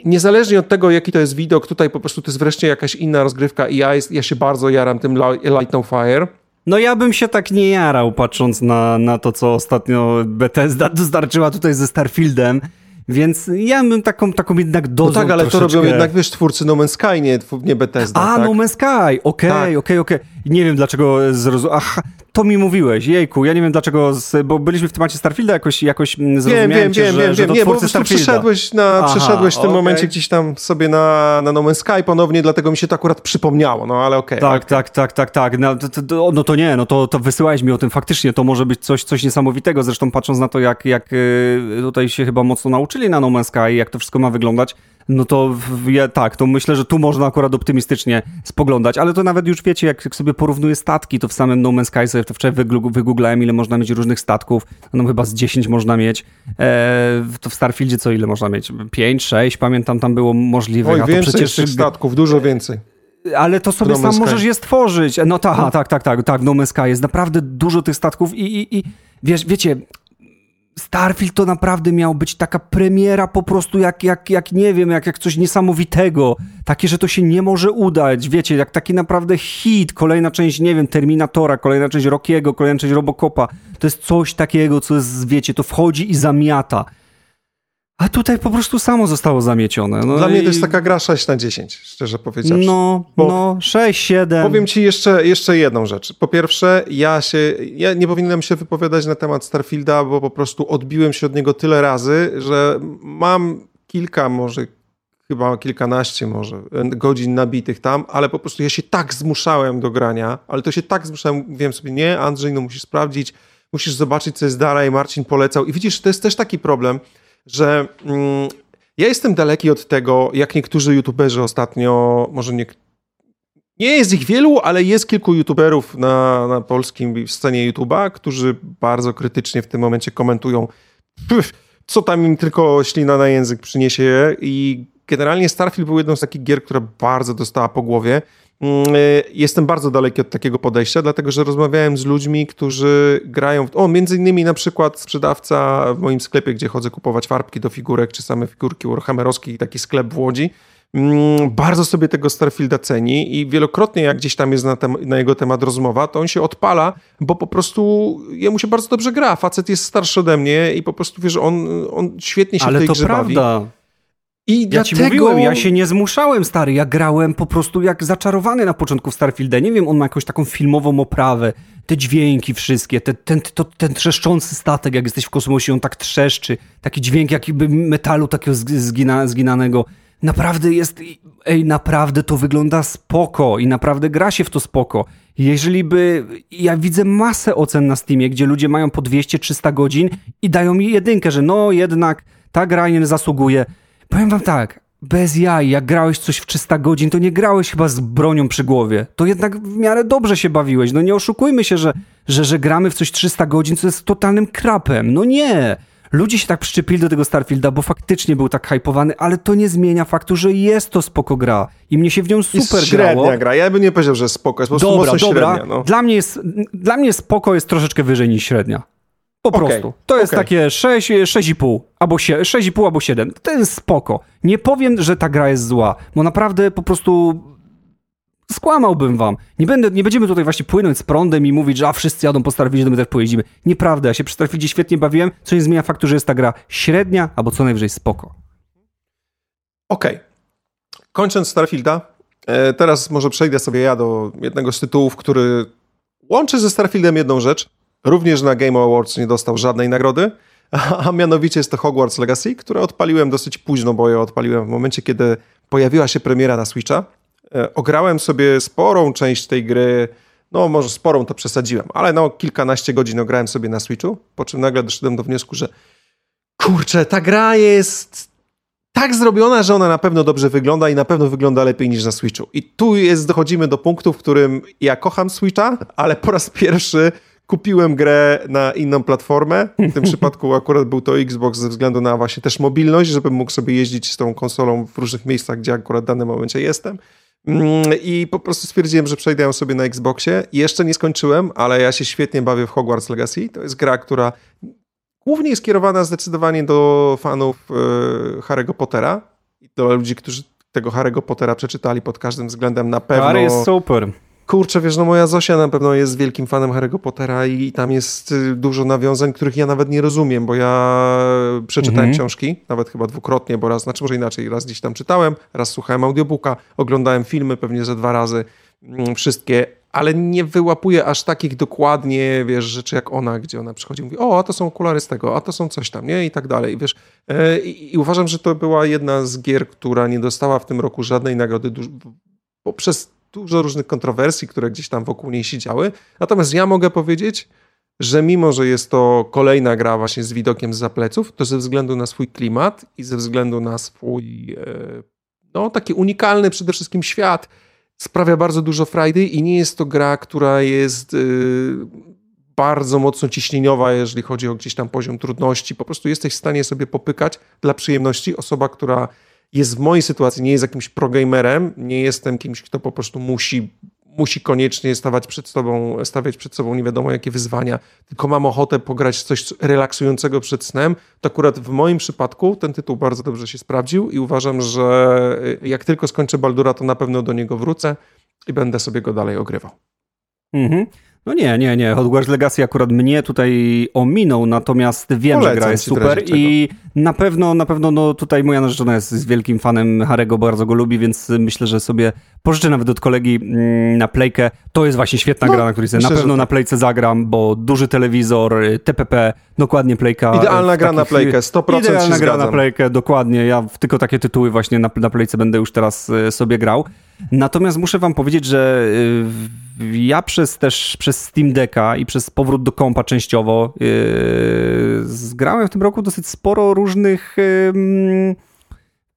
Niezależnie od tego, jaki to jest widok, tutaj po prostu to jest wreszcie jakaś inna rozgrywka i ja, jest, ja się bardzo jaram tym Li- Light No Fire. No ja bym się tak nie jarał, patrząc na, na to, co ostatnio Bethesda dostarczyła tutaj ze Starfieldem, więc ja bym taką, taką jednak No dozą tak, ale to troszeczkę... robią jednak, wiesz, twórcy No Man's Sky, nie, nie Bethesda. A, tak? No Man's Sky, okej, Tak. okej, okej. Nie wiem dlaczego zrozumiałem. Aha, to mi mówiłeś, jejku, ja nie wiem dlaczego, z, bo byliśmy w temacie Starfielda, jakoś, jakoś mm, Wiem, zrozumiałem wiem, cię, wiem, że, wiem, że wiem. to Nie, bo przeszedłeś, na, Aha, przeszedłeś w tym okej. momencie gdzieś tam sobie na, na No Man's Sky ponownie, dlatego mi się to akurat przypomniało, no ale okej. Tak, tak, tak, tak, tak. No to, to, no to nie, no to, to wysyłałeś mi o tym faktycznie. To może być coś, coś niesamowitego. Zresztą patrząc na to, jak, jak y, tutaj się chyba mocno nauczyli na No Man's Sky, jak to wszystko ma wyglądać, no to ja, tak, to myślę, że tu można akurat optymistycznie spoglądać. Ale to nawet już wiecie, jak, jak sobie porównuję statki, to w samym No Man's Sky sobie to wczoraj wygooglałem, ile można mieć różnych statków. No chyba z 10 można mieć. E, to w Starfieldzie co ile można mieć? 5, 6, pamiętam, tam było możliwe. Oj, a to więcej przecież tych statków, dużo więcej. ale to sobie No sam możesz je stworzyć. No tak, tak, tak, tak, tak, No Man's Sky. Jest naprawdę dużo tych statków i, i, i wiesz, wiecie, Starfield to naprawdę miał być taka premiera po prostu jak, jak, jak nie wiem, jak, jak coś niesamowitego. Takie, że to się nie może udać. Wiecie, jak taki naprawdę hit. Kolejna część, nie wiem, Terminatora, kolejna część Rockiego, kolejna część Robocopa. To jest coś takiego, co jest, wiecie, to wchodzi i zamiata. A tutaj po prostu samo zostało zamiecione. No Dla mnie to i- jest taka gra 6 na 10, szczerze powiedziawszy. No, Bo- no, 6, 7. Powiem ci jeszcze, jeszcze jedną rzecz. Po pierwsze, ja się, ja nie powinienem się wypowiadać na temat Starfielda, bo po prostu odbiłem się od niego tyle razy, że mam kilka, może chyba kilkanaście może godzin nabitych tam, ale po prostu ja się tak zmuszałem do grania, ale to się tak zmuszałem, wiem sobie, nie, Andrzej, no musisz sprawdzić, musisz zobaczyć, co jest dalej, Marcin polecał i widzisz, to jest też taki problem, że mm, ja jestem daleki od tego, jak niektórzy youtuberzy ostatnio, może nie, nie jest ich wielu, ale jest kilku youtuberów na, na polskim scenie YouTube'a, którzy bardzo krytycznie w tym momencie komentują, co tam im tylko ślina na język przyniesie. I generalnie Starfield był jedną z takich gier, która bardzo dostała po głowie. Mm, y, Jestem bardzo daleki od takiego podejścia, dlatego że rozmawiałem z ludźmi, którzy grają. W... O, między innymi na przykład sprzedawca w moim sklepie, gdzie chodzę kupować farbki do figurek, czy same figurki Warhammerowskie, taki sklep w Łodzi. Mm, Bardzo sobie tego Starfielda ceni i wielokrotnie jak gdzieś tam jest na, tem- na jego temat rozmowa, to on się odpala, bo po prostu jemu się bardzo dobrze gra. Facet jest starszy ode mnie i po prostu wiesz, on, on świetnie się w Ale tej to grze bawi. I ja dlatego... ci mówiłem, ja się nie zmuszałem, stary. Ja grałem po prostu jak zaczarowany na początku w Starfieldzie. Nie wiem, on ma jakąś taką filmową oprawę, te dźwięki wszystkie, te, ten, to, ten trzeszczący statek, jak jesteś w kosmosie, on tak trzeszczy. Taki dźwięk jakby metalu takiego zgina, zginanego. Naprawdę jest, ej, naprawdę to wygląda spoko i naprawdę gra się w to spoko. Jeżeli by, ja widzę masę ocen na Steamie, gdzie ludzie mają po 200-300 godzin i dają mi jedynkę, że no jednak ta gra nie zasługuje. Powiem wam tak, bez jaj, jak grałeś coś w 300 godzin, to nie grałeś chyba z bronią przy głowie. To jednak w miarę dobrze się bawiłeś. No nie oszukujmy się, że, że, że gramy w coś 300 godzin, co jest totalnym krapem. No nie. Ludzie się tak przyczepili do tego Starfielda, bo faktycznie był tak hypowany, ale to nie zmienia faktu, że jest to spoko gra. I mnie się w nią super jest średnia grało. gra. Ja bym nie powiedział, że spoko, jest po prostu dobra, mocno dobra. średnia. No. Dla, mnie jest, dla mnie spoko jest troszeczkę wyżej niż średnia. Po okay. prostu. To jest okay. takie 6, 6,5 albo 6,5 albo 7. To jest spoko. Nie powiem, że ta gra jest zła, bo naprawdę po prostu skłamałbym wam. Nie, będę, nie będziemy tutaj właśnie płynąć z prądem i mówić, że a wszyscy jadą po Starfieldzie, to my też pojeździmy. Nieprawda, ja się przy Starfieldzie świetnie bawiłem, co nie zmienia faktu, że jest ta gra średnia albo co najwyżej spoko. Okej. Okay. Kończąc Starfielda, e, teraz może przejdę sobie ja do jednego z tytułów, który łączy ze Starfieldem jedną rzecz. Również na Game Awards nie dostał żadnej nagrody, a mianowicie jest to Hogwarts Legacy, które odpaliłem dosyć późno, bo ja odpaliłem w momencie, kiedy pojawiła się premiera na Switcha. E, ograłem sobie sporą część tej gry, no może sporą to przesadziłem, ale no kilkanaście godzin ograłem sobie na Switchu, po czym nagle doszedłem do wniosku, że kurczę, ta gra jest tak zrobiona, że ona na pewno dobrze wygląda i na pewno wygląda lepiej niż na Switchu. I tu jest, dochodzimy do punktu, w którym ja kocham Switcha, ale po raz pierwszy kupiłem grę na inną platformę. W tym przypadku akurat był to Xbox ze względu na właśnie też mobilność, żebym mógł sobie jeździć z tą konsolą w różnych miejscach, gdzie akurat w danym momencie jestem. Mm, I po prostu stwierdziłem, że przejdę ją sobie na Xboxie. Jeszcze nie skończyłem, ale ja się świetnie bawię w Hogwarts Legacy. To jest gra, która głównie jest kierowana zdecydowanie do fanów e, Harry'ego Pottera i do ludzi, którzy tego Harry'ego Pottera przeczytali pod każdym względem na pewno. Harry jest super. Kurczę, wiesz, no moja Zosia na pewno jest wielkim fanem Harry'ego Pottera i tam jest y, dużo nawiązań, których ja nawet nie rozumiem, bo ja przeczytałem mhm. książki, nawet chyba dwukrotnie, bo raz, znaczy może inaczej, raz gdzieś tam czytałem, raz słuchałem audiobooka, oglądałem filmy pewnie ze dwa razy, mm, wszystkie, ale nie wyłapuję aż takich dokładnie, wiesz, rzeczy jak ona, gdzie ona przychodzi i mówi, o, a to są okulary z tego, a to są coś tam, nie? I tak dalej, wiesz. E, I, i uważam, że to była jedna z gier, która nie dostała w tym roku żadnej nagrody, poprzez dużo różnych kontrowersji, które gdzieś tam wokół niej siedziały. Natomiast ja mogę powiedzieć, że mimo, że jest to kolejna gra właśnie z widokiem z pleców, to ze względu na swój klimat i ze względu na swój e, no, taki unikalny przede wszystkim świat, sprawia bardzo dużo frajdy i nie jest to gra, która jest e, bardzo mocno ciśnieniowa, jeżeli chodzi o gdzieś tam poziom trudności. Po prostu jesteś w stanie sobie popykać dla przyjemności. Osoba, która jest w mojej sytuacji, nie jest jakimś progamerem, nie jestem kimś, kto po prostu musi, musi koniecznie stawać przed sobą, stawiać przed sobą nie wiadomo jakie wyzwania, tylko mam ochotę pograć coś relaksującego przed snem, to akurat w moim przypadku ten tytuł bardzo dobrze się sprawdził i uważam, że jak tylko skończę Baldura, to na pewno do niego wrócę i będę sobie go dalej ogrywał. Mhm. No nie, nie, nie. Hogwarts Legacy akurat mnie tutaj ominął, natomiast wiem, Polecam że gra jest super i na pewno, na pewno no tutaj moja narzeczona jest wielkim fanem Harego, bardzo go lubi, więc myślę, że sobie pożyczę nawet od kolegi mm, na playkę. To jest właśnie świetna no, gra, na której sobie myślę, na pewno na playce zagram, bo duży telewizor, TPP, dokładnie playka. Idealna gra na playkę, 100% Idealna gra na playkę, dokładnie. Ja tylko takie tytuły właśnie na, na playce będę już teraz e, sobie grał. Natomiast muszę wam powiedzieć, że y, ja przez też przez Steam Decka i przez powrót do kompa częściowo yy, zgrałem w tym roku dosyć sporo różnych yy,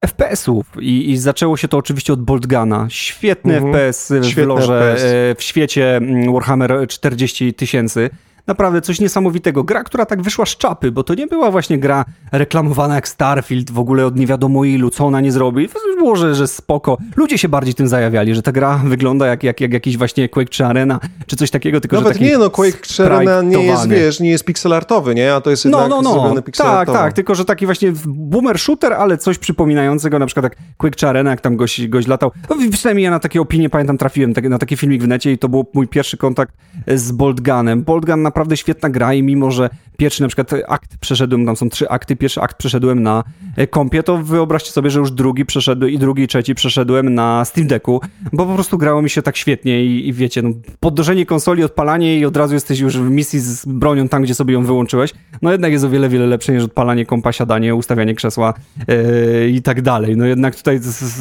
FPS-ów I, I, zaczęło się to oczywiście od Boltgana. Świetny mhm. FPS w lorze, FPS. Y, w świecie mm, Warhammer 40 tysięcy naprawdę coś niesamowitego. Gra, która tak wyszła z czapy, bo to nie była właśnie gra reklamowana jak Starfield, w ogóle od nie wiadomo ilu, co ona nie zrobi. Było, że, że spoko. Ludzie się bardziej tym zajawiali, że ta gra wygląda jak, jak, jak jakiś właśnie Quake czy Arena, czy coś takiego, tylko Nawet że taki nie, no Quake czy Arena nie jest, wiesz, nie jest pixelartowy, nie? A to jest no, no, no, no. Tak, tak, tylko że taki właśnie boomer shooter, ale coś przypominającego, na przykład jak Quake czy Arena, jak tam goś, goś latał. No, przynajmniej ja na takie opinie, pamiętam, trafiłem na taki filmik w necie i to był mój pierwszy kontakt z Bolt Gunem. Bolt Gun naprawdę świetna gra i mimo, że pierwszy na przykład akt przeszedłem, tam są trzy akty, pierwszy akt przeszedłem na e, kompie, to wyobraźcie sobie, że już drugi przeszedłem i drugi, i trzeci przeszedłem na Steam Decku, bo po prostu grało mi się tak świetnie i, i wiecie, no, podnoszenie konsoli, odpalanie i od razu jesteś już w misji z bronią tam, gdzie sobie ją wyłączyłeś, no jednak jest o wiele, wiele lepsze niż odpalanie kompa, siadanie, ustawianie krzesła yy, i tak dalej. No jednak tutaj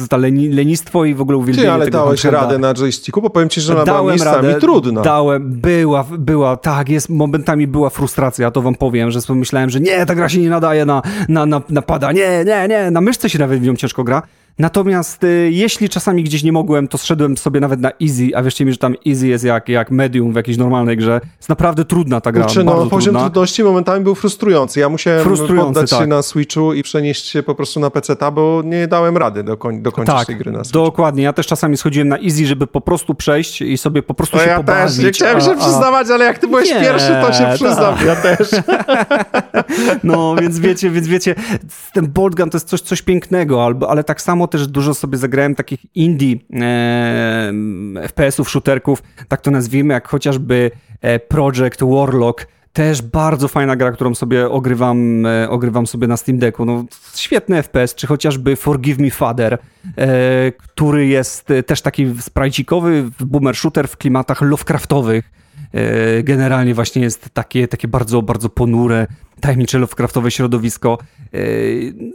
ta leni, lenistwo i w ogóle uwielbienie Ty, ale tego dałeś radę na joysticku, bo powiem ci, że ona była Dałem miejscami radę, trudna. Dałem, była, była, tak, jest, momentami była frustracja, to wam powiem, że sobie myślałem, że nie, ta gra się nie nadaje na, na, na, na pada, nie, nie, nie, na myszce się nawet w nią ciężko gra. Natomiast y, jeśli czasami gdzieś nie mogłem, to zszedłem sobie nawet na easy, a wierzcie mi, że tam easy jest jak, jak medium w jakiejś normalnej grze. Jest naprawdę trudna ta gra, Kurczę, no, poziom trudna. trudności momentami był frustrujący. Ja musiałem Frustrujący, poddać się tak. na Switchu i przenieść się po prostu na PC-ta, bo nie dałem rady dokoń, dokończyć Tak, tej gry na Switchu. dokładnie. Ja też czasami schodziłem na easy, żeby po prostu przejść i sobie po prostu No się ja pobawić. też, nie chciałem a- się a- przyznawać, ale jak ty byłeś Nie, pierwszy, to się przyznam. tak. Ja też. No, więc wiecie, więc wiecie, ten board game to jest coś, coś pięknego, albo, ale tak samo też dużo sobie zagrałem takich indie e, FPS-ów, shooterków, tak to nazwijmy, jak chociażby e, Project Warlock, też bardzo fajna gra, którą sobie ogrywam, e, ogrywam sobie na Steam Decku. No, świetny FPS, czy chociażby Forgive Me Father, e, który jest e, też taki sprajcikowy, boomer shooter w klimatach Lovecraftowych. E, Generalnie właśnie jest takie, takie bardzo, bardzo ponure, tajemnicze Lovecraftowe środowisko. E,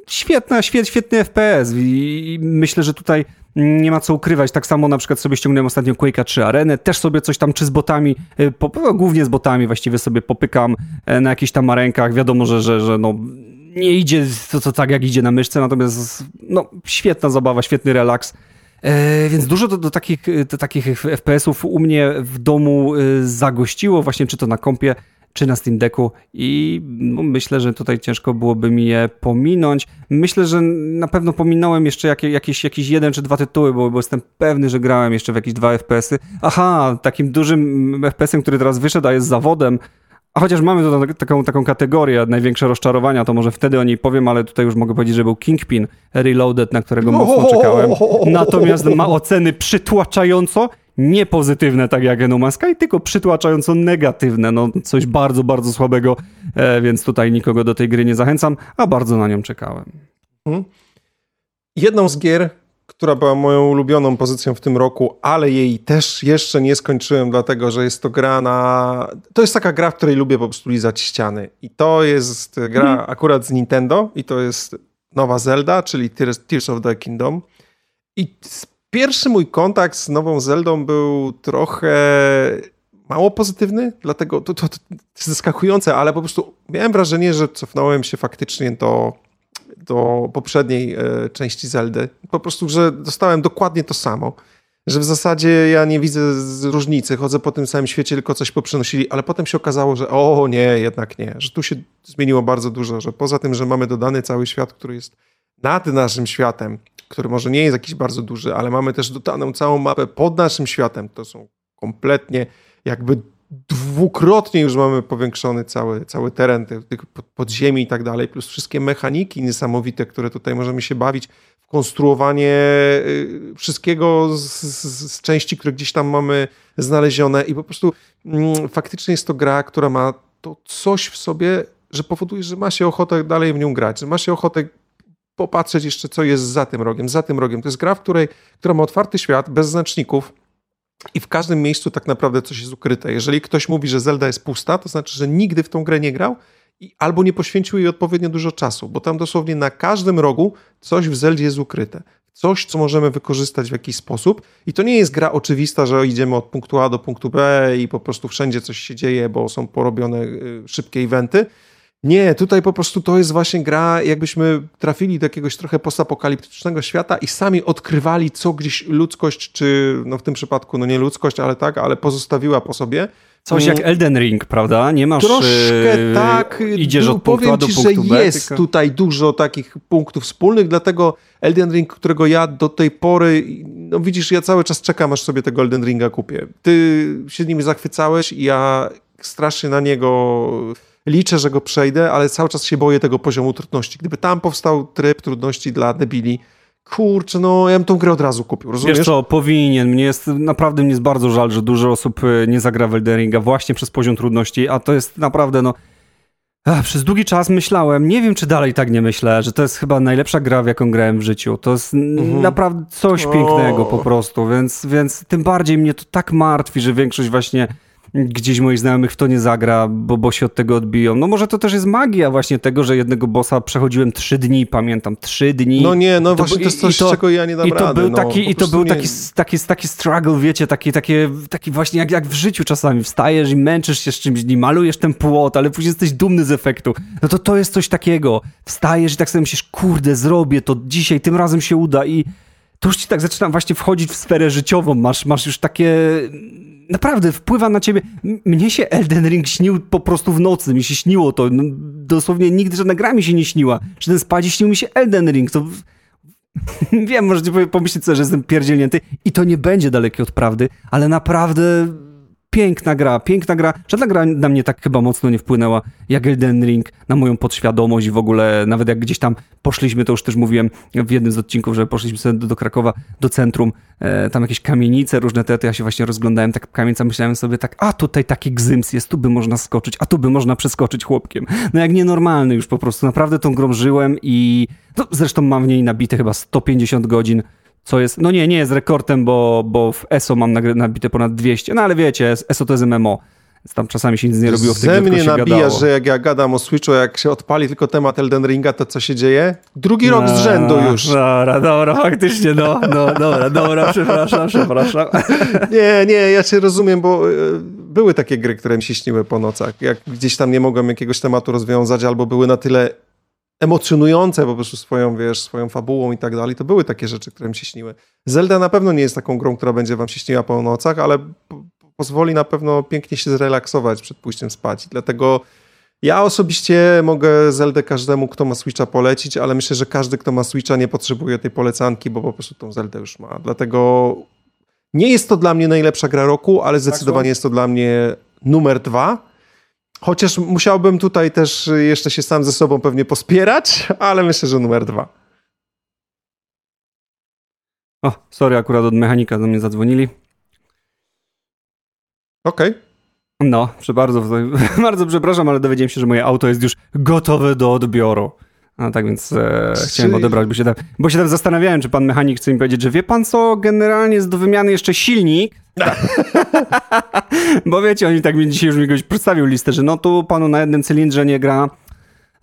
Świetna, świet, świetny FPS i myślę, że tutaj nie ma co ukrywać. Tak samo na przykład sobie ściągnąłem ostatnio Quake'a 3 Arenę, też sobie coś tam czy z botami, e, po, głównie z botami właściwie sobie popykam na jakichś tam arenkach. Wiadomo, że, że, że no, nie idzie to, to tak jak idzie na myszce, natomiast no, świetna zabawa, świetny relaks. E, więc dużo do, do takich, do takich FPS-ów u mnie w domu e, zagościło, właśnie czy to na kompie, czy na Steam Decku i no, myślę, że tutaj ciężko byłoby mi je pominąć. Myślę, że na pewno pominąłem jeszcze jakie, jakieś, jeden czy dwa tytuły, bo, bo jestem pewny, że grałem jeszcze w jakieś dwa FPS-y. Aha, takim dużym FPS-em, który teraz wyszedł, a jest zawodem, a chociaż mamy tutaj taką, taką kategorię, największe rozczarowania, to może wtedy o niej powiem, ale tutaj już mogę powiedzieć, że był Kingpin Reloaded, na którego mocno czekałem. Natomiast ma oceny przytłaczająco nie pozytywne, tak jak Man's Sky, tylko przytłaczająco negatywne. No coś bardzo, bardzo słabego, e, więc tutaj nikogo do tej gry nie zachęcam, a bardzo na nią czekałem. Jedną z gier, która była moją ulubioną pozycją w tym roku, ale jej też jeszcze nie skończyłem, dlatego że jest to gra na. To jest taka gra, w której lubię po prostu lizać ściany. I to jest gra Mhm. akurat z Nintendo, i to jest nowa Zelda, czyli Tears, of the Kingdom. I pierwszy mój kontakt z nową Zeldą był trochę mało pozytywny, dlatego to, to, to jest zaskakujące, ale po prostu miałem wrażenie, że cofnąłem się faktycznie do do poprzedniej e, części Zeldy. Po prostu, że dostałem dokładnie to samo. Że w zasadzie ja nie widzę różnicy, chodzę po tym samym świecie, tylko coś poprzenosili, ale potem się okazało, że o nie, jednak nie, że tu się zmieniło bardzo dużo, że poza tym, że mamy dodany cały świat, który jest nad naszym światem, który może nie jest jakiś bardzo duży, ale mamy też dodaną całą mapę pod naszym światem, to są kompletnie jakby dwukrotnie już mamy powiększony cały, cały teren tych, tych pod- podziemi i tak dalej, plus wszystkie mechaniki niesamowite, które tutaj możemy się bawić w konstruowanie y, wszystkiego z, z, z części, które gdzieś tam mamy znalezione i po prostu mm, faktycznie jest to gra, która ma to coś w sobie, że powoduje, że ma się ochotę dalej w nią grać, że ma się ochotę popatrzeć jeszcze, co jest za tym rogiem, za tym rogiem. To jest gra, w której, która ma otwarty świat, bez znaczników, i w każdym miejscu tak naprawdę coś jest ukryte. Jeżeli ktoś mówi, że Zelda jest pusta, to znaczy, że nigdy w tą grę nie grał i albo nie poświęcił jej odpowiednio dużo czasu, bo tam dosłownie na każdym rogu coś w Zeldzie jest ukryte. Coś, co możemy wykorzystać w jakiś sposób. I to nie jest gra oczywista, że idziemy od punktu A do punktu B i po prostu wszędzie coś się dzieje, bo są porobione y, szybkie eventy. Nie, tutaj po prostu to jest właśnie gra, jakbyśmy trafili do jakiegoś trochę postapokaliptycznego świata i sami odkrywali, co gdzieś ludzkość, czy no w tym przypadku, no nie ludzkość, ale tak, ale pozostawiła po sobie. Coś jak Elden Ring, prawda? Nie masz... Troszkę e, tak. Idziesz od punktu powiem A do punktu że B. jest tylko... tutaj dużo takich punktów wspólnych, dlatego Elden Ring, którego ja do tej pory, no widzisz, ja cały czas czekam, aż sobie tego Elden Ringa kupię. Ty się nim zachwycałeś i ja strasznie na niego liczę, że go przejdę, ale cały czas się boję tego poziomu trudności. Gdyby tam powstał tryb trudności dla debili, kurczę, no ja bym tą grę od razu kupił, rozumiesz? Wiesz co, powinien. Mnie jest, naprawdę mi jest bardzo żal, że dużo osób y, nie zagra w Elden Ringa właśnie przez poziom trudności, a to jest naprawdę, no... Ach, przez długi czas myślałem, nie wiem czy dalej tak nie myślę, że to jest chyba najlepsza gra, w jaką grałem w życiu. To jest mhm. naprawdę coś pięknego po prostu, więc, więc tym bardziej mnie to tak martwi, że większość właśnie gdzieś moich znajomych w to nie zagra, bo, bo się od tego odbiją. No może to też jest magia właśnie tego, że jednego bossa przechodziłem trzy dni, pamiętam, trzy dni. No nie, no to, właśnie to jest coś, to, czego ja nie dam i to rady. Był no, taki, I to był taki, taki, taki struggle, wiecie, taki, taki, taki właśnie jak, jak w życiu czasami. Wstajesz i męczysz się z czymś, nie malujesz ten płot, ale później jesteś dumny z efektu. No to to jest coś takiego. Wstajesz i tak sobie myślisz, kurde, zrobię to dzisiaj, tym razem się uda i to już ci tak zaczyna właśnie wchodzić w sferę życiową. Masz, masz już takie naprawdę wpływa na ciebie. Mnie się Elden Ring śnił po prostu w nocy, mi się śniło to. No, dosłownie nigdy żadna gra mi się nie śniła. Czy ten spadzi śnił mi się Elden Ring, to... Wiem, możecie pomyśleć sobie, że jestem pierdzielnięty i to nie będzie dalekie od prawdy, ale naprawdę piękna gra, piękna gra. Żadna gra na mnie tak chyba mocno nie wpłynęła jak Elden Ring, na moją podświadomość i w ogóle nawet jak gdzieś tam poszliśmy, to już też mówiłem w jednym z odcinków, że poszliśmy sobie do, do Krakowa, do centrum, e, tam jakieś kamienice, różne te, to ja się właśnie rozglądałem tak kamienica, myślałem sobie tak, a tutaj taki gzyms jest, tu by można skoczyć, a tu by można przeskoczyć chłopkiem. No jak nienormalny już po prostu, naprawdę tą grą żyłem i no, zresztą mam w niej nabite chyba 150 godzin, co jest, no nie, nie jest rekordem, bo, bo w ESO mam nabite ponad 200, no ale wiecie, ESO to jest MMO. Tam czasami się nic nie robiło w tej Ze mnie nabija, że jak ja gadam o Switchu, jak się odpali tylko temat Elden Ringa, to co się dzieje? Drugi rok z rzędu już. Dobra, dobra, faktycznie, no, no, dobra, dobra, przepraszam, przepraszam. Nie, nie, ja cię rozumiem, bo e, były takie gry, które mi się śniły po nocach. Jak gdzieś tam nie mogłem jakiegoś tematu rozwiązać, albo były na tyle emocjonujące po prostu swoją, wiesz, swoją fabułą i tak dalej, to były takie rzeczy, które mi się śniły. Zelda na pewno nie jest taką grą, która będzie wam się śniła po nocach, ale pozwoli na pewno pięknie się zrelaksować przed pójściem spać. Dlatego ja osobiście mogę Zeldę każdemu, kto ma Switcha polecić, ale myślę, że każdy, kto ma Switcha nie potrzebuje tej polecanki, bo po prostu tą Zeldę już ma. Dlatego nie jest to dla mnie najlepsza gra roku, ale zdecydowanie jest to dla mnie numer dwa Chociaż musiałbym tutaj też jeszcze się sam ze sobą pewnie pospierać, ale myślę, że numer dwa. O, sorry, akurat od mechanika do mnie zadzwonili. Okej. Okay. No, bardzo, bardzo przepraszam, ale dowiedziałem się, że moje auto jest już gotowe do odbioru. A tak więc e, chciałem odebrać, bo się, tam, bo się tam zastanawiałem, czy pan mechanik chce mi powiedzieć, że wie pan co, generalnie jest do wymiany jeszcze silnik. bo wiecie, oni tak mi dzisiaj już mi goś przedstawił listę, że no tu panu na jednym cylindrze nie gra.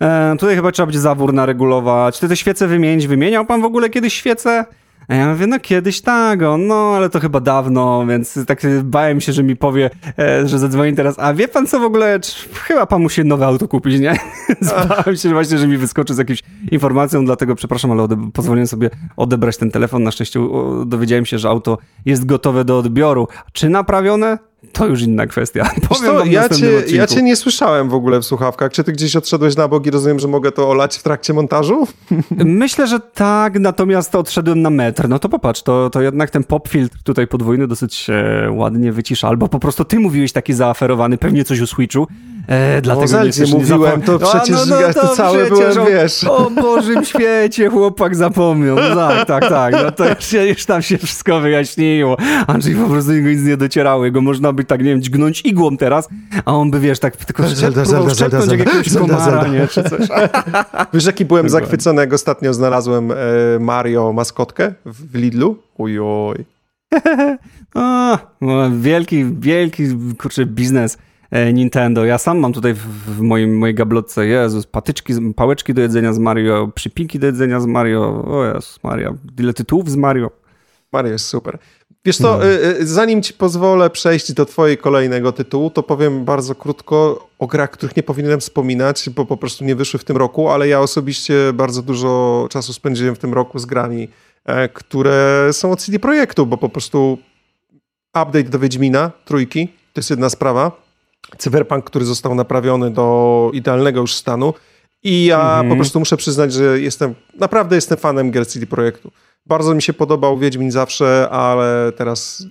E, tutaj chyba trzeba będzie zawór naregulować. Ty te świece wymienić. Wymieniał pan w ogóle kiedyś świece? A ja mówię, no kiedyś tak, on, no ale to chyba dawno, więc tak bałem się, że mi powie, e, że zadzwoni teraz, a wie pan co w ogóle, czy, chyba pan musi nowe auto kupić, nie? Bałem się właśnie, że mi wyskoczy z jakąś informacją, dlatego przepraszam, ale pozwoliłem sobie odebrać ten telefon. Na szczęście dowiedziałem się, że auto jest gotowe do odbioru. Czy naprawione? To już inna kwestia. Powiem to, ja, cię, ja cię nie słyszałem w ogóle w słuchawkach. Czy ty gdzieś odszedłeś na bogi? Rozumiem, że mogę to olać w trakcie montażu? Myślę, że tak, natomiast odszedłem na metr. No to popatrz, to, to jednak ten pop filtr tutaj podwójny dosyć się ładnie wycisza. Albo po prostu ty mówiłeś taki zaaferowany, pewnie coś o Switchu. E, dlatego o Zeldzie nie mówiłem, to przecież no, no, no, to cały przecież, byłem, wiesz. O Bożym świecie, chłopak zapomniał. No tak, tak, tak. No to już, już tam się wszystko wyjaśniło. Andrzej po prostu jego nic nie docierało. Jego można by tak, nie wiem, dźgnąć igłą teraz, a on by, wiesz, tak tylko Zelda, Zelda, Zelda, Zelda, jakiegoś Zelda, komara, Zelda. nie, czy coś. Wiesz, jaki byłem zachwycony, jak ostatnio znalazłem e, Mario maskotkę w Lidlu? Ujoj. o, no, wielki, wielki, kurczę, biznes Nintendo. Ja sam mam tutaj w, moim, mojej gablotce, Jezus, patyczki, pałeczki do jedzenia z Mario, przypinki do jedzenia z Mario, o Jezus Maria, ile tytułów z Mario. Mario jest super. Wiesz co, no. Y, y, zanim ci pozwolę przejść do twojego kolejnego tytułu, to powiem bardzo krótko o grach, których nie powinienem wspominać, bo po prostu nie wyszły w tym roku, ale ja osobiście bardzo dużo czasu spędziłem w tym roku z grami, e, które są od CD Projektu, bo po prostu update do Wiedźmina, trójki, to jest jedna sprawa cyberpunk, który został naprawiony do idealnego już stanu. I ja mhm. po prostu muszę przyznać, że jestem, naprawdę jestem fanem gier CD Projektu. Bardzo mi się podobał Wiedźmin zawsze, ale teraz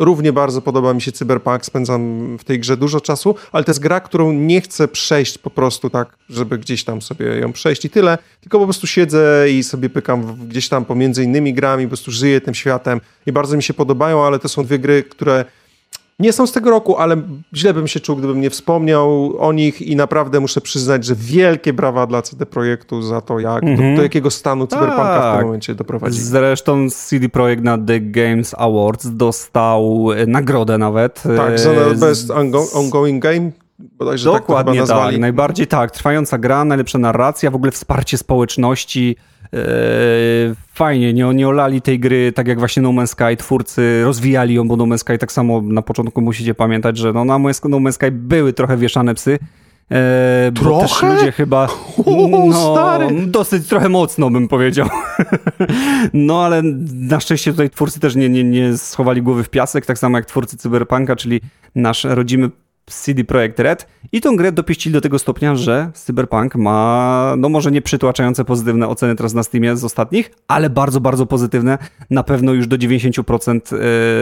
Równie bardzo podoba mi się Cyberpunk, spędzam w tej grze dużo czasu, ale to jest gra, którą nie chcę przejść po prostu tak, żeby gdzieś tam sobie ją przejść i tyle, tylko po prostu siedzę i sobie pykam gdzieś tam pomiędzy innymi grami, po prostu żyję tym światem i bardzo mi się podobają, ale to są dwie gry, które nie są z tego roku, ale źle bym się czuł, gdybym nie wspomniał o nich i naprawdę muszę przyznać, że wielkie brawa dla CD Projektu za to, jak, mm -hmm. do, Mhm. do, jakiego stanu Cyberpunka tak. w tym Tak. momencie doprowadzi. Zresztą CD Projekt na The Games Awards dostał e, nagrodę nawet. Tak, e, za z- Best ongo Ongoing Game, bodajże tak Dokładnie tak, nazwali. najbardziej tak. Trwająca gra, najlepsza narracja, w ogóle wsparcie społeczności. Eee, fajnie, nie, nie olali tej gry, tak jak właśnie No Man's Sky, twórcy rozwijali ją, bo No Man's Sky tak samo na początku musicie pamiętać, że no, na No Man's Sky były trochę wieszane psy. Bo też Trochę? ludzie chyba. O, no, stary. dosyć trochę mocno bym powiedział. no ale na szczęście tutaj twórcy też nie, nie, nie schowali głowy w piasek, tak samo jak twórcy Cyberpunka, czyli nasz rodzimy CD Projekt Red i tą grę dopieścili do tego stopnia, że Cyberpunk ma, no może nie przytłaczające pozytywne oceny teraz na Steamie z ostatnich, ale bardzo, bardzo pozytywne. Na pewno już do 90%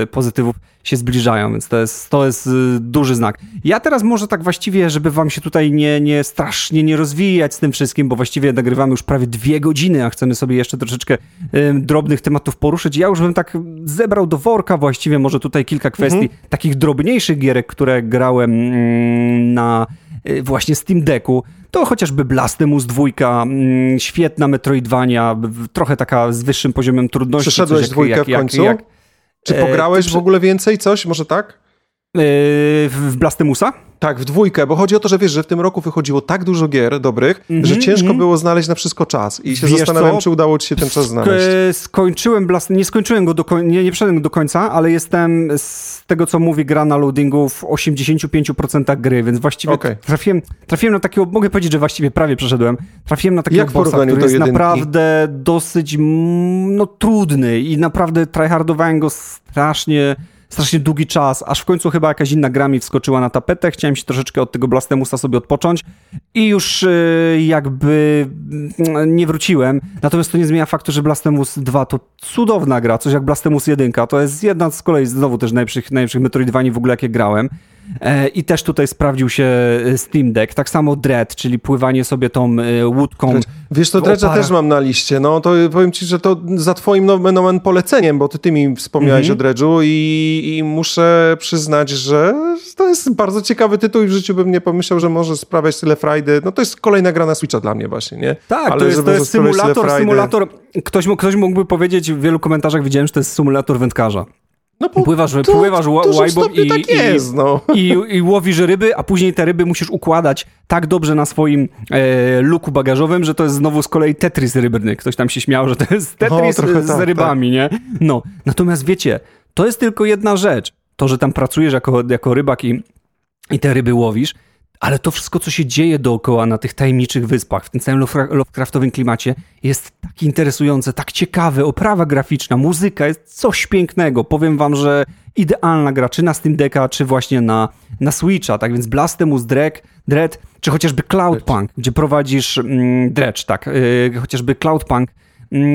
e, pozytywów się zbliżają, więc to jest, to jest e, duży znak. Ja teraz może tak właściwie, żeby wam się tutaj nie, nie strasznie nie rozwijać z tym wszystkim, bo właściwie nagrywamy już prawie dwie godziny, a chcemy sobie jeszcze troszeczkę e, drobnych tematów poruszyć. Ja już bym tak zebrał do worka właściwie może tutaj kilka kwestii takich drobniejszych gierek, które grałem na y, właśnie Steam Decku, to chociażby Blasphemous 2, mm, świetna Metroidvania, trochę taka z wyższym poziomem trudności. Przeszedłeś jak- dwójkę jak- w jak- końcu? jak- Czy E, pograłeś ty w ogóle więcej coś? Może tak? Yy, w Blasphemousa? Tak, w dwójkę, bo chodzi o to, że wiesz, że w tym roku wychodziło tak dużo gier dobrych, Mhm, że ciężko mhm. było znaleźć na wszystko czas. I się Wiesz zastanawiam, co? czy udało ci się ten czas znaleźć. Sk- skończyłem Blast, nie skończyłem go do końca, nie, nie przeszedłem do końca, ale jestem z tego, co mówi gra na loadingu w 85% gry, więc właściwie Okej. trafiłem, trafiłem na takiego, mogę powiedzieć, że właściwie prawie przeszedłem, trafiłem na takiego Jak bossa, który jest jedynki? naprawdę dosyć mm, no, trudny i naprawdę tryhardowałem go strasznie strasznie długi czas, aż w końcu chyba jakaś inna gra mi wskoczyła na tapetę, chciałem się troszeczkę od tego Blastemusa sobie odpocząć i już y, jakby mm, nie wróciłem. Natomiast to nie zmienia faktu, że Blastemus 2 to cudowna gra, coś jak Blastemus 1. To jest jedna z kolei znowu też najlepszych, najlepszych Metroidvanii w ogóle jakie grałem. E, I też tutaj sprawdził się y, Steam Deck. Tak samo Dread, czyli pływanie sobie tą y, łódką. Wiesz, to oparach. też mam na liście. No to powiem ci, że to za twoim nomen omen poleceniem, bo ty, ty mi wspomniałeś Mhm. o Dredge'u i, i muszę przyznać, że to jest bardzo ciekawy tytuł i w życiu bym nie pomyślał, że może sprawiać tyle frajdy. No to jest kolejna gra na Switcha dla mnie właśnie, nie? Tak, Ale to jest, to jest symulator, symulator. Ktoś, ktoś mógłby powiedzieć, w wielu komentarzach widziałem, że to jest symulator wędkarza. No bo Pływasz, to pływasz łajbą i, tak i, jest, no. i, i łowisz ryby, a później te ryby musisz układać tak dobrze na swoim e, luku bagażowym, że to jest znowu z kolei Tetris rybny. Ktoś tam się śmiał, że to jest Tetris trochę z tak, rybami, nie? No, natomiast wiecie, to jest tylko jedna rzecz. To, że tam pracujesz jako, jako rybak i, i te ryby łowisz, ale to wszystko, co się dzieje dookoła na tych tajemniczych wyspach, w tym całym Lovecra- Lovecraftowym klimacie, jest tak interesujące, tak ciekawe. Oprawa graficzna, muzyka, jest coś pięknego. Powiem wam, że idealna gra, czy na Steam Decka, czy właśnie na, na Switcha. Tak więc Blasphemous, Dread, Dread czy chociażby Cloudpunk, gdzie prowadzisz... Mm, Dredge, tak. Yy, chociażby Cloudpunk,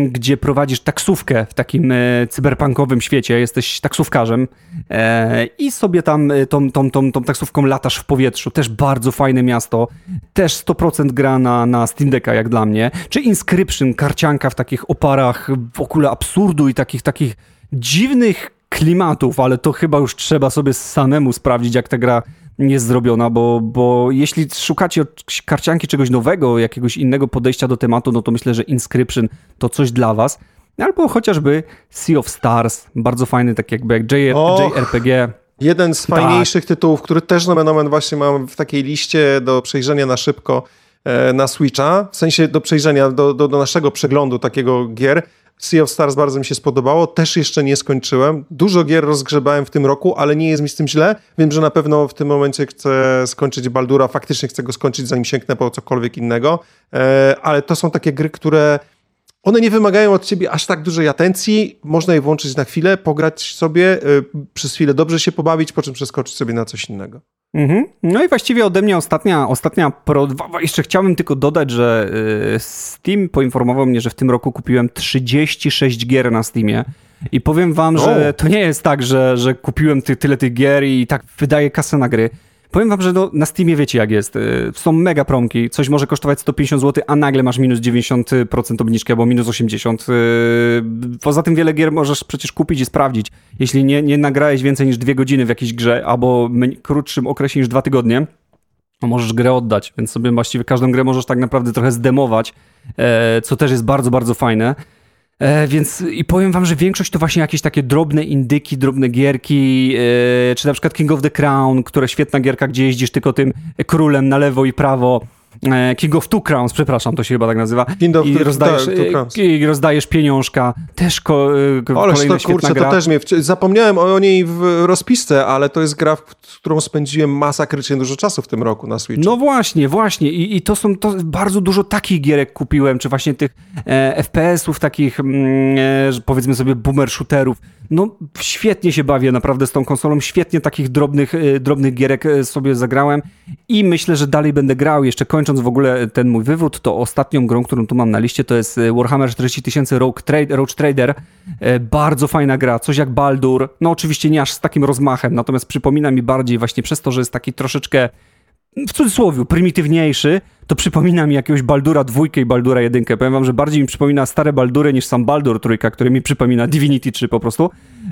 gdzie prowadzisz taksówkę w takim e, cyberpunkowym świecie, jesteś taksówkarzem e, i sobie tam e, tą, tą, tą, tą taksówką latasz w powietrzu. Też bardzo fajne miasto, też 100% gra na, na Steam Decka jak dla mnie. Czy Inscription, karcianka w takich oparach w ogóle absurdu i takich, takich dziwnych klimatów, ale to chyba już trzeba sobie samemu sprawdzić, jak ta gra jest zrobiona, bo, bo jeśli szukacie od karcianki czegoś nowego, jakiegoś innego podejścia do tematu, no to myślę, że Inscription to coś dla was. Albo chociażby Sea of Stars, bardzo fajny, tak jakby jak J- Och. JRPG. Jeden z Tak. fajniejszych tytułów, który też nomen omen właśnie mam w takiej liście do przejrzenia na szybko e, na Switcha, w sensie do przejrzenia, do, do, do naszego przeglądu takiego gier. Sea of Stars bardzo mi się spodobało, też jeszcze nie skończyłem. Dużo gier rozgrzebałem w tym roku, ale nie jest mi z tym źle. Wiem, że na pewno w tym momencie chcę skończyć Baldura, faktycznie chcę go skończyć, zanim sięgnę po cokolwiek innego, e, ale to są takie gry, które one nie wymagają od ciebie aż tak dużej atencji. Można je włączyć na chwilę, pograć sobie, y, przez chwilę dobrze się pobawić, po czym przeskoczyć sobie na coś innego. Mhm. No i właściwie ode mnie ostatnia, ostatnia pro... Jeszcze chciałbym tylko dodać, że y, Steam poinformował mnie, że w tym roku kupiłem 36 gier na Steamie. I powiem wam, że to nie jest tak, że, że kupiłem ty, tyle tych gier i tak wydaję kasę na gry. Powiem wam, że no, na Steamie wiecie jak jest. Y, są mega promki, coś może kosztować 150 zł, a nagle masz minus 90% obniżki albo minus 80%. Y, poza tym wiele gier możesz przecież kupić i sprawdzić. Jeśli nie, nie nagrałeś więcej niż dwie godziny w jakiejś grze albo krótszym okresie niż dwa tygodnie, możesz grę oddać, więc sobie właściwie każdą grę możesz tak naprawdę trochę zdemować, e, co też jest bardzo, bardzo fajne. E, więc i powiem wam, że większość to właśnie jakieś takie drobne indyki, drobne gierki, e, czy na przykład King of the Crown, która świetna gierka, gdzie jeździsz tylko tym królem na lewo i prawo King of Two Crowns, przepraszam, to się chyba tak nazywa. King of I rozdajesz, tak, I rozdajesz pieniążka. Też ko, e, Ale to, kurczę, gra. to też mnie... Zapomniałem o niej w rozpisce, ale to jest gra, w którą spędziłem masakrycznie dużo czasu w tym roku na Switchu. No właśnie, właśnie. I, i to są to bardzo dużo takich gierek kupiłem, czy właśnie tych e, FPS-ów, takich mm, e, powiedzmy sobie boomer shooterów. No świetnie się bawię naprawdę z tą konsolą, świetnie takich drobnych, e, drobnych gierek sobie zagrałem i myślę, że dalej będę grał. Jeszcze kończąc kończąc w ogóle ten mój wywód, to ostatnią grą, którą tu mam na liście, to jest e, Warhammer 40 000 Rogue, Trade, Rogue Trader. E, bardzo fajna gra, coś jak Baldur. No oczywiście nie aż z takim rozmachem, natomiast przypomina mi bardziej właśnie przez to, że jest taki troszeczkę w cudzysłowie, prymitywniejszy, to przypomina mi jakiegoś Baldura dwójkę i Baldura jedynkę. Powiem wam, że bardziej mi przypomina stare Baldury niż sam Baldur trójka, który mi przypomina Divinity 3 po prostu.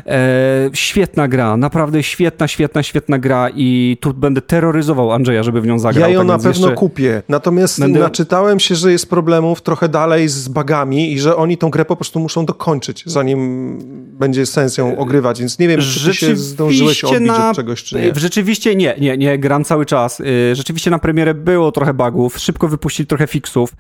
E, świetna gra, naprawdę świetna, świetna, świetna gra i tu będę terroryzował Andrzeja, żeby w nią zagrał. Ja ją tak na pewno jeszcze... kupię, natomiast będę... naczytałem się, że jest problemów trochę dalej z bagami i że oni tą grę po prostu muszą dokończyć, zanim będzie sens ją ogrywać, więc nie wiem, czy ty się zdążyłeś odbić na... od czegoś, czy nie. Rzeczywiście nie, nie, nie, gram cały czas. Y, rzeczywiście na premierę było trochę bugów, szybko wypuścili trochę fixów.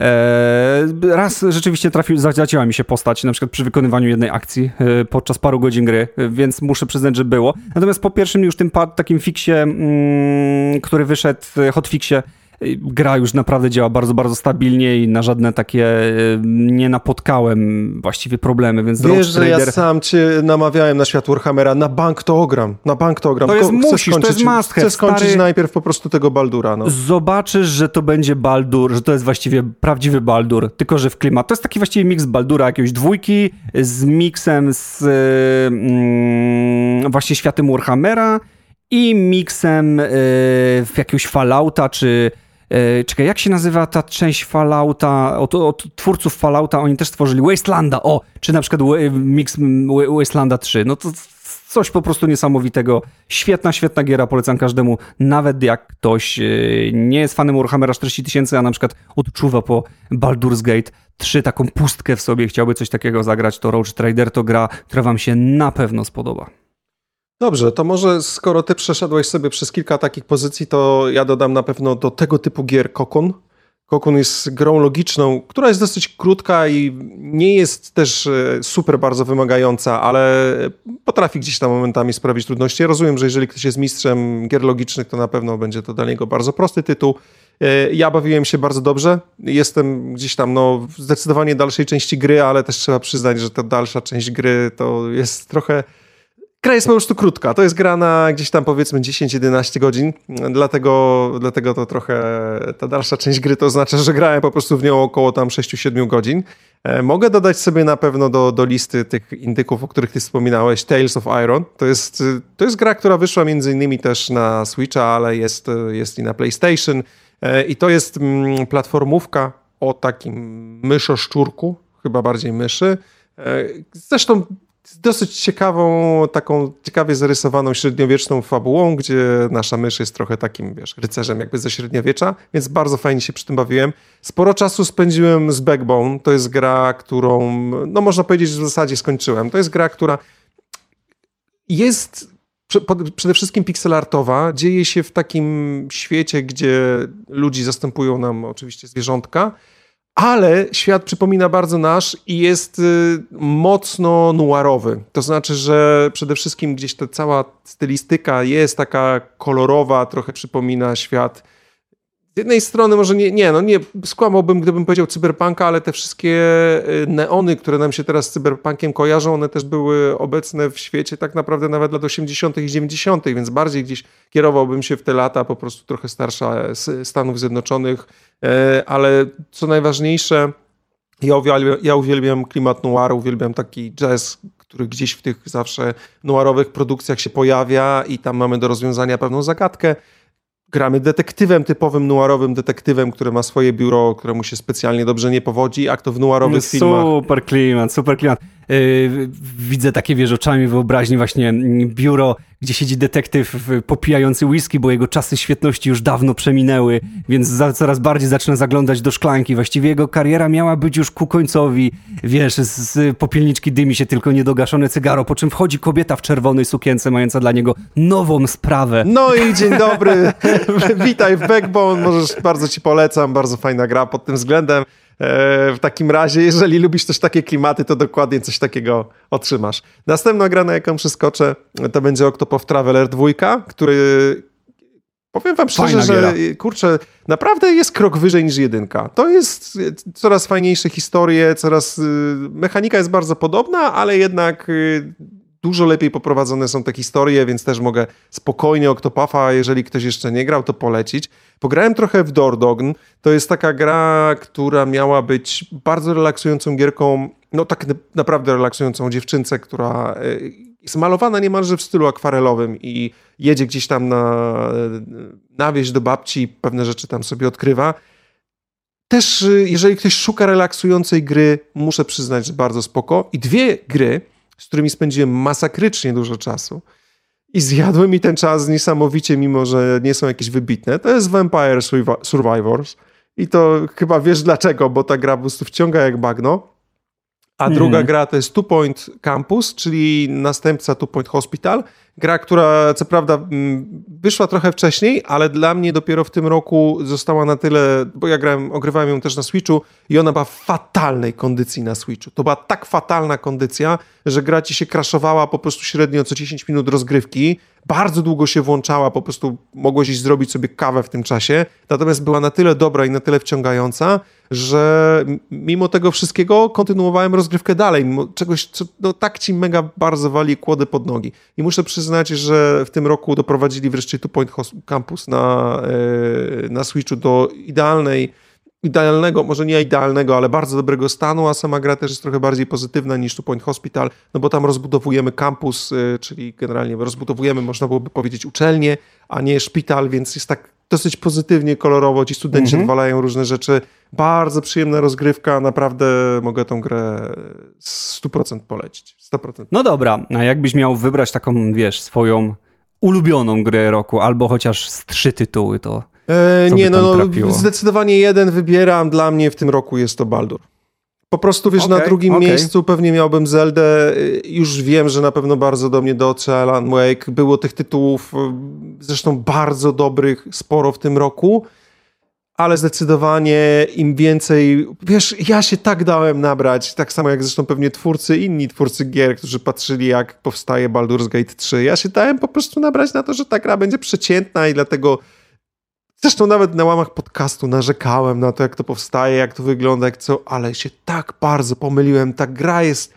E, raz rzeczywiście trafił, zadziała mi się postać, na przykład przy wykonywaniu jednej akcji e, podczas paru godzin gry, więc muszę przyznać, że było. Natomiast po pierwszym już tym takim fixie, mm, który wyszedł, hotfixie, gra już naprawdę działa bardzo, bardzo stabilnie i na żadne takie e, nie napotkałem właściwie problemy, więc Wiesz, że Trader... ja sam cię namawiałem na świat Warhammera, na bank to ogram, na bank to ogram. To jest musisz, skończyć, to jest must Chcę skończyć stary... najpierw po prostu tego Baldura. No. Zobaczysz, że to będzie Baldur, że to jest właściwie prawdziwy Baldur, tylko że w klimat. To jest taki właściwie miks Baldura, jakiegoś dwójki z miksem z mm, właśnie światem Warhammera i miksem y, w jakiegoś Fallouta, czy czekaj, jak się nazywa ta część Fallouta, od, od twórców Fallouta, oni też stworzyli Wastelanda, o, czy na przykład mix Wastelanda 3, no to coś po prostu niesamowitego. Świetna, świetna giera, polecam każdemu, nawet jak ktoś e, nie jest fanem Warhammera 40 tysięcy, a na przykład odczuwa po Baldur's Gate 3 taką pustkę w sobie, chciałby coś takiego zagrać, to Roach Trader to gra, która wam się na pewno spodoba. Dobrze, to może skoro ty przeszedłeś sobie przez kilka takich pozycji, to ja dodam na pewno do tego typu gier Kokun. Kokun jest grą logiczną, która jest dosyć krótka i nie jest też e, super bardzo wymagająca, ale potrafi gdzieś tam momentami sprawić trudności. Ja rozumiem, że jeżeli ktoś jest mistrzem gier logicznych, to na pewno będzie to dla niego bardzo prosty tytuł. E, ja bawiłem się bardzo dobrze. Jestem gdzieś tam, no, zdecydowanie dalszej części gry, ale też trzeba przyznać, że ta dalsza część gry to jest trochę Gra jest po prostu krótka. To jest gra na gdzieś tam powiedzmy 10-11 godzin, dlatego, dlatego to trochę ta dalsza część gry to oznacza, że grałem po prostu w nią około tam 6-7 godzin. E, mogę dodać sobie na pewno do, do listy tych indyków, o których ty wspominałeś, Tales of Iron. To jest, to jest gra, która wyszła między innymi też na Switcha, ale jest, jest i na PlayStation. E, I to jest mm, platformówka o takim myszoszczurku, chyba bardziej myszy. E, zresztą z dosyć ciekawą, taką ciekawie zarysowaną średniowieczną fabułą, gdzie nasza mysz jest trochę takim, wiesz, rycerzem jakby ze średniowiecza, więc bardzo fajnie się przy tym bawiłem. Sporo czasu spędziłem z Backbone, to jest gra, którą, no można powiedzieć, że w zasadzie skończyłem. To jest gra, która jest przede wszystkim pixelartowa, dzieje się w takim świecie, gdzie ludzi zastępują nam oczywiście zwierzątka, ale świat przypomina bardzo nasz i jest y, mocno noirowy. To znaczy, że przede wszystkim gdzieś ta cała stylistyka jest taka kolorowa, trochę przypomina świat z jednej strony może nie, nie, no nie, skłamałbym, gdybym powiedział cyberpunka, ale te wszystkie y, neony, które nam się teraz z cyberpunkiem kojarzą, one też były obecne w świecie tak naprawdę nawet lat 80. i 90., więc bardziej gdzieś kierowałbym się w te lata, po prostu trochę starsza Stanów Zjednoczonych, e, ale co najważniejsze, ja uwielbiam, ja uwielbiam klimat noir, uwielbiam taki jazz, który gdzieś w tych zawsze noirowych produkcjach się pojawia i tam mamy do rozwiązania pewną zagadkę. Gramy detektywem, typowym noirowych detektywem, który ma swoje biuro, któremu się specjalnie dobrze nie powodzi, jak to w noirowych super filmach. Super klimat, super klimat. Yy, widzę takie, wiesz, oczami wyobraźni właśnie biuro, gdzie siedzi detektyw popijający whisky, bo jego czasy świetności już dawno przeminęły, więc za, coraz bardziej zaczyna zaglądać do szklanki. Właściwie jego kariera miała być już ku końcowi, wiesz, z, z popielniczki dymi się tylko niedogaszone cygaro, po czym wchodzi kobieta w czerwonej sukience, mająca dla niego nową sprawę. No i dzień dobry, witaj w Backbone, możesz, bardzo ci polecam, bardzo fajna gra pod tym względem. E, w takim razie, jeżeli lubisz też takie klimaty, to dokładnie coś takiego otrzymasz. Następna gra, na jaką przeskoczę, to będzie Octopath Traveler 2, który powiem wam szczerze, że kurczę, naprawdę jest krok wyżej niż jedynka. To jest coraz fajniejsze historie, coraz... Y, mechanika jest bardzo podobna, ale jednak dużo lepiej poprowadzone są te historie, więc też mogę spokojnie Octopafa, jeżeli ktoś jeszcze nie grał, to polecić. Pograłem trochę w Dordogn. To jest taka gra, która miała być bardzo relaksującą gierką, no tak naprawdę relaksującą dziewczynce, która e, jest malowana niemalże w stylu akwarelowym i jedzie gdzieś tam na, na wieś do babci, pewne rzeczy tam sobie odkrywa. Też, e, jeżeli ktoś szuka relaksującej gry, muszę przyznać, że bardzo spoko. I dwie gry, z którymi spędziłem masakrycznie dużo czasu i zjadły mi ten czas niesamowicie, mimo że nie są jakieś wybitne. To jest Vampire Survivors. I to chyba wiesz dlaczego, bo ta gra po prostu wciąga jak bagno. A mm. druga gra to jest Two Point Campus, czyli następca Two Point Hospital. Gra, która co prawda mm, wyszła trochę wcześniej, ale dla mnie dopiero w tym roku została na tyle, bo ja grałem, ogrywałem ją też na Switchu i ona była w fatalnej kondycji na Switchu. To była tak fatalna kondycja, że gra ci się kraszowała po prostu średnio co 10 minut rozgrywki. Bardzo długo się włączała, po prostu mogłeś iść zrobić sobie kawę w tym czasie. Natomiast była na tyle dobra i na tyle wciągająca, że mimo tego wszystkiego kontynuowałem rozgrywkę dalej. Czegoś, co no, tak ci mega bardzo wali kłody pod nogi. I muszę przyznać, że w tym roku doprowadzili wreszcie Two Point Campus na, e, na Switchu do idealnej idealnego, może nie idealnego, ale bardzo dobrego stanu, a sama gra też jest trochę bardziej pozytywna niż Two Point Hospital, no bo tam rozbudowujemy kampus, e, czyli generalnie rozbudowujemy, można byłoby powiedzieć, uczelnię, a nie szpital, więc jest tak dosyć pozytywnie, kolorowo, ci studenci mhm. odwalają różne rzeczy. Bardzo przyjemna rozgrywka, naprawdę mogę tą grę 100% polecić. 100%. No dobra, a jakbyś miał wybrać taką, wiesz, swoją ulubioną grę roku, albo chociaż z trzy tytuły, to e, Nie, no, no zdecydowanie jeden wybieram, dla mnie w tym roku jest to Baldur. Po prostu, wiesz, okay, na drugim okay. miejscu pewnie miałbym Zeldę. Już wiem, że na pewno bardzo do mnie dotrze Alan Wake. Było tych tytułów y, zresztą bardzo dobrych sporo w tym roku, ale zdecydowanie im więcej... Wiesz, ja się tak dałem nabrać, tak samo jak zresztą pewnie twórcy, inni twórcy gier, którzy patrzyli jak powstaje Baldur's Gate 3. Ja się dałem po prostu nabrać na to, że ta gra będzie przeciętna i dlatego Zresztą nawet na łamach podcastu narzekałem na to, jak to powstaje, jak to wygląda, jak co, ale się tak bardzo pomyliłem. Ta gra jest.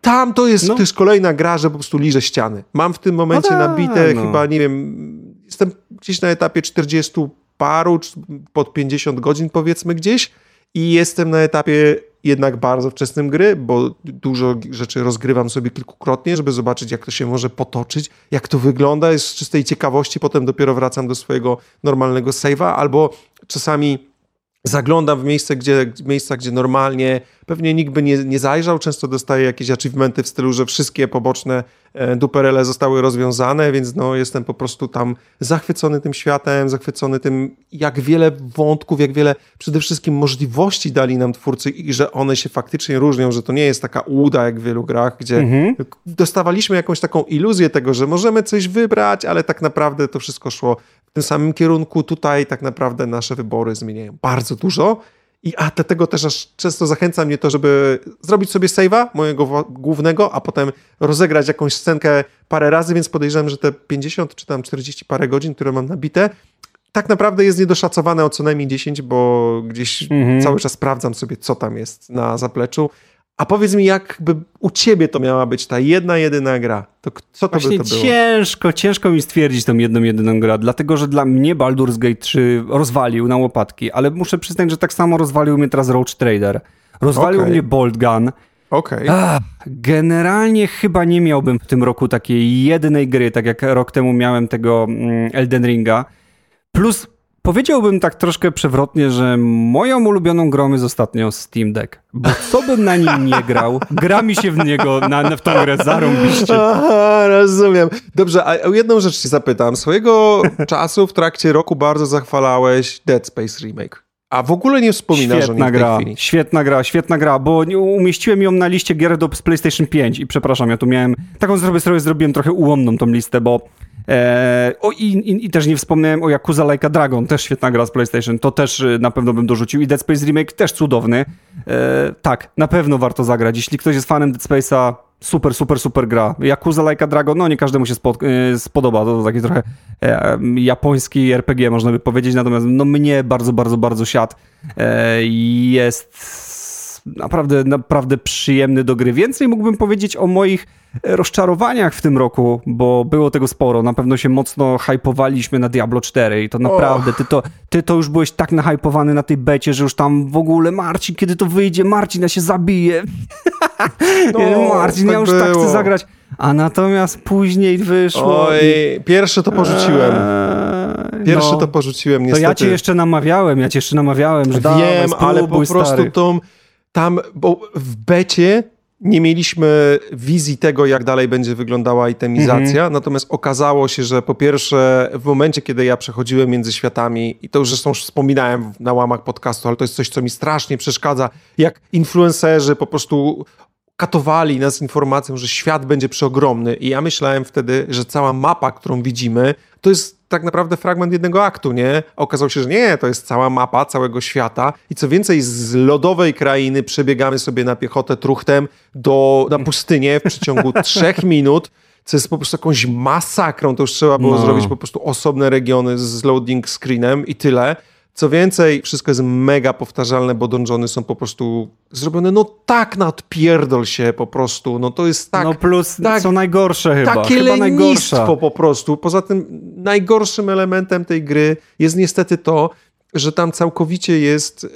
Tam to jest, no. jest kolejna gra, że po prostu liże ściany. Mam w tym momencie no nabite no. chyba, nie wiem, jestem gdzieś na etapie 40 paru, pod 50 godzin powiedzmy gdzieś i jestem na etapie jednak bardzo wczesnym gry, bo dużo rzeczy rozgrywam sobie kilkukrotnie, żeby zobaczyć, jak to się może potoczyć, jak to wygląda. Jest z czystej ciekawości, potem dopiero wracam do swojego normalnego save'a, albo czasami zaglądam w miejsce, gdzie, miejsca, gdzie normalnie pewnie nikt by nie, nie zajrzał. Często dostaję jakieś achievementy w stylu, że wszystkie poboczne e, duperele zostały rozwiązane, więc no, jestem po prostu tam zachwycony tym światem, zachwycony tym, jak wiele wątków, jak wiele przede wszystkim możliwości dali nam twórcy i że one się faktycznie różnią, że to nie jest taka uda jak w wielu grach, gdzie mhm. dostawaliśmy jakąś taką iluzję tego, że możemy coś wybrać, ale tak naprawdę to wszystko szło w tym samym kierunku. Tutaj tak naprawdę nasze wybory zmieniają bardzo dużo i a dlatego też aż często zachęca mnie to, żeby zrobić sobie save'a mojego głównego, a potem rozegrać jakąś scenkę parę razy, więc podejrzewam, że te 50 czy tam 40 parę godzin, które mam nabite, tak naprawdę jest niedoszacowane o co najmniej 10, bo gdzieś mhm. cały czas sprawdzam sobie, co tam jest na zapleczu. A powiedz mi, jakby u ciebie to miała być ta jedna, jedyna gra? To co to Właśnie by to było? ciężko, ciężko mi stwierdzić tą jedną, jedyną grę, dlatego, że dla mnie Baldur's Gate 3 rozwalił na łopatki, ale muszę przyznać, że tak samo rozwalił mnie teraz Roach Trader. Rozwalił okay. mnie Bolt Gun, Okej. Ach, Generalnie chyba nie miałbym w tym roku takiej jednej gry, tak jak rok temu miałem tego mm, Elden Ringa. Plus powiedziałbym tak troszkę przewrotnie, że moją ulubioną grą jest ostatnio Steam Deck. Bo co bym na nim nie grał, gra mi się w niego, na, w tą grę zarąbiście. Aha, rozumiem. Dobrze, a o jedną rzecz ci zapytam. Swojego czasu w trakcie roku bardzo zachwalałeś Dead Space Remake. A w ogóle nie wspominasz Świetna o nim gra, świetna gra, świetna gra, bo umieściłem ją na liście gier do PlayStation 5 i przepraszam, ja tu miałem, taką sobie zrobiłem trochę ułomną tą listę, bo e, o, i, i, i też nie wspomniałem o Yakuza Like Dragon, też świetna gra z PlayStation, to też y, na pewno bym dorzucił i Dead Space Remake też cudowny. E, tak, na pewno warto zagrać, jeśli ktoś jest fanem Dead Space'a, super, super, super gra. Yakuza Like Dragon, no nie każdemu się spod, y, spodoba, to taki trochę e, japoński RPG można by powiedzieć, natomiast no mnie bardzo, bardzo, bardzo siadł. E, jest naprawdę, naprawdę przyjemny do gry. Więcej mógłbym powiedzieć o moich e, rozczarowaniach w tym roku, bo było tego sporo. Na pewno się mocno hypowaliśmy na Diablo 4 i to naprawdę, ty to, ty to już byłeś tak nahypowany na tej becie, że już tam w ogóle Marcin, kiedy to wyjdzie, Marcin, ja się zabiję. No, Marcin, tak ja już tak było. chcę zagrać. A natomiast później wyszło Oj, i... pierwsze to porzuciłem. Eee, Pierwsze no. to porzuciłem, To niestety. ja cię jeszcze namawiałem, ja cię jeszcze namawiałem, że dawaj, Wiem, ale po prostu stary. tą, tam, bo w becie nie mieliśmy wizji tego, jak dalej będzie wyglądała itemizacja, Mhm. natomiast okazało się, że po pierwsze w momencie, kiedy ja przechodziłem między światami, i to już zresztą wspominałem na łamach podcastu, ale to jest coś, co mi strasznie przeszkadza, jak influencerzy po prostu katowali nas informacją, że świat będzie przeogromny i ja myślałem wtedy, że cała mapa, którą widzimy, to jest tak naprawdę fragment jednego aktu, nie? Okazało się, że nie, to jest cała mapa całego świata i co więcej, z lodowej krainy przebiegamy sobie na piechotę truchtem do, na pustynię w przeciągu trzech minut, co jest po prostu jakąś masakrą, to już trzeba było No. zrobić po prostu osobne regiony z loading screenem i tyle. Co więcej, wszystko jest mega powtarzalne, bo donżony są po prostu zrobione no tak na odpierdol się po prostu, no to jest tak... no plus tak- co najgorsze chyba. Takie chyba lenistwo po prostu. Poza tym najgorszym elementem tej gry jest niestety to, że tam całkowicie jest e,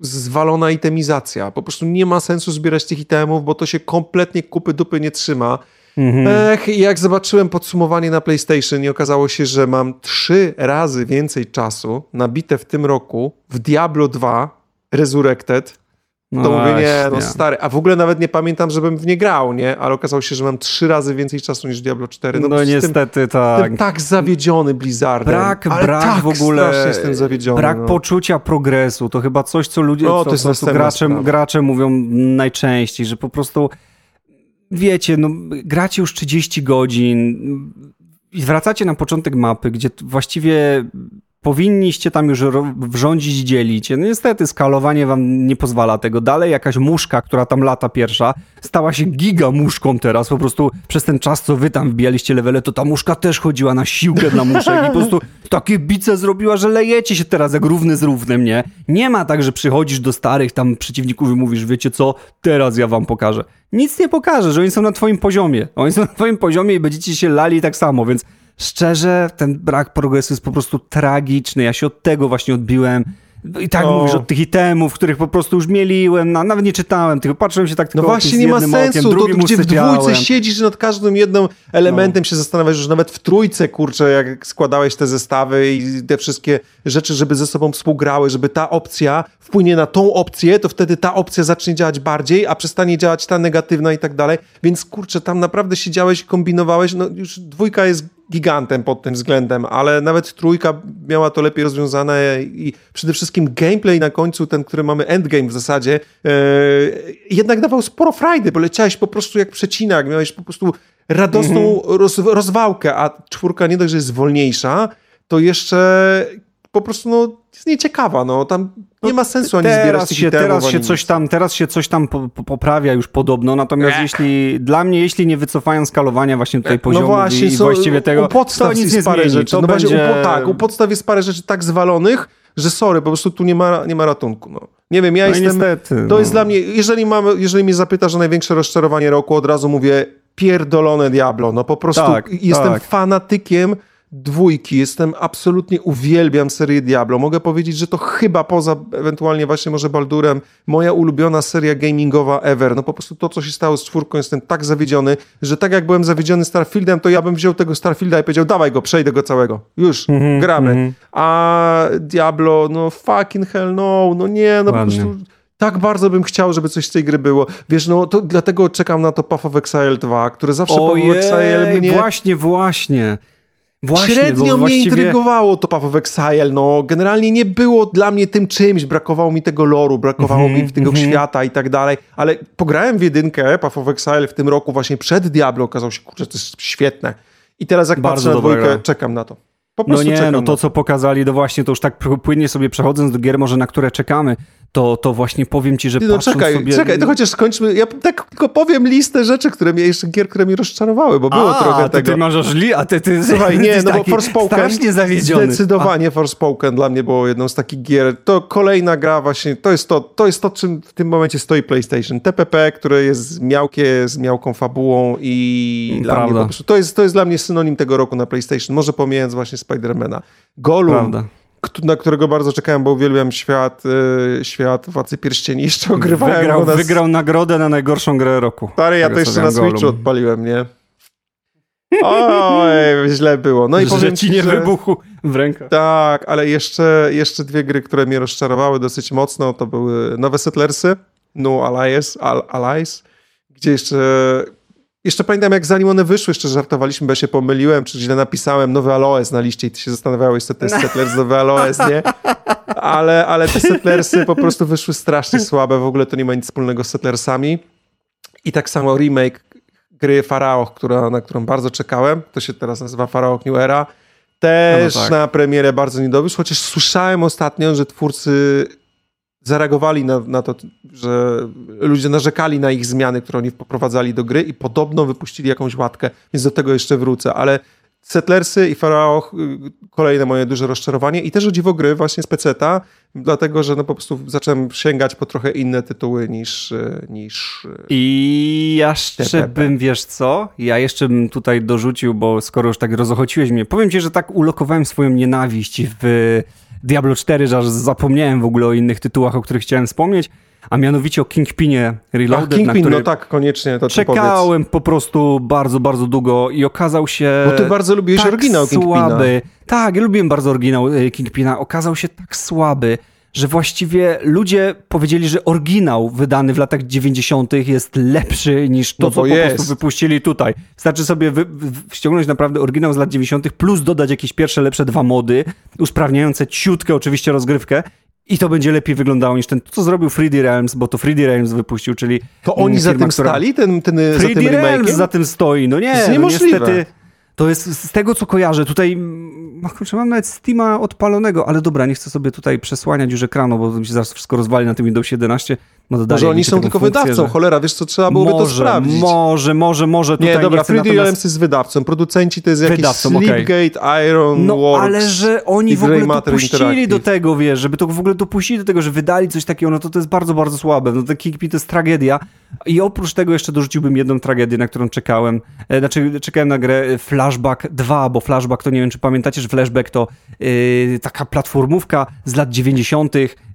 zwalona itemizacja. Po prostu nie ma sensu zbierać tych itemów, bo to się kompletnie kupy dupy nie trzyma. Mhm. Ech, i jak zobaczyłem podsumowanie na PlayStation i okazało się, że mam trzy razy więcej czasu nabite w tym roku w Diablo 2 Resurrected, to No mówię, nie, no stary, a w ogóle nawet nie pamiętam, żebym w nie grał, nie? Ale okazało się, że mam trzy razy więcej czasu niż Diablo 4. No, prostu niestety Jestem, tak. jestem tak zawiedziony Blizzardem. Brak, ale brak tak w ogóle. jestem zawiedziony. Brak no. poczucia progresu. To chyba coś, co ludzie, No, co to jest następna gracze, gracze mówią najczęściej, że po prostu wiecie, no gracie już 30 godzin i wracacie na początek mapy, gdzie właściwie powinniście tam już wrządzić dzielić. No niestety skalowanie wam nie pozwala tego. Dalej jakaś muszka, która tam lata pierwsza, stała się giga muszką teraz. Po prostu przez ten czas, co wy tam wbijaliście levele, to ta muszka też chodziła na siłkę dla muszek i po prostu takie bice zrobiła, że lejecie się teraz jak równy z równym, nie? Nie ma tak, że przychodzisz do starych tam przeciwników i mówisz, wiecie co, teraz ja wam pokażę. Nic nie pokaże, że oni są na twoim poziomie. Oni są na twoim poziomie i będziecie się lali tak samo, więc szczerze, ten brak progresu jest po prostu tragiczny. Ja się od tego właśnie odbiłem. I tak O. mówisz od tych itemów, których po prostu już mieliłem, no, nawet nie czytałem tych, patrzyłem się tak No tylko właśnie z nie ma sensu, okiem, to gdzie w dwójce siedzisz nad każdym jednym elementem się zastanawiasz, że nawet w trójce, kurczę, jak składałeś te zestawy i te wszystkie rzeczy, żeby ze sobą współgrały, żeby ta opcja wpłynie na tą opcję, to wtedy ta opcja zacznie działać bardziej, a przestanie działać ta negatywna i tak dalej, więc kurczę, tam naprawdę siedziałeś i kombinowałeś, no już dwójka jest gigantem pod tym względem, ale nawet trójka miała to lepiej rozwiązane i przede wszystkim gameplay na końcu, ten, który mamy endgame w zasadzie, e, jednak dawał sporo frajdy, bo leciałeś po prostu jak przecinak, miałeś po prostu radosną roz, rozwałkę, a czwórka nie dość, że jest wolniejsza, to jeszcze po prostu no, jest nieciekawa, no tam nie ma sensu ani zbierać Teraz tych się, teraz się coś tam, teraz się coś tam po, po, poprawia już podobno, natomiast Ech. jeśli, dla mnie, jeśli nie wycofają skalowania właśnie tutaj poziomów no właśnie, i, i właściwie tego, u podstaw to nic jest nie parę zmieni. rzeczy. To no będzie... właśnie, u, tak, u podstaw jest parę rzeczy tak zwalonych, że sorry, po prostu tu nie ma, nie ma ratunku. No. Nie wiem, ja No jestem... niestety, to no. jest dla mnie, jeżeli, mamy, jeżeli mnie zapytasz o największe rozczarowanie roku, od razu mówię pierdolone Diablo. No po prostu Tak, jestem tak. fanatykiem dwójki. Jestem absolutnie, uwielbiam serię Diablo. Mogę powiedzieć, że to chyba poza ewentualnie właśnie może Baldurem, moja ulubiona seria gamingowa ever. No po prostu to, co się stało z czwórką, jestem tak zawiedziony, że tak jak byłem zawiedziony Starfieldem, to ja bym wziął tego Starfielda i powiedział, dawaj go, przejdę go całego. Już, mm -hmm, gramy. Mm -hmm. A Diablo, no fucking hell no, no nie, no Ładnie. po prostu tak bardzo bym chciał, żeby coś z tej gry było. Wiesz, no to dlatego czekam na to Path of Exile 2, które zawsze Ojej, Path of Exile mnie... właśnie, właśnie. Właśnie, Średnio mnie właściwie... intrygowało to Path of Exile, no generalnie nie było dla mnie tym czymś, brakowało mi tego loru, brakowało mm -hmm, mi tego mm -hmm. świata i tak dalej, ale pograłem w jedynkę Path of Exile w tym roku właśnie przed Diablo, okazało się, kurczę, to jest świetne. I teraz jak Bardzo patrzę na dwójkę, gra. czekam na to. Po no nie, no to co pokazali, to właśnie to już tak płynnie sobie przechodząc do gier, może na które czekamy, to, to właśnie powiem ci, że no, czekaj, sobie... czekaj, to chociaż skończmy. Ja tak tylko powiem listę rzeczy, które mnie jeszcze gier, które mnie rozczarowały, bo było a, trochę a tego. ty masz li, a ty, ty Słuchaj, nie, no bo Forspoken zawiedziony. zdecydowanie a. Forspoken dla mnie było jedną z takich gier. To kolejna gra właśnie, to jest to, to jest to, czym w tym momencie stoi PlayStation. TPP, które jest miałkie, z miałką fabułą i dla mnie po prostu, to jest, to jest dla mnie synonim tego roku na PlayStation, może pomijając właśnie Spidermana. Golum, Prawda na którego bardzo czekałem, bo uwielbiam świat, y, świat Władcy Pierścieni. Jeszcze ogrywałem wygrał, nas... wygrał nagrodę na najgorszą grę roku. Stary, ja to jeszcze na Switchu odpaliłem, nie? Oj, źle było. No i powiem ci nie że... wybuchu w rękach. Tak, ale jeszcze, jeszcze dwie gry, które mnie rozczarowały dosyć mocno, to były nowe Settlersy, No Allies, Al Allies, gdzie jeszcze jeszcze pamiętam, jak zanim one wyszły, jeszcze żartowaliśmy, bo ja się pomyliłem, czy źle napisałem nowy Aloes na liście i ty się zastanawiałeś, co to jest Settlers nowy Aloes, nie? Ale, ale te Settlersy po prostu wyszły strasznie słabe, w ogóle to nie ma nic wspólnego z Settlersami. I tak samo remake gry Faraoch, która, na którą bardzo czekałem, to się teraz nazywa Faraoch New Era, też no tak. na premierę bardzo nie dowiózł, chociaż słyszałem ostatnio, że twórcy zareagowali na, na to, że ludzie narzekali na ich zmiany, które oni wprowadzali do gry i podobno wypuścili jakąś łatkę, więc do tego jeszcze wrócę, ale Settlersy i Pharaoh y, kolejne moje duże rozczarowanie i też o dziwo gry właśnie z peceta, dlatego, że no po prostu zacząłem sięgać po trochę inne tytuły niż... Y, niż y, I jeszcze TPP. bym, wiesz co, ja jeszcze bym tutaj dorzucił, bo skoro już tak rozochociłeś mnie, powiem ci, że tak ulokowałem swoją nienawiść w Diablo 4, że aż zapomniałem w ogóle o innych tytułach, o których chciałem wspomnieć, a mianowicie o Kingpinie Reloaded, Kingpin, na no tak, koniecznie to czekałem po prostu bardzo, bardzo długo i okazał się Bo ty bardzo lubiłeś tak oryginał Kingpina. Słaby. Tak, ja lubiłem bardzo oryginał e, Kingpina. Okazał się tak słaby, że właściwie ludzie powiedzieli, że oryginał wydany w latach 90. jest lepszy niż to, no co jest. po prostu wypuścili tutaj. Wystarczy sobie wy, ściągnąć naprawdę oryginał z lat 90., plus dodać jakieś pierwsze lepsze dwa mody, usprawniające ciutkę oczywiście rozgrywkę. I to będzie lepiej wyglądało niż ten, co zrobił 3D Realms, bo to 3D Realms wypuścił, czyli. To oni firma, za tym która... stali? Ten, ten, 3D za tym Realms za tym stoi. No nie, to jest niemożliwe. No niestety to jest z tego, co kojarzę. Tutaj no, kurczę, mam nawet Steama odpalonego, ale dobra, nie chcę sobie tutaj przesłaniać już ekranu, bo mi się zaraz wszystko rozwali na tym Windows 11. No może oni są tylko funkcję, wydawcą, że... cholera, wiesz co, trzeba byłoby może, to sprawdzić. Może, może, może. Tutaj nie, dobra, 3D natomiast... Realms jest wydawcą, producenci to jest jakiś wydawcą, Sleepgate, okay. Iron No, Works ale że oni w ogóle dopuścili do tego, wiesz, żeby to w ogóle dopuścili do tego, że wydali coś takiego, no to to jest bardzo, bardzo słabe. No to Kingpin to jest tragedia. I oprócz tego jeszcze dorzuciłbym jedną tragedię, na którą czekałem. E, znaczy, czekałem na grę Flashback 2, bo Flashback to nie wiem, czy pamiętacie, że Flashback to yy, taka platformówka z lat 90., Mm,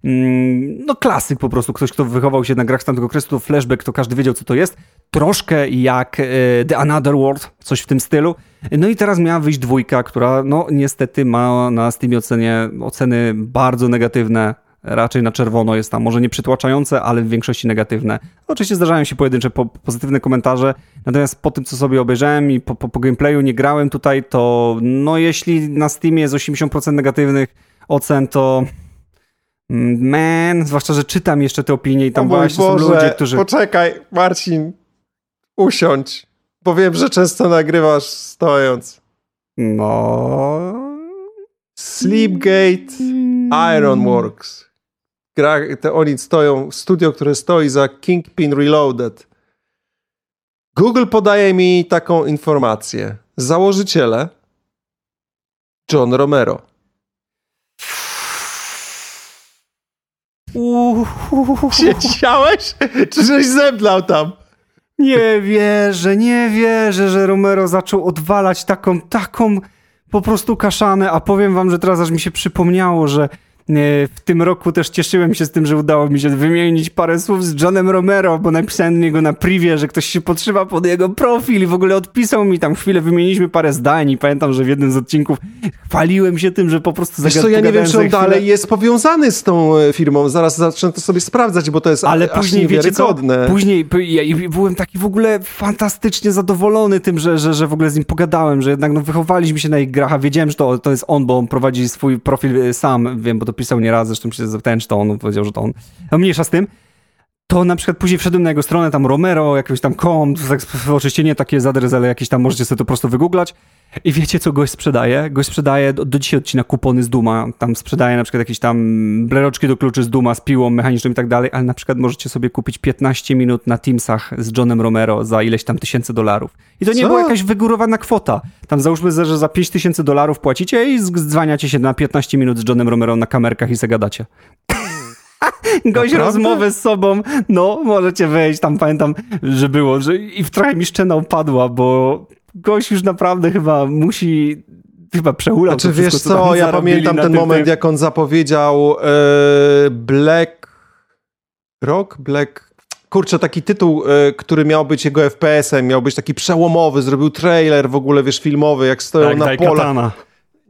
no klasyk po prostu, ktoś, kto wychował się na grach z tamtego okresu, to flashback, to każdy wiedział, co to jest. Troszkę jak e, The Another World, coś w tym stylu. No i teraz miała wyjść dwójka, która no niestety ma na Steamie ocenie, oceny bardzo negatywne, raczej na czerwono jest tam, może nie przytłaczające, ale w większości negatywne. Oczywiście zdarzają się pojedyncze po, pozytywne komentarze, natomiast po tym, co sobie obejrzałem i po, po, po gameplayu nie grałem tutaj, to no jeśli na Steamie jest 80% negatywnych ocen, to Man, zwłaszcza, że czytam jeszcze te opinie i tam właśnie Boże, są ludzie, którzy... Poczekaj, Marcin, usiądź, bo wiem, że często nagrywasz stojąc. No... Sleepgate Ironworks. Gra, te oni stoją, studio, które stoi za Kingpin Reloaded. Google podaje mi taką informację. Założyciele John Romero. Siedziałeś? Czy żeś zemdlał tam? Nie wierzę, nie wierzę, że Romero zaczął odwalać taką, taką po prostu kaszane, a powiem wam, że teraz aż mi się przypomniało, że w tym roku też cieszyłem się z tym, że udało mi się wymienić parę słów z Johnem Romero, bo napisałem niego na privie, że ktoś się podszywa pod jego profil i w ogóle odpisał mi. Tam chwilę, wymieniliśmy parę zdań i pamiętam, że w jednym z odcinków chwaliłem się tym, że po prostu Wiesz co, ja nie wiem, czy on dalej jest powiązany z tą e, firmą. Zaraz zacznę to sobie sprawdzać, bo to jest Ale później, wiecie co, później ja byłem taki w ogóle fantastycznie zadowolony tym, że, że, że w ogóle z nim pogadałem, że jednak no, wychowaliśmy się na ich grach, a wiedziałem, że to, to jest on, bo on prowadzi swój profil e, sam, wiem, bo to pisał nieraz, zresztą się zapytałem, czy to on, powiedział, że to on. No mniejsza z tym. To na przykład później wszedłem na jego stronę, tam Romero, jakiś tam com, tak, oczywiście nie takie zadres, ale jakieś tam możecie sobie to po prostu wygooglać. I wiecie, co gość sprzedaje? Gość sprzedaje, do, do dzisiaj odcina kupony z Duma, tam sprzedaje na przykład jakieś tam bleroczki do kluczy z Duma, z piłą mechaniczną i tak dalej, ale na przykład możecie sobie kupić 15 minut na Teamsach z Johnem Romero za ileś tam tysięcy dolarów. I to nie co? była jakaś wygórowana kwota. Tam załóżmy, że za 5 tysięcy dolarów płacicie i zdzwaniacie się na 15 minut z Johnem Romero na kamerkach i zagadacie. Gość rozmowy z sobą, no możecie wejść, tam pamiętam, że było, że i w trochę mi szczena upadła, bo gość już naprawdę chyba musi chyba przeulał Znaczy wiesz co, ja pamiętam ten moment, jak on zapowiedział e, Black Rock? Black... Kurczę, taki tytuł, e, który miał być jego FPS-em, miał być taki przełomowy, zrobił trailer w ogóle, wiesz, filmowy, jak stoją tak, na pole.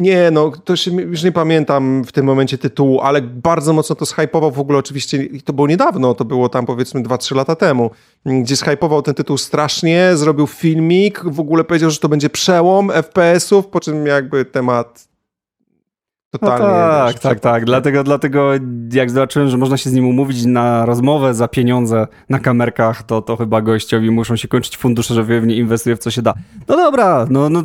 Nie, no, to się, już nie pamiętam w tym momencie tytułu, ale bardzo mocno to zhypował w ogóle oczywiście, to było niedawno, to było tam powiedzmy 2-3 lata temu, gdzie zhypował ten tytuł strasznie, zrobił filmik, w ogóle powiedział, że to będzie przełom FPS-ów, po czym jakby temat totalnie... No tak, tak, tak, dlatego, dlatego jak zobaczyłem, że można się z nim umówić na rozmowę za pieniądze na kamerkach, to, to chyba gościowi muszą się kończyć fundusze, że w nie inwestuje w co się da. No dobra, no, no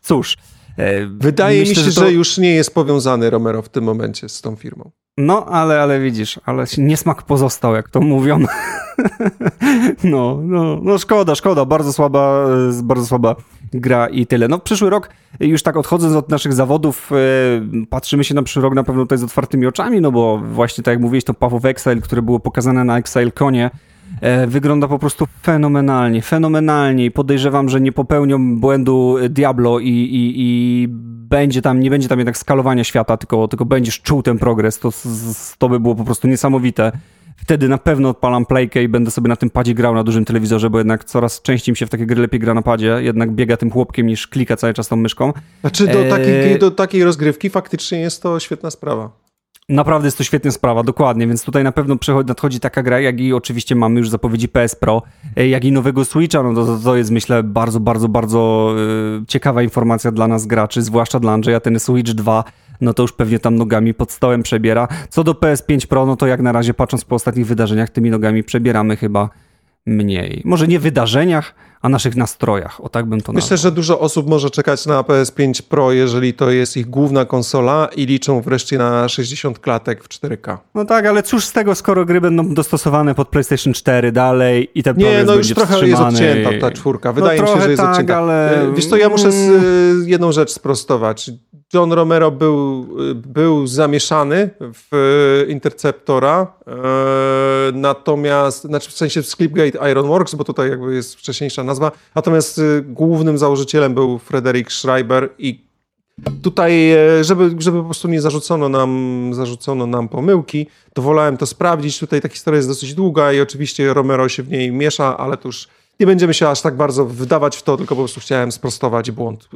cóż... E, Wydaje Myślę, mi się, że, to... że, już nie jest powiązany Romero w tym momencie z tą firmą. No, ale, ale widzisz, ale niesmak pozostał, jak to mówią. no, no, no szkoda, szkoda, bardzo słaba, bardzo słaba gra i tyle. No przyszły rok, już tak odchodząc od naszych zawodów, e, patrzymy się na przyszły rok na pewno tutaj z otwartymi oczami, no bo właśnie tak jak mówiłeś, to Path of Exile, które było pokazane na Exile Konie, wygląda po prostu fenomenalnie, fenomenalnie i podejrzewam, że nie popełnią błędu Diablo i, i, i będzie tam, nie będzie tam jednak skalowania świata, tylko, tylko będziesz czuł ten progres, to, to by było po prostu niesamowite. Wtedy na pewno odpalam playkę i będę sobie na tym padzie grał na dużym telewizorze, bo jednak coraz częściej mi się w takie gry lepiej gra na padzie, jednak biega tym chłopkiem niż klika cały czas tą myszką. Znaczy do, takiej, e, do takiej rozgrywki faktycznie jest to świetna sprawa. Naprawdę jest to świetna sprawa, dokładnie, więc tutaj na pewno nadchodzi taka gra, jak i oczywiście mamy już zapowiedzi PS Pro, e, jak i nowego Switcha, no to, to jest myślę bardzo, bardzo, bardzo yy, ciekawa informacja dla nas graczy, zwłaszcza dla Andrzeja, ten Switch 2, no to już pewnie tam nogami pod stołem przebiera. Co do PS5 Pro, no to jak na razie patrząc po ostatnich wydarzeniach, tymi nogami przebieramy chyba mniej. Może nie wydarzeniach, a naszych nastrojach. O tak bym to Myślę, że dużo osób może czekać na PS5 Pro, jeżeli to jest ich główna konsola i liczą wreszcie na 60 klatek w 4K. No tak, ale cóż z tego, skoro gry będą dostosowane pod PlayStation 4 dalej i ten Nie, no już trochę jest odcięta ta czwórka. No Wydaje no mi się, że jest tak, odcięta. Ale... Wiesz co, ja muszę z, mm. jedną rzecz sprostować. John Romero był, był zamieszany w Interceptora, e, natomiast, znaczy w sensie w Sklipgate Ironworks, bo tutaj jakby jest wcześniejsza nazwa, natomiast e, głównym założycielem był Frederick Schreiber i tutaj, e, żeby, żeby po prostu nie zarzucono nam, zarzucono nam pomyłki, to wolałem to sprawdzić. Tutaj ta historia jest dosyć długa i oczywiście Romero się w niej miesza, ale to już nie będziemy się aż tak bardzo wdawać w to, tylko po prostu chciałem sprostować błąd,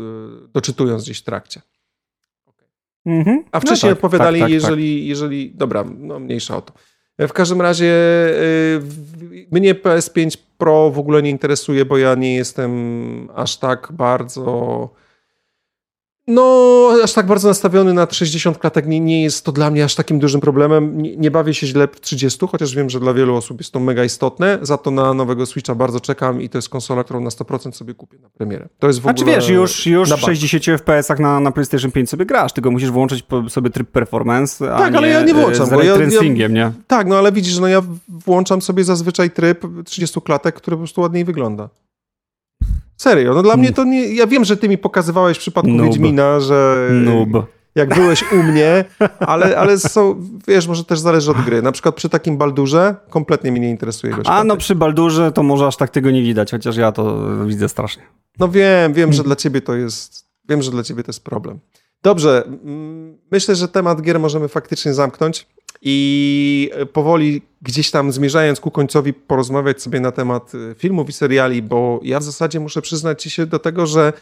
doczytując gdzieś w trakcie. Mhm. A wcześniej no tak, odpowiadali, tak, tak, jeżeli, jeżeli. Dobra, no mniejsza o to. W każdym razie yy, mnie PS5 Pro w ogóle nie interesuje, bo ja nie jestem aż tak bardzo no, aż tak bardzo nastawiony na 60 klatek nie, nie jest to dla mnie aż takim dużym problemem. Nie, nie, bawię się źle w 30, chociaż wiem, że dla wielu osób jest to mega istotne. Za to na nowego Switcha bardzo czekam i to jest konsola, którą na 100% sobie kupię na premierę. To jest w znaczy, ogóle... wiesz, już, już w 60 FPS-ach na, na PlayStation 5 sobie grasz, tylko musisz włączyć sobie tryb performance, Tak, ale ja nie włączam. Z ja, ja, nie? Tak, no ale widzisz, no ja włączam sobie zazwyczaj tryb 30 klatek, który po prostu ładniej wygląda. Serio, no dla mnie to nie... Ja wiem, że ty mi pokazywałeś w przypadku Noob. Wiedźmina, że... Noob. Jak byłeś u mnie, ale, ale są, wiesz, może też zależy od gry. Na przykład przy takim Baldurze kompletnie mnie nie interesuje gość. A no przy Baldurze to może aż tak tego nie widać, chociaż ja to widzę strasznie. No wiem, wiem, że dla ciebie to jest wiem, że dla ciebie to jest problem. Dobrze, myślę, że temat gier możemy faktycznie zamknąć i powoli gdzieś tam zmierzając ku końcowi porozmawiać sobie na temat y, filmów i seriali, bo ja w zasadzie muszę przyznać ci się do tego, że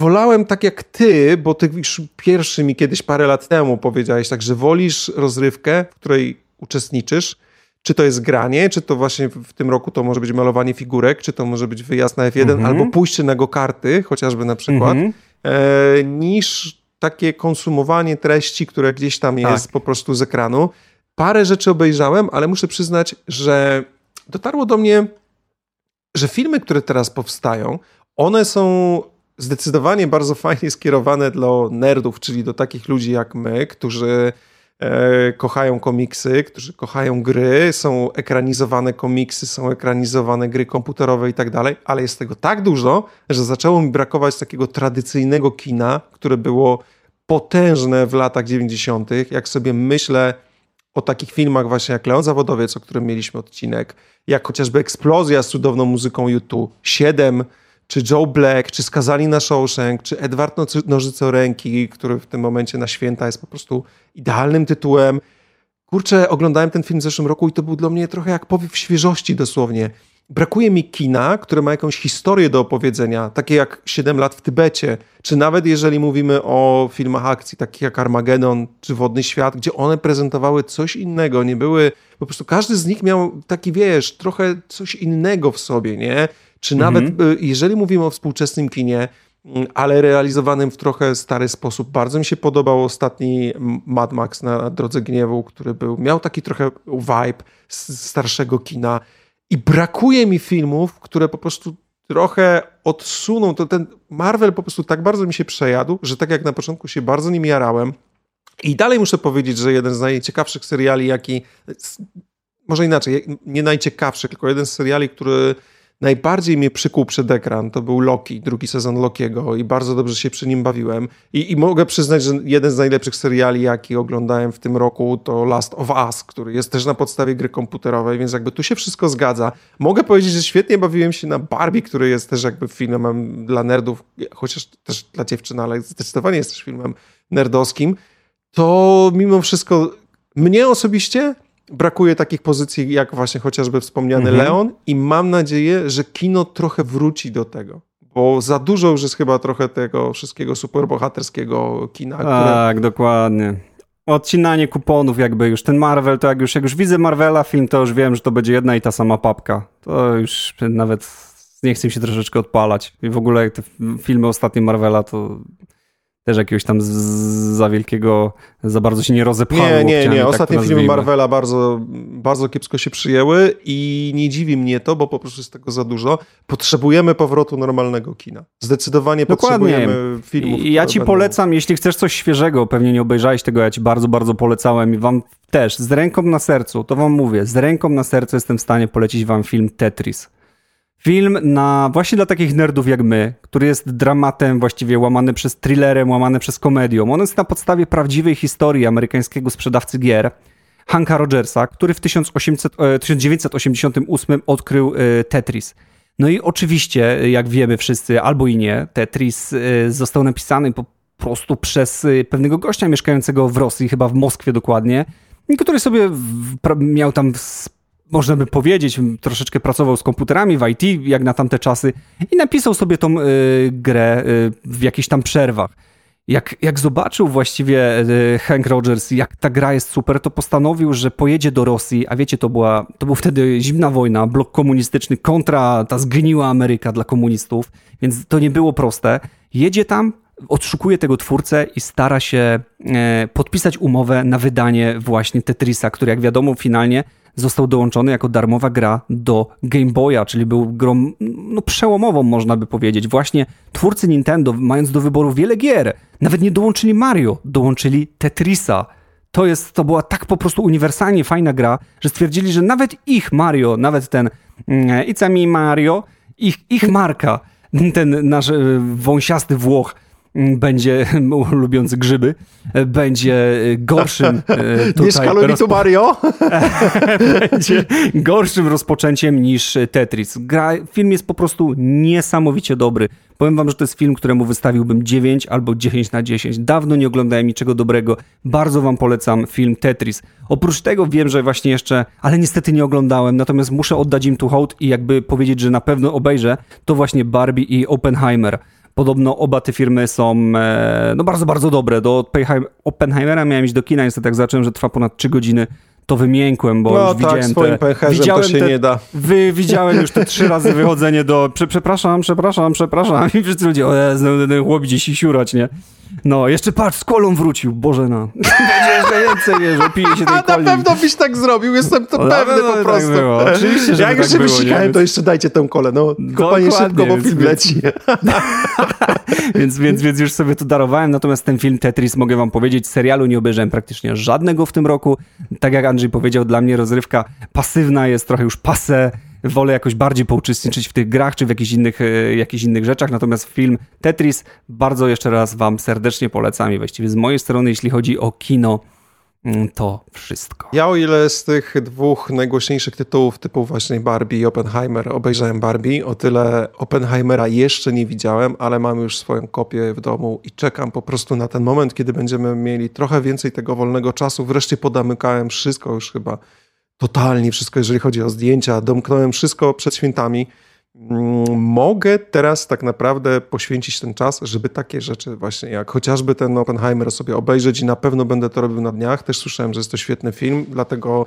wolałem tak jak ty, bo ty już pierwszy mi kiedyś parę lat temu powiedziałeś tak, że wolisz rozrywkę, w której uczestniczysz, czy to jest granie, czy to właśnie w tym roku to może być malowanie figurek, czy to może być wyjazd na F1, mhm. albo pójście na go-karty, chociażby na przykład, mhm. e, niż takie konsumowanie treści, które gdzieś tam jest tak. po prostu z ekranu. Parę rzeczy obejrzałem, ale muszę przyznać, że dotarło do mnie, że filmy, które teraz powstają, one są zdecydowanie bardzo fajnie skierowane dla nerdów, czyli do takich ludzi jak my, którzy kochają komiksy, którzy kochają gry, są ekranizowane komiksy, są ekranizowane gry komputerowe i tak dalej, ale jest tego tak dużo, że zaczęło mi brakować takiego tradycyjnego kina, które było potężne w latach 90., jak sobie myślę o takich filmach właśnie jak Leon Zawodowiec, o którym mieliśmy odcinek, jak chociażby Eksplozja z cudowną muzyką YouTube, 7, czy Joe Black, czy Skazani na Shawshank, czy Edward Nożycoręki, który w tym momencie na święta jest po prostu idealnym tytułem. Kurczę, oglądałem ten film w zeszłym roku i to był dla mnie trochę jak powiew świeżości dosłownie. Brakuje mi kina, które ma jakąś historię do opowiedzenia, takie jak 7 lat w Tybecie, czy nawet jeżeli mówimy o filmach akcji, takich jak Armageddon czy Wodny Świat, gdzie one prezentowały coś innego, nie były, po prostu każdy z nich miał taki, wiesz, trochę coś innego w sobie, nie? Czy nawet, mhm. Y, jeżeli mówimy o współczesnym kinie, mm, ale realizowanym w trochę stary sposób. Bardzo mi się podobał ostatni Mad Max na Drodze Gniewu, który był, miał taki trochę vibe starszego kina i brakuje mi filmów, które po prostu trochę odsuną. To ten Marvel po prostu tak bardzo mi się przejadł, że tak jak na początku się bardzo nim jarałem i dalej muszę powiedzieć, że jeden z najciekawszych seriali, jaki może inaczej, nie najciekawszy, tylko jeden z seriali, który najbardziej mnie przykuł przed ekran, to był Loki, drugi sezon Lokiego i bardzo dobrze się przy nim bawiłem. I, I, mogę przyznać, że jeden z najlepszych seriali, jaki oglądałem w tym roku, to Last of Us, który jest też na podstawie gry komputerowej, więc jakby tu się wszystko zgadza. Mogę powiedzieć, że świetnie bawiłem się na Barbie, który jest też jakby filmem dla nerdów, chociaż też dla dziewczyn, ale zdecydowanie jest też filmem nerdowskim. To mimo wszystko mnie osobiście brakuje takich pozycji jak właśnie chociażby wspomniany mhm. Leon i mam nadzieję, że kino trochę wróci do tego. Bo za dużo już jest chyba trochę tego wszystkiego superbohaterskiego kina. Tak, które... dokładnie. Odcinanie kuponów jakby już. Ten Marvel, to jak już, jak już widzę Marvela film, to już wiem, że to będzie jedna i ta sama papka. To już nawet nie chcę się troszeczkę odpalać. I w ogóle te filmy ostatnie Marvela to też jakiegoś tam za wielkiego, za bardzo się nie rozepchały. Nie, nie, nie. Tak Ostatnie tak filmy Marvela bardzo, bardzo kiepsko się przyjęły i nie dziwi mnie to, bo po prostu jest tego za dużo. Potrzebujemy powrotu normalnego kina. Zdecydowanie Dokładnie. potrzebujemy filmów. I ja ci będą... polecam, jeśli chcesz coś świeżego, pewnie nie obejrzałeś tego, ja ci bardzo, bardzo polecałem i wam też, z ręką na sercu, to wam mówię, z ręką na sercu jestem w stanie polecić wam film Tetris. Film na właśnie dla takich nerdów jak my, który jest dramatem właściwie łamany przez thrillerem, łamany przez komedią. On jest na podstawie prawdziwej historii amerykańskiego sprzedawcy gier, Hanka Rogersa, który w 1800, 1988 e, odkrył e, Tetris. No i oczywiście, jak wiemy wszyscy, albo i nie, Tetris e, został napisany po prostu przez pewnego gościa mieszkającego w Rosji, chyba w Moskwie dokładnie, który sobie miał tam można by powiedzieć, troszeczkę pracował z komputerami w IT, jak na tamte czasy, i napisał sobie tą y, grę y, w jakichś tam przerwach. Jak, jak zobaczył właściwie y, Hank Rogers, jak ta gra jest super, to postanowił, że pojedzie do Rosji, a wiecie, to była, to był wtedy zimna wojna, blok komunistyczny kontra ta zgniła Ameryka dla komunistów, więc to nie było proste. Jedzie tam, odszukuje tego twórcę i stara się e, podpisać umowę na wydanie właśnie Tetrisa, który jak wiadomo finalnie został dołączony jako darmowa gra do Game Boya, czyli był grą no, przełomową, można by powiedzieć. Właśnie twórcy Nintendo, mając do wyboru wiele gier, nawet nie dołączyli Mario, dołączyli Tetrisa. To, jest, to była tak po prostu uniwersalnie fajna gra, że stwierdzili, że nawet ich Mario, nawet ten mm, me Mario, ich, ich marka, ten nasz e, wąsiasty Włoch, będzie lubiący grzyby, będzie gorszym tutaj Nie szkaluj rozpo... tu Mario! będzie gorszym rozpoczęciem niż Tetris. Gra, film jest po prostu niesamowicie dobry. Powiem wam, że to jest film, któremu wystawiłbym 9 albo 10 na 10. Dawno nie oglądałem niczego dobrego. Bardzo wam polecam film Tetris. Oprócz tego wiem, że właśnie jeszcze, ale niestety nie oglądałem, natomiast muszę oddać im tu hołd i jakby powiedzieć, że na pewno obejrzę, to właśnie Barbie i Oppenheimer. Podobno oba te firmy są e, no bardzo, bardzo dobre. Do Oppenheimera miałem iść do kina, niestety jak zacząłem, że trwa ponad 3 godziny, to wymiękłem, bo no, już tak, widziałem swoim te... Widziałem to się te, nie da. Wy, widziałem już te trzy razy wychodzenie do prze, przepraszam, przepraszam, przepraszam i wszyscy ludzie, o Jezu, ten chłop gdzieś siurać, nie? No, jeszcze patrz, z kolą wrócił, Boże no. Będzie jeszcze więcej, wiesz, opije się tej A coli. na pewno byś tak zrobił, jestem to no, pewny po tak prostu. było. Oczywiście, że Jak tak się było, wysikałem, nie? to jeszcze dajcie tę kolę, no. Kopanie szybko, bo film leci. więc, więc, więc już sobie to darowałem, natomiast ten film Tetris, mogę wam powiedzieć, serialu nie obejrzałem praktycznie żadnego w tym roku. Tak jak Andrzej powiedział, dla mnie rozrywka pasywna jest trochę już pase, wolę jakoś bardziej pouczestniczyć w tych grach czy w jakichś innych, e, jakichś innych rzeczach. Natomiast film Tetris bardzo jeszcze raz Wam serdecznie polecam i właściwie z mojej strony, jeśli chodzi o kino, mm, to wszystko. Ja o ile z tych dwóch najgłośniejszych tytułów typu właśnie Barbie i Oppenheimer obejrzałem Barbie, o tyle Oppenheimera jeszcze nie widziałem, ale mam już swoją kopię w domu i czekam po prostu na ten moment, kiedy będziemy mieli trochę więcej tego wolnego czasu. Wreszcie podamykałem wszystko już chyba totalnie wszystko, jeżeli chodzi o zdjęcia. Domknąłem wszystko przed świętami. Mm, mogę teraz tak naprawdę poświęcić ten czas, żeby takie rzeczy właśnie jak chociażby ten Oppenheimer sobie obejrzeć i na pewno będę to robił na dniach. Też słyszałem, że jest to świetny film, dlatego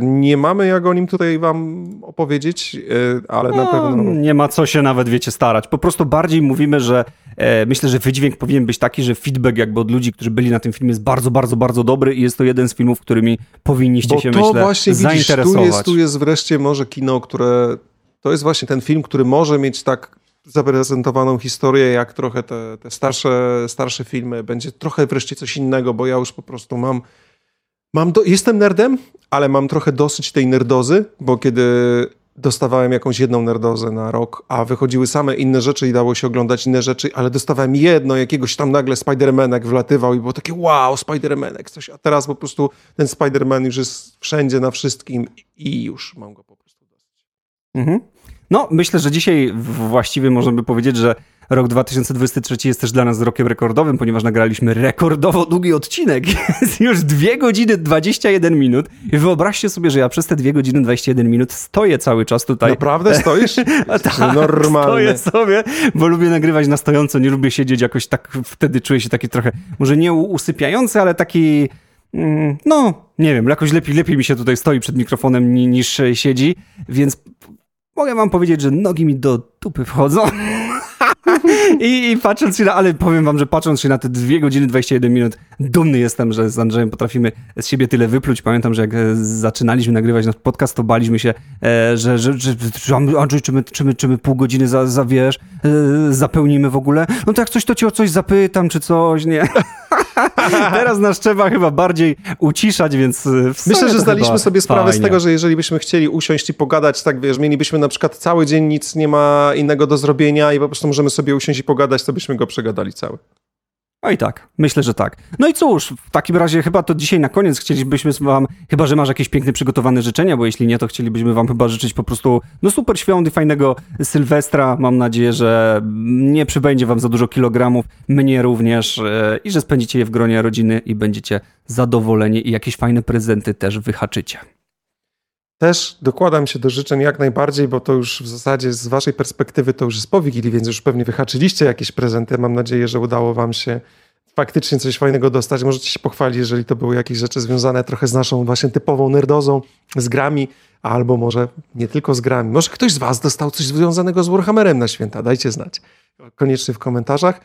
nie mamy jak o nim tutaj wam opowiedzieć, e, ale no, na pewno... Nie ma co się nawet, wiecie, starać. Po prostu bardziej mówimy, że E, myślę, że wydźwięk powinien być taki, że feedback jakby od ludzi, którzy byli na tym filmie jest bardzo, bardzo, bardzo dobry i jest to jeden z filmów, którymi powinniście Bo się, to myślę, właśnie, zainteresować. Widzisz, tu, jest, tu jest wreszcie może kino, które... To jest właśnie ten film, który może mieć tak zaprezentowaną historię, jak trochę te, te starsze, starsze filmy. Będzie trochę wreszcie coś innego, bo ja już po prostu mam... mam do, jestem nerdem, ale mam trochę dosyć tej nerdozy, bo kiedy dostawałem jakąś jedną nerdozę na rok, a wychodziły same inne rzeczy i dało się oglądać inne rzeczy, ale dostawałem jedno, jakiegoś tam nagle Spider-Manek wlatywał i było takie wow, Spider-Manek, coś, a teraz po prostu ten Spider-Man już jest wszędzie, na wszystkim i już mam go po prostu dosyć. Mhm. No, myślę, że dzisiaj właściwie można by powiedzieć, że Rok 2023 jest też dla nas rokiem rekordowym, ponieważ nagraliśmy rekordowo długi odcinek. Jest już 2 godziny 21 minut. I wyobraźcie sobie, że ja przez te 2 godziny 21 minut stoję cały czas tutaj. Naprawdę stoisz? tak, Normalnie. Stoję sobie, bo lubię nagrywać na stojąco, nie lubię siedzieć jakoś tak, wtedy czuję się taki trochę, może nie usypiający, ale taki mm, no, nie wiem, jakoś lepiej, lepiej mi się tutaj stoi przed mikrofonem niż siedzi, więc mogę wam powiedzieć, że nogi mi do dupy wchodzą. I, I, patrząc się na, ale powiem wam, że patrząc się na te 2 godziny 21 minut, dumny jestem, że z Andrzejem potrafimy z siebie tyle wypluć. Pamiętam, że jak e, zaczynaliśmy nagrywać nasz podcast, to baliśmy się, e, że, że, że, że Andrzej, czy my, czy, my, czy my pół godziny za, za wiesz, e, zapełnimy w ogóle? No to jak coś, to cię o coś zapytam, czy coś, nie? Teraz nas trzeba chyba bardziej uciszać, więc Myślę, że zdaliśmy sobie sprawę fajnie. z tego, że jeżeli byśmy chcieli usiąść i pogadać, tak wiesz, mielibyśmy na przykład cały dzień nic nie ma innego do zrobienia i po prostu możemy sobie usiąść i pogadać, to byśmy go przegadali cały. No i tak, myślę, że tak. No i cóż, w takim razie chyba to dzisiaj na koniec chcielibyśmy wam, chyba że masz jakieś piękne przygotowane życzenia, bo jeśli nie, to chcielibyśmy wam chyba życzyć po prostu no super świąt i fajnego Sylwestra. Mam nadzieję, że nie przybędzie wam za dużo kilogramów, mnie również e, i że spędzicie je w gronie rodziny i będziecie zadowoleni i jakieś fajne prezenty też wyhaczycie. Też dokładam się do życzeń jak najbardziej, bo to już w zasadzie z waszej perspektywy to już jest po Wigilii, więc już pewnie wyhaczyliście jakieś prezenty. Mam nadzieję, że udało wam się faktycznie coś fajnego dostać. Możecie się pochwalić, jeżeli to były jakieś rzeczy związane trochę z naszą właśnie typową nerdozą, z grami, albo może nie tylko z grami. Może ktoś z was dostał coś związanego z Warhammerem na święta. Dajcie znać. Koniecznie w komentarzach.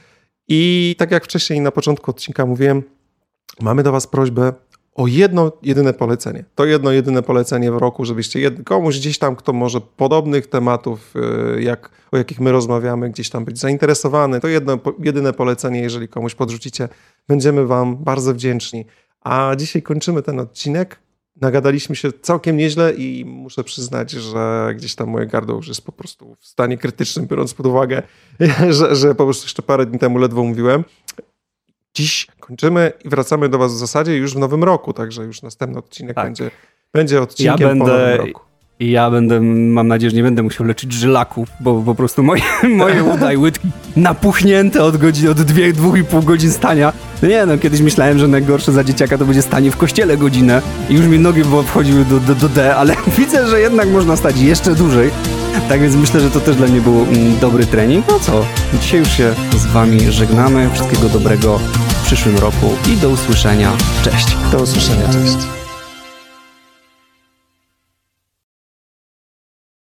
I tak jak wcześniej na początku odcinka mówiłem, mamy do was prośbę, o jedno jedyne polecenie. To jedno jedyne polecenie w roku, żebyście jed... komuś gdzieś tam, kto może podobnych tematów, y, jak, o jakich my rozmawiamy, gdzieś tam być zainteresowany, to jedno jedyne polecenie, jeżeli komuś podrzucicie, będziemy Wam bardzo wdzięczni. A dzisiaj kończymy ten odcinek. nagadaliśmy się całkiem nieźle i muszę przyznać, że gdzieś tam moje gardło już jest po prostu w stanie krytycznym, biorąc pod uwagę, że, że po prostu jeszcze parę dni temu ledwo mówiłem. Dziś kończymy i wracamy do was w zasadzie już w nowym roku, także już następny odcinek tak. będzie, będzie odcinkiem ja będę, po nowym roku. I ja będę, mam nadzieję, że nie będę musiał leczyć żylaków, bo po prostu moje, moje uda i łydki napuchnięte od godzin, od dwie, dwóch i pół godzin stania. No nie no, kiedyś myślałem, że najgorsze za dzieciaka to będzie stanie w kościele godzinę i już mi nogi wchodziły do, do, do D, ale widzę, że jednak można stać jeszcze dłużej. Tak więc myślę, że to też dla mnie był mm, dobry trening. No co, dzisiaj już się z wami żegnamy. Wszystkiego dobrego w przyszłym roku i do usłyszenia. Cześć. Do usłyszenia, cześć.